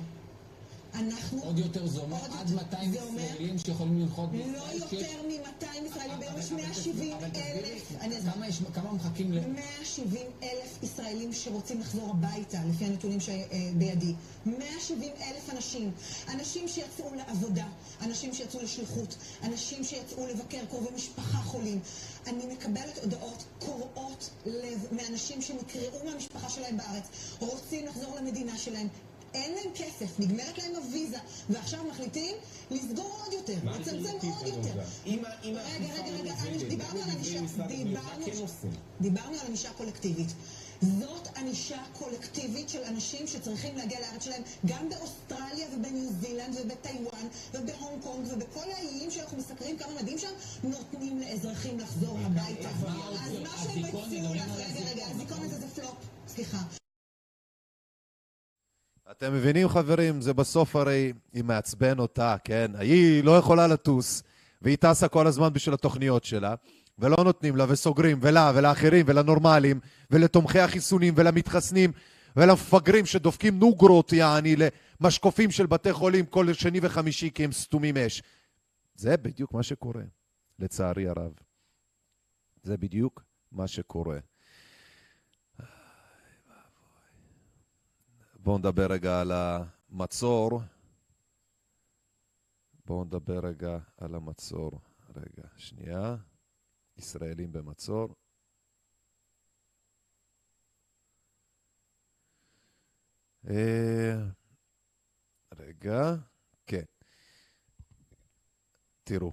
אנחנו... עוד יותר זה אומר עד 200 ישראלים שיכולים לנחות בישראל? לא יותר מ-200 ישראלים, ביום יש 170 אלף. כמה מחכים ל... 170 אלף ישראלים שרוצים לחזור הביתה, לפי הנתונים שבידי. 170 אלף אנשים. אנשים שיצאו לעבודה, אנשים שיצאו לשליחות, אנשים שיצאו לבקר קרובי משפחה חולים. אני מקבלת הודעות קורעות לב מאנשים שנקרעו מהמשפחה שלהם בארץ, רוצים לחזור למדינה שלהם. אין להם כסף, נגמרת להם הוויזה, ועכשיו מחליטים לסגור עוד יותר, לצמצם עוד יותר. רגע, רגע, רגע, כן? דיברנו על ענישה קולקטיבית. זאת ענישה קולקטיבית של אנשים שצריכים להגיע לארץ שלהם גם באוסטרליה ובניו זילנד ובטיוואן ובהונג קונג ובכל האיים שאנחנו מסקרים כמה מדהים שם, נותנים לאזרחים לחזור הביתה. איפה אז? מה שהם הציעו לך, רגע, רגע. הזיכרון הזה זה פלופ, סליחה. אתם מבינים, חברים? זה בסוף הרי, היא מעצבן אותה, כן? היא לא יכולה לטוס, והיא טסה כל הזמן בשביל התוכניות שלה, ולא נותנים לה, וסוגרים, ולה, ולאחרים, ולנורמלים, ולתומכי החיסונים, ולמתחסנים, ולמפגרים שדופקים נוגרות, יעני, למשקופים של בתי חולים כל שני וחמישי כי הם סתומים אש. זה בדיוק מה שקורה, לצערי הרב. זה בדיוק מה שקורה. בואו נדבר רגע על המצור. בואו נדבר רגע על המצור. רגע, שנייה. ישראלים במצור. אה, רגע, כן. תראו,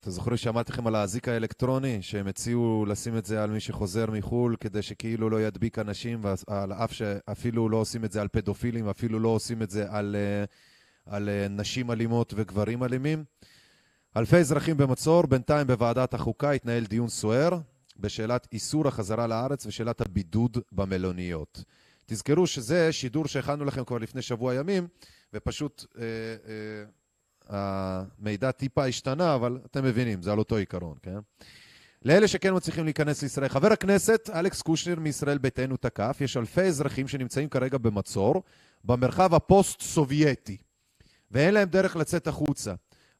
אתם זוכרים שאמרתי לכם על האזיק האלקטרוני, שהם הציעו לשים את זה על מי שחוזר מחו"ל, כדי שכאילו לא ידביק אנשים, ועל אף שאפילו לא עושים את זה על פדופילים, אפילו לא עושים את זה על, אה, על אה, נשים אלימות וגברים אלימים. אלפי אזרחים במצור, בינתיים בוועדת החוקה התנהל דיון סוער בשאלת איסור החזרה לארץ ושאלת הבידוד במלוניות. תזכרו שזה שידור שהכנו לכם כבר לפני שבוע ימים, ופשוט אה, אה, המידע טיפה השתנה, אבל אתם מבינים, זה על אותו עיקרון, כן? לאלה שכן מצליחים להיכנס לישראל, חבר הכנסת אלכס קושניר מישראל ביתנו תקף, יש אלפי אזרחים שנמצאים כרגע במצור במרחב הפוסט-סובייטי, ואין להם דרך לצאת החוצה.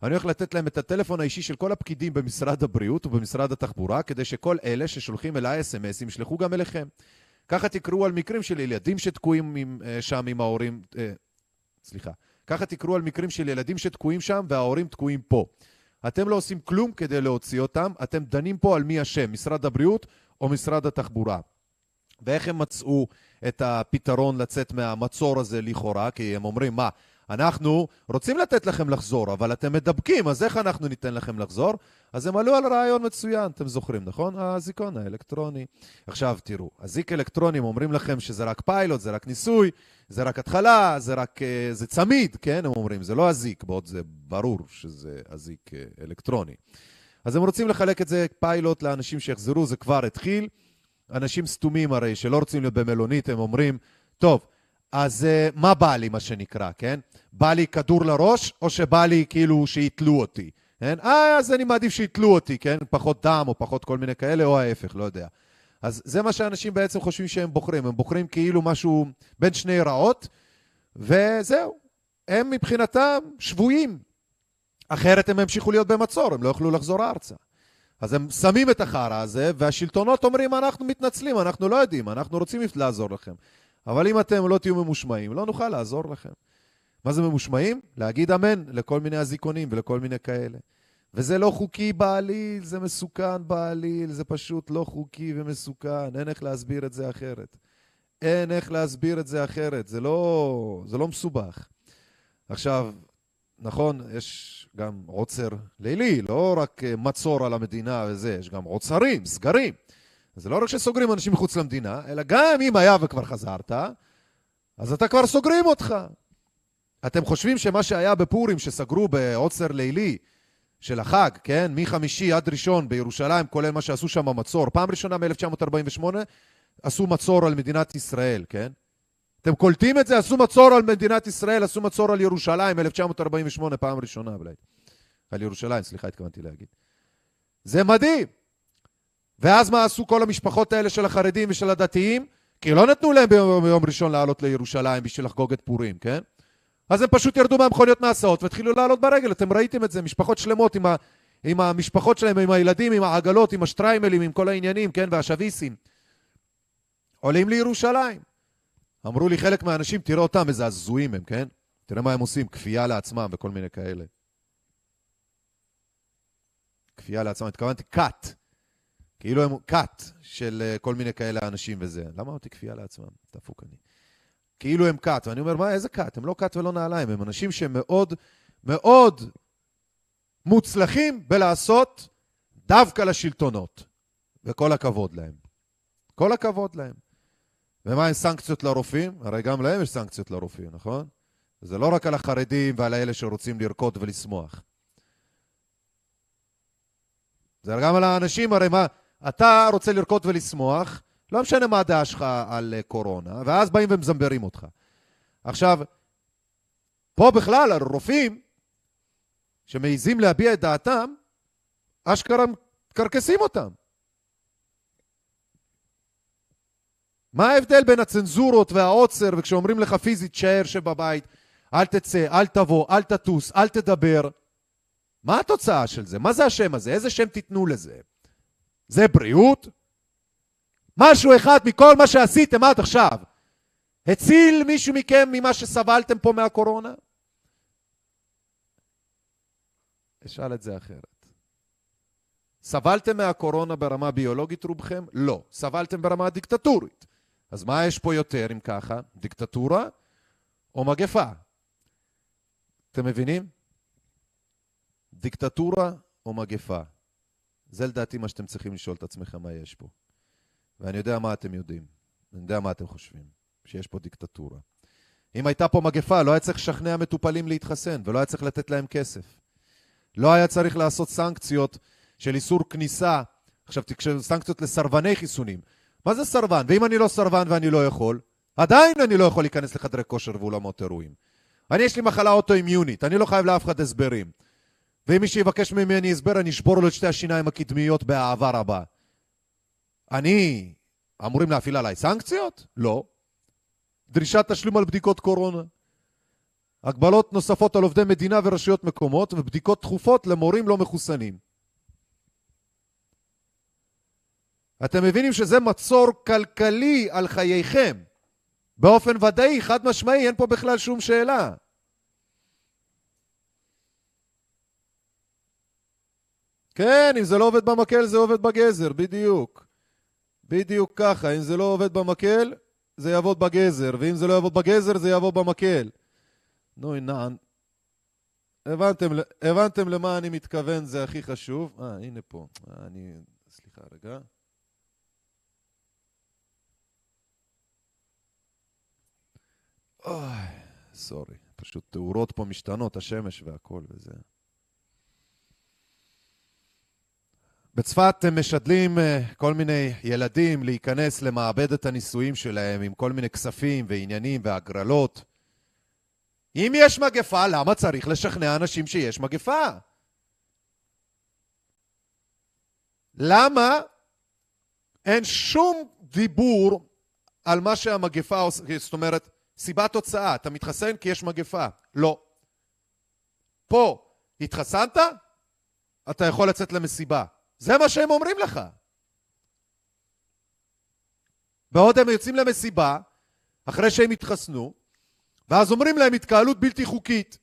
אני הולך לתת להם את הטלפון האישי של כל הפקידים במשרד הבריאות ובמשרד התחבורה, כדי שכל אלה ששולחים אליי אס.אם.אסים ישלחו גם אליכם. ככה תקראו על מקרים של ילדים שתקועים עם, אה, שם עם ההורים, אה, סליחה, ככה תקראו על מקרים של ילדים שתקועים שם וההורים תקועים פה. אתם לא עושים כלום כדי להוציא אותם, אתם דנים פה על מי אשם, משרד הבריאות או משרד התחבורה. ואיך הם מצאו את הפתרון לצאת מהמצור הזה לכאורה? כי הם אומרים, מה, אנחנו רוצים לתת לכם לחזור, אבל אתם מדבקים, אז איך אנחנו ניתן לכם לחזור? אז הם עלו על רעיון מצוין, אתם זוכרים, נכון? הזיכרון האלקטרוני. עכשיו, תראו, אזיק אלקטרוני, הם אומרים לכם שזה רק פיילוט, זה רק ניסוי, זה רק התחלה, זה רק... זה צמיד, כן? הם אומרים, זה לא אזיק, בעוד זה ברור שזה אזיק אלקטרוני. אז הם רוצים לחלק את זה פיילוט לאנשים שיחזרו, זה כבר התחיל. אנשים סתומים הרי, שלא רוצים להיות במלונית, הם אומרים, טוב, אז uh, מה בא לי, מה שנקרא, כן? בא לי כדור לראש, או שבא לי כאילו שיתלו אותי, כן? אה, אז אני מעדיף שיתלו אותי, כן? פחות דם או פחות כל מיני כאלה, או ההפך, לא יודע. אז זה מה שאנשים בעצם חושבים שהם בוחרים. הם בוחרים כאילו משהו בין שני רעות, וזהו. הם מבחינתם שבויים. אחרת הם ימשיכו להיות במצור, הם לא יוכלו לחזור ארצה. אז הם שמים את החרא הזה, והשלטונות אומרים, אנחנו מתנצלים, אנחנו לא יודעים, אנחנו רוצים לעזור לכם. אבל אם אתם לא תהיו ממושמעים, לא נוכל לעזור לכם. מה זה ממושמעים? להגיד אמן לכל מיני אזיקונים ולכל מיני כאלה. וזה לא חוקי בעליל, זה מסוכן בעליל, זה פשוט לא חוקי ומסוכן, אין איך להסביר את זה אחרת. אין איך להסביר את זה אחרת, זה לא, זה לא מסובך. עכשיו, נכון, יש גם עוצר לילי, לא רק מצור על המדינה וזה, יש גם עוצרים, סגרים. זה לא רק שסוגרים אנשים מחוץ למדינה, אלא גם אם היה וכבר חזרת, אז אתה כבר סוגרים אותך. אתם חושבים שמה שהיה בפורים, שסגרו בעוצר לילי של החג, כן? מחמישי עד ראשון בירושלים, כולל מה שעשו שם מצור, פעם ראשונה מ-1948 עשו מצור על מדינת ישראל, כן? אתם קולטים את זה? עשו מצור על מדינת ישראל, עשו מצור על ירושלים, 1948, פעם ראשונה אולי. על ירושלים, סליחה, התכוונתי להגיד. זה מדהים. ואז מה עשו כל המשפחות האלה של החרדים ושל הדתיים? כי לא נתנו להם ביום, ביום ראשון לעלות לירושלים בשביל לחגוג את פורים, כן? אז הם פשוט ירדו מהמכוניות מהסעות והתחילו לעלות ברגל, אתם ראיתם את זה, משפחות שלמות עם, ה, עם המשפחות שלהם, עם הילדים, עם העגלות, עם השטריימלים, עם כל העניינים, כן? והשוויסים. עולים לירושלים. אמרו לי חלק מהאנשים, תראה אותם, איזה הזויים הם, כן? תראה מה הם עושים, כפייה לעצמם וכל מיני כאלה. כפייה לעצמם, התכוונתי cut. כאילו הם cut של כל מיני כאלה אנשים וזה. למה אותי כפייה לעצמם? דפוק אני. כאילו הם כת. ואני אומר, מה, איזה כת? הם לא כת ולא נעליים, הם אנשים שהם מאוד מאוד מוצלחים בלעשות דווקא לשלטונות. וכל הכבוד להם. כל הכבוד להם. ומה עם סנקציות לרופאים? הרי גם להם יש סנקציות לרופאים, נכון? זה לא רק על החרדים ועל האלה שרוצים לרקוד ולשמוח. זה גם על האנשים, הרי מה, אתה רוצה לרקוד ולשמוח, לא משנה מה הדעה שלך על אה, קורונה, ואז באים ומזמברים אותך. עכשיו, פה בכלל, הרופאים שמעיזים להביע את דעתם, אשכרה מקרקסים אותם. מה ההבדל בין הצנזורות והעוצר, וכשאומרים לך פיזית, תשאר שבבית, אל תצא, אל תבוא, אל תטוס, אל תדבר? מה התוצאה של זה? מה זה השם הזה? איזה שם תיתנו לזה? זה בריאות? משהו אחד מכל מה שעשיתם עד עכשיו הציל מישהו מכם ממה שסבלתם פה מהקורונה? אשאל את זה אחרת. סבלתם מהקורונה ברמה ביולוגית רובכם? לא. סבלתם ברמה דיקטטורית. אז מה יש פה יותר אם ככה? דיקטטורה או מגפה? אתם מבינים? דיקטטורה או מגפה? זה לדעתי מה שאתם צריכים לשאול את עצמכם מה יש פה. ואני יודע מה אתם יודעים. אני יודע מה אתם חושבים. שיש פה דיקטטורה. אם הייתה פה מגפה, לא היה צריך לשכנע מטופלים להתחסן, ולא היה צריך לתת להם כסף. לא היה צריך לעשות סנקציות של איסור כניסה. עכשיו, סנקציות לסרבני חיסונים. מה זה סרבן? ואם אני לא סרבן ואני לא יכול, עדיין אני לא יכול להיכנס לחדרי כושר ואולמות אירועים. אני, יש לי מחלה אוטואימיונית, אני לא חייב לאף אחד הסברים. ואם מי שיבקש ממני הסבר, אני אשבור לו את שתי השיניים הקדמיות באהבה רבה. אני, אמורים להפעיל עליי סנקציות? לא. דרישת תשלום על בדיקות קורונה. הגבלות נוספות על עובדי מדינה ורשויות מקומות ובדיקות תכופות למורים לא מחוסנים. אתם מבינים שזה מצור כלכלי על חייכם. באופן ודאי, חד משמעי, אין פה בכלל שום שאלה. כן, אם זה לא עובד במקל, זה עובד בגזר, בדיוק. בדיוק ככה, אם זה לא עובד במקל, זה יעבוד בגזר, ואם זה לא יעבוד בגזר, זה יעבוד במקל. נו, נען. הבנתם, הבנתם למה אני מתכוון, זה הכי חשוב. אה, הנה פה. אה, אני... סליחה רגע. אוי, סורי. פשוט תאורות פה משתנות, השמש והכל וזה. בצפת הם משדלים אה, כל מיני ילדים להיכנס למעבדת הנישואים שלהם עם כל מיני כספים ועניינים והגרלות. אם יש מגפה, למה צריך לשכנע אנשים שיש מגפה? למה אין שום דיבור על מה שהמגפה עושה, זאת אומרת, סיבת תוצאה, אתה מתחסן כי יש מגפה. לא. פה, התחסנת? אתה יכול לצאת למסיבה. זה מה שהם אומרים לך. בעוד הם יוצאים למסיבה, אחרי שהם התחסנו, ואז אומרים להם התקהלות בלתי חוקית.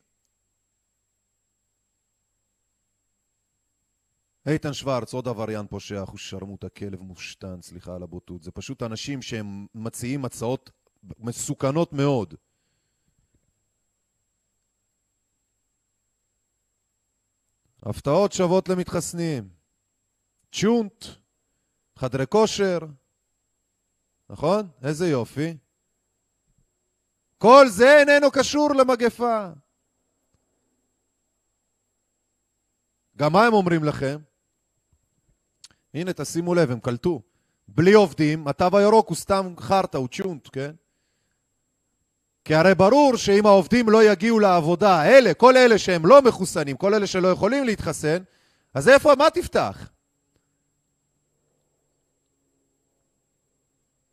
איתן שוורץ, עוד עבריין פושע, אחוז שרמוטה, כלב מושתן, סליחה על הבוטות. זה פשוט אנשים שהם מציעים הצעות מסוכנות מאוד. הפתעות שוות למתחסנים. צ'ונט, חדרי כושר, נכון? איזה יופי. כל זה איננו קשור למגפה. גם מה הם אומרים לכם? הנה, תשימו לב, הם קלטו. בלי עובדים, התו הירוק הוא סתם חרטא, הוא צ'ונט, כן? כי הרי ברור שאם העובדים לא יגיעו לעבודה, אלה, כל אלה שהם לא מחוסנים, כל אלה שלא יכולים להתחסן, אז איפה, מה תפתח?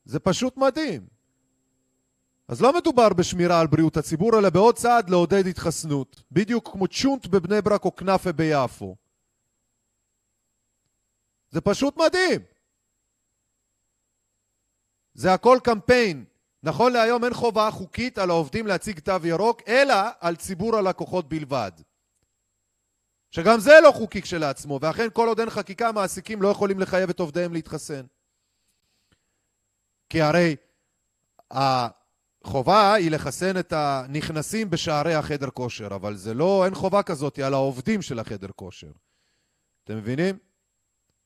זה פשוט מדהים. אז לא מדובר בשמירה על בריאות הציבור, אלא בעוד צעד לעודד התחסנות. בדיוק כמו צ'ונט בבני ברק או כנאפה ביפו. זה פשוט מדהים. זה הכל קמפיין. נכון להיום אין חובה חוקית על העובדים להציג תו ירוק, אלא על ציבור הלקוחות בלבד. שגם זה לא חוקי כשלעצמו, ואכן כל עוד אין חקיקה, מעסיקים לא יכולים לחייב את עובדיהם להתחסן. כי הרי חובה היא לחסן את הנכנסים בשערי החדר כושר, אבל זה לא, אין חובה כזאת על העובדים של החדר כושר. אתם מבינים?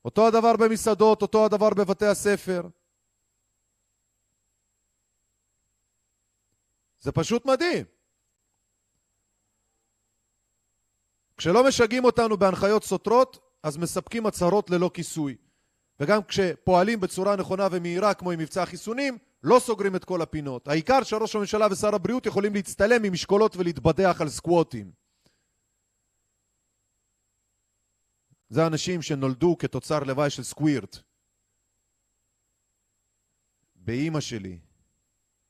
אותו הדבר במסעדות, אותו הדבר בבתי הספר. זה פשוט מדהים. כשלא משגעים אותנו בהנחיות סותרות, אז מספקים הצהרות ללא כיסוי. וגם כשפועלים בצורה נכונה ומהירה, כמו עם מבצע החיסונים, לא סוגרים את כל הפינות. העיקר שראש הממשלה ושר הבריאות יכולים להצטלם עם ולהתבדח על סקווטים. זה אנשים שנולדו כתוצר לוואי של סקווירט. באימא שלי,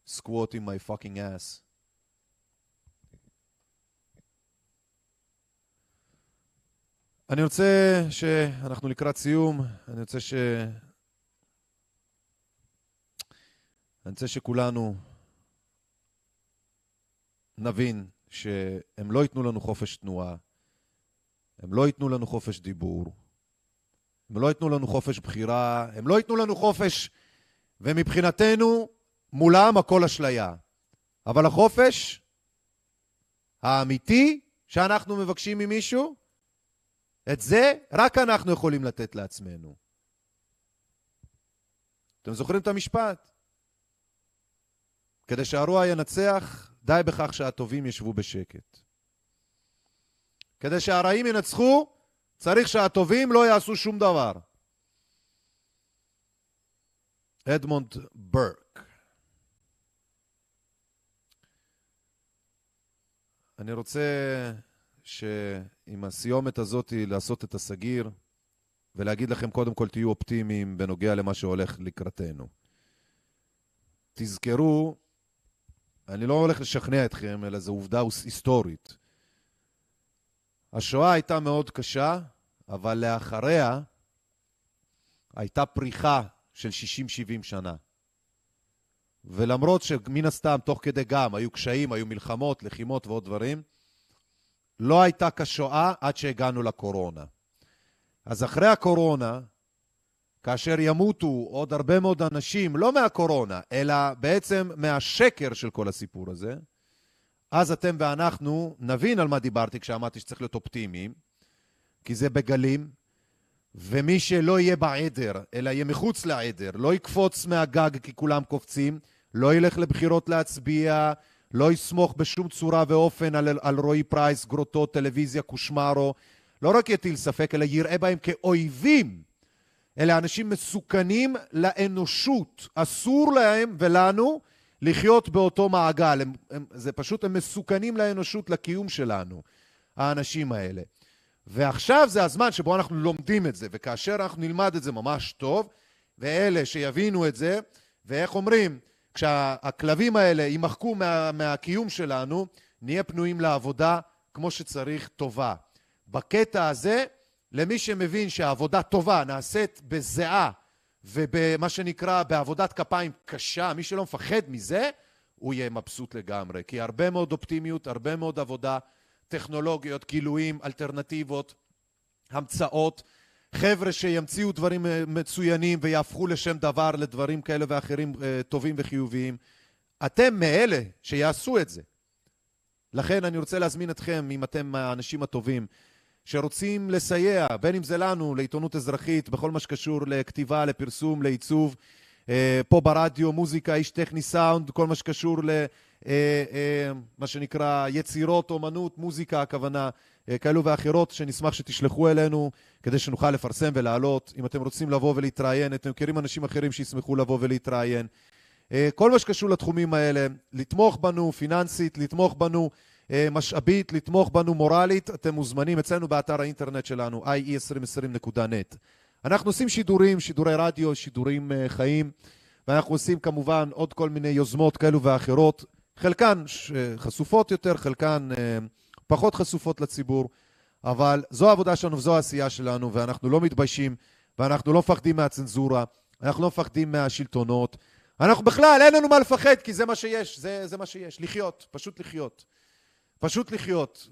squat in my ass. אני רוצה שאנחנו לקראת סיום, אני רוצה ש... אני רוצה שכולנו נבין שהם לא ייתנו לנו חופש תנועה, הם לא ייתנו לנו חופש דיבור, הם לא ייתנו לנו חופש בחירה, הם לא ייתנו לנו חופש, ומבחינתנו מולם הכל אשליה. אבל החופש האמיתי שאנחנו מבקשים ממישהו, את זה רק אנחנו יכולים לתת לעצמנו. אתם זוכרים את המשפט? כדי שהרוע ינצח, די בכך שהטובים ישבו בשקט. כדי שהרעים ינצחו, צריך שהטובים לא יעשו שום דבר. אדמונד ברק. אני רוצה שעם הסיומת הזאת לעשות את הסגיר ולהגיד לכם קודם כל תהיו אופטימיים בנוגע למה שהולך לקראתנו. תזכרו, אני לא הולך לשכנע אתכם, אלא זו עובדה היסטורית. השואה הייתה מאוד קשה, אבל לאחריה הייתה פריחה של 60-70 שנה. ולמרות שמן הסתם, תוך כדי גם, היו קשיים, היו מלחמות, לחימות ועוד דברים, לא הייתה כשואה עד שהגענו לקורונה. אז אחרי הקורונה, כאשר ימותו עוד הרבה מאוד אנשים, לא מהקורונה, אלא בעצם מהשקר של כל הסיפור הזה, אז אתם ואנחנו נבין על מה דיברתי כשאמרתי שצריך להיות אופטימיים, כי זה בגלים, ומי שלא יהיה בעדר, אלא יהיה מחוץ לעדר, לא יקפוץ מהגג כי כולם קופצים, לא ילך לבחירות להצביע, לא יסמוך בשום צורה ואופן על, על רועי פרייס, גרוטו, טלוויזיה, קושמרו, לא רק יטיל ספק, אלא יראה בהם כאויבים. אלה אנשים מסוכנים לאנושות. אסור להם ולנו לחיות באותו מעגל. הם, הם, זה פשוט, הם מסוכנים לאנושות, לקיום שלנו, האנשים האלה. ועכשיו זה הזמן שבו אנחנו לומדים את זה, וכאשר אנחנו נלמד את זה ממש טוב, ואלה שיבינו את זה, ואיך אומרים, כשהכלבים האלה יימחקו מה, מהקיום שלנו, נהיה פנויים לעבודה כמו שצריך טובה. בקטע הזה, למי שמבין שהעבודה טובה נעשית בזיעה ובמה שנקרא בעבודת כפיים קשה, מי שלא מפחד מזה, הוא יהיה מבסוט לגמרי. כי הרבה מאוד אופטימיות, הרבה מאוד עבודה, טכנולוגיות, גילויים, אלטרנטיבות, המצאות, חבר'ה שימציאו דברים מצוינים ויהפכו לשם דבר לדברים כאלה ואחרים טובים וחיוביים. אתם מאלה שיעשו את זה. לכן אני רוצה להזמין אתכם, אם אתם האנשים הטובים, שרוצים לסייע, בין אם זה לנו, לעיתונות אזרחית, בכל מה שקשור לכתיבה, לפרסום, לעיצוב, פה ברדיו, מוזיקה, איש טכני סאונד, כל מה שקשור למה שנקרא יצירות, אומנות, מוזיקה, הכוונה, כאלו ואחרות, שנשמח שתשלחו אלינו כדי שנוכל לפרסם ולהעלות. אם אתם רוצים לבוא ולהתראיין, אתם מכירים אנשים אחרים שישמחו לבוא ולהתראיין. כל מה שקשור לתחומים האלה, לתמוך בנו פיננסית, לתמוך בנו משאבית, לתמוך בנו מורלית, אתם מוזמנים אצלנו באתר האינטרנט שלנו, ie2020.net. אנחנו עושים שידורים, שידורי רדיו, שידורים חיים, ואנחנו עושים כמובן עוד כל מיני יוזמות כאלו ואחרות, חלקן חשופות יותר, חלקן פחות חשופות לציבור, אבל זו העבודה שלנו וזו העשייה שלנו, ואנחנו לא מתביישים, ואנחנו לא מפחדים מהצנזורה, אנחנו לא מפחדים מהשלטונות. אנחנו בכלל, אין לנו מה לפחד, כי זה מה שיש, זה, זה מה שיש, לחיות, פשוט לחיות. פשוט לחיות.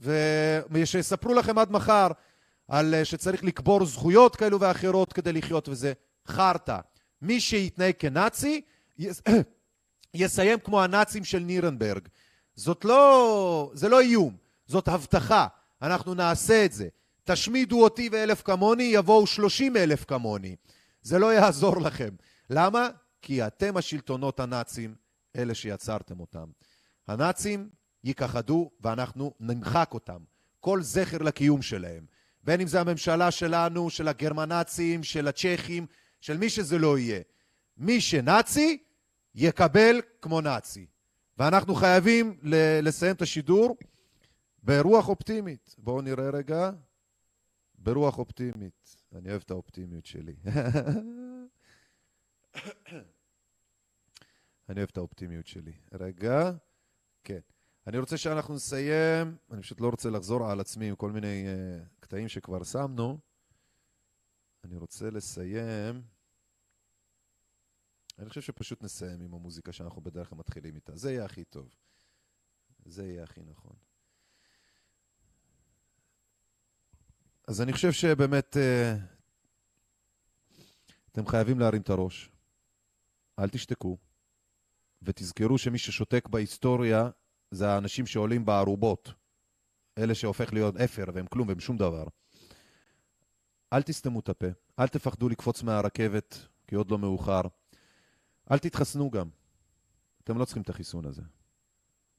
ושיספרו לכם עד מחר על שצריך לקבור זכויות כאלו ואחרות כדי לחיות, וזה חרטא. מי שיתנהג כנאצי, יסיים כמו הנאצים של נירנברג. זאת לא... זה לא איום, זאת הבטחה. אנחנו נעשה את זה. תשמידו אותי ואלף כמוני, יבואו שלושים אלף כמוני. זה לא יעזור לכם. למה? כי אתם השלטונות הנאצים, אלה שיצרתם אותם. הנאצים ייכחדו ואנחנו נמחק אותם. כל זכר לקיום שלהם. בין אם זה הממשלה שלנו, של הגרמנאצים, של הצ'כים, של מי שזה לא יהיה. מי שנאצי, יקבל כמו נאצי. ואנחנו חייבים לסיים את השידור ברוח אופטימית. בואו נראה רגע. ברוח אופטימית. אני אוהב את האופטימיות שלי. אני אוהב את האופטימיות שלי. רגע. כן. אני רוצה שאנחנו נסיים, אני פשוט לא רוצה לחזור על עצמי עם כל מיני uh, קטעים שכבר שמנו. אני רוצה לסיים. אני חושב שפשוט נסיים עם המוזיקה שאנחנו בדרך כלל מתחילים איתה. זה יהיה הכי טוב. זה יהיה הכי נכון. אז אני חושב שבאמת uh, אתם חייבים להרים את הראש. אל תשתקו. ותזכרו שמי ששותק בהיסטוריה זה האנשים שעולים בערובות. אלה שהופך להיות אפר והם כלום והם שום דבר. אל תסתמו את הפה, אל תפחדו לקפוץ מהרכבת, כי עוד לא מאוחר. אל תתחסנו גם. אתם לא צריכים את החיסון הזה.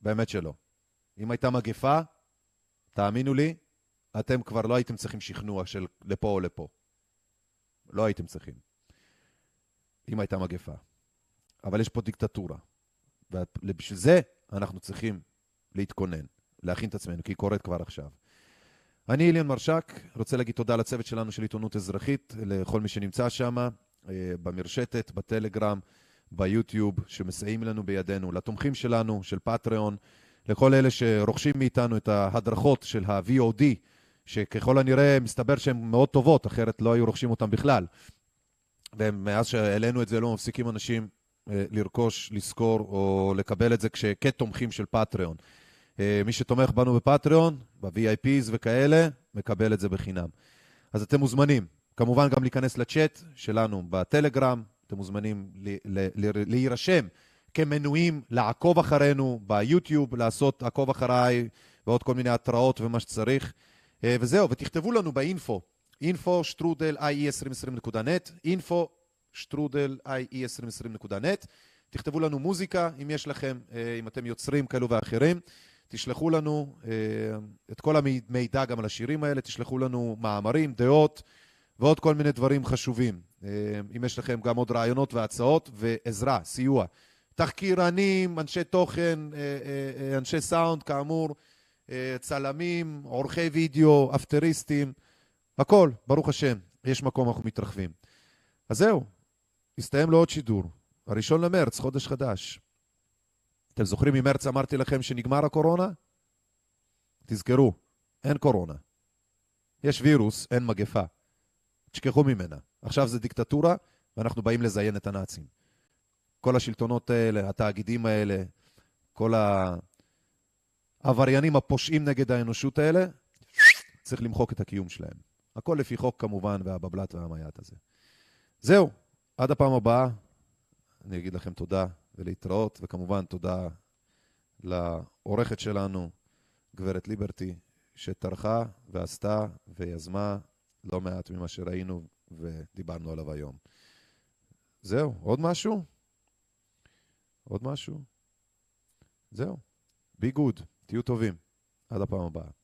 באמת שלא. אם הייתה מגפה, תאמינו לי, אתם כבר לא הייתם צריכים שכנוע של לפה או לפה. לא הייתם צריכים. אם הייתה מגפה. אבל יש פה דיקטטורה. ובשביל זה אנחנו צריכים להתכונן, להכין את עצמנו, כי היא קורית כבר עכשיו. אני איליאן מרשק, רוצה להגיד תודה לצוות שלנו של עיתונות אזרחית, לכל מי שנמצא שם, אה, במרשתת, בטלגרם, ביוטיוב, שמסייעים לנו בידינו, לתומכים שלנו, של פטריון, לכל אלה שרוכשים מאיתנו את ההדרכות של ה-VOD, שככל הנראה מסתבר שהן מאוד טובות, אחרת לא היו רוכשים אותן בכלל. ומאז שהעלינו את זה לא מפסיקים אנשים אה, לרכוש, לשכור או לקבל את זה כתומכים של פטריון. אה, מי שתומך בנו בפטריון, ב-VIPs וכאלה, מקבל את זה בחינם. אז אתם מוזמנים, כמובן גם להיכנס לצ'אט שלנו בטלגרם, אתם מוזמנים להירשם כמנויים, לעקוב אחרינו ביוטיוב, לעשות עקוב אחריי ועוד כל מיני התראות ומה שצריך. אה, וזהו, ותכתבו לנו באינפו, info שטרודל ie2020.net, info שטרודל ie2020.net. תכתבו לנו מוזיקה, אם יש לכם, אה, אם אתם יוצרים כאלו ואחרים. תשלחו לנו אה, את כל המידע גם על השירים האלה, תשלחו לנו מאמרים, דעות ועוד כל מיני דברים חשובים. אם יש לכם גם עוד רעיונות והצעות ועזרה, סיוע. תחקירנים, אנשי תוכן, אנשי סאונד, כאמור, צלמים, עורכי וידאו, אפטריסטים, הכל, ברוך השם, יש מקום, אנחנו מתרחבים. אז זהו, הסתיים לו עוד שידור. הראשון למרץ, חודש חדש. אתם זוכרים ממרץ אמרתי לכם שנגמר הקורונה? תזכרו, אין קורונה. יש וירוס, אין מגפה. תשכחו ממנה. עכשיו זה דיקטטורה, ואנחנו באים לזיין את הנאצים. כל השלטונות האלה, התאגידים האלה, כל העבריינים הפושעים נגד האנושות האלה, צריך למחוק את הקיום שלהם. הכל לפי חוק כמובן, והבבלת והמייט הזה. זהו, עד הפעם הבאה, אני אגיד לכם תודה ולהתראות, וכמובן תודה לעורכת שלנו, גברת ליברטי, שטרחה ועשתה ויזמה לא מעט ממה שראינו ודיברנו עליו היום. זהו, עוד משהו? עוד משהו? זהו. בי גוד, תהיו טובים. עד הפעם הבאה.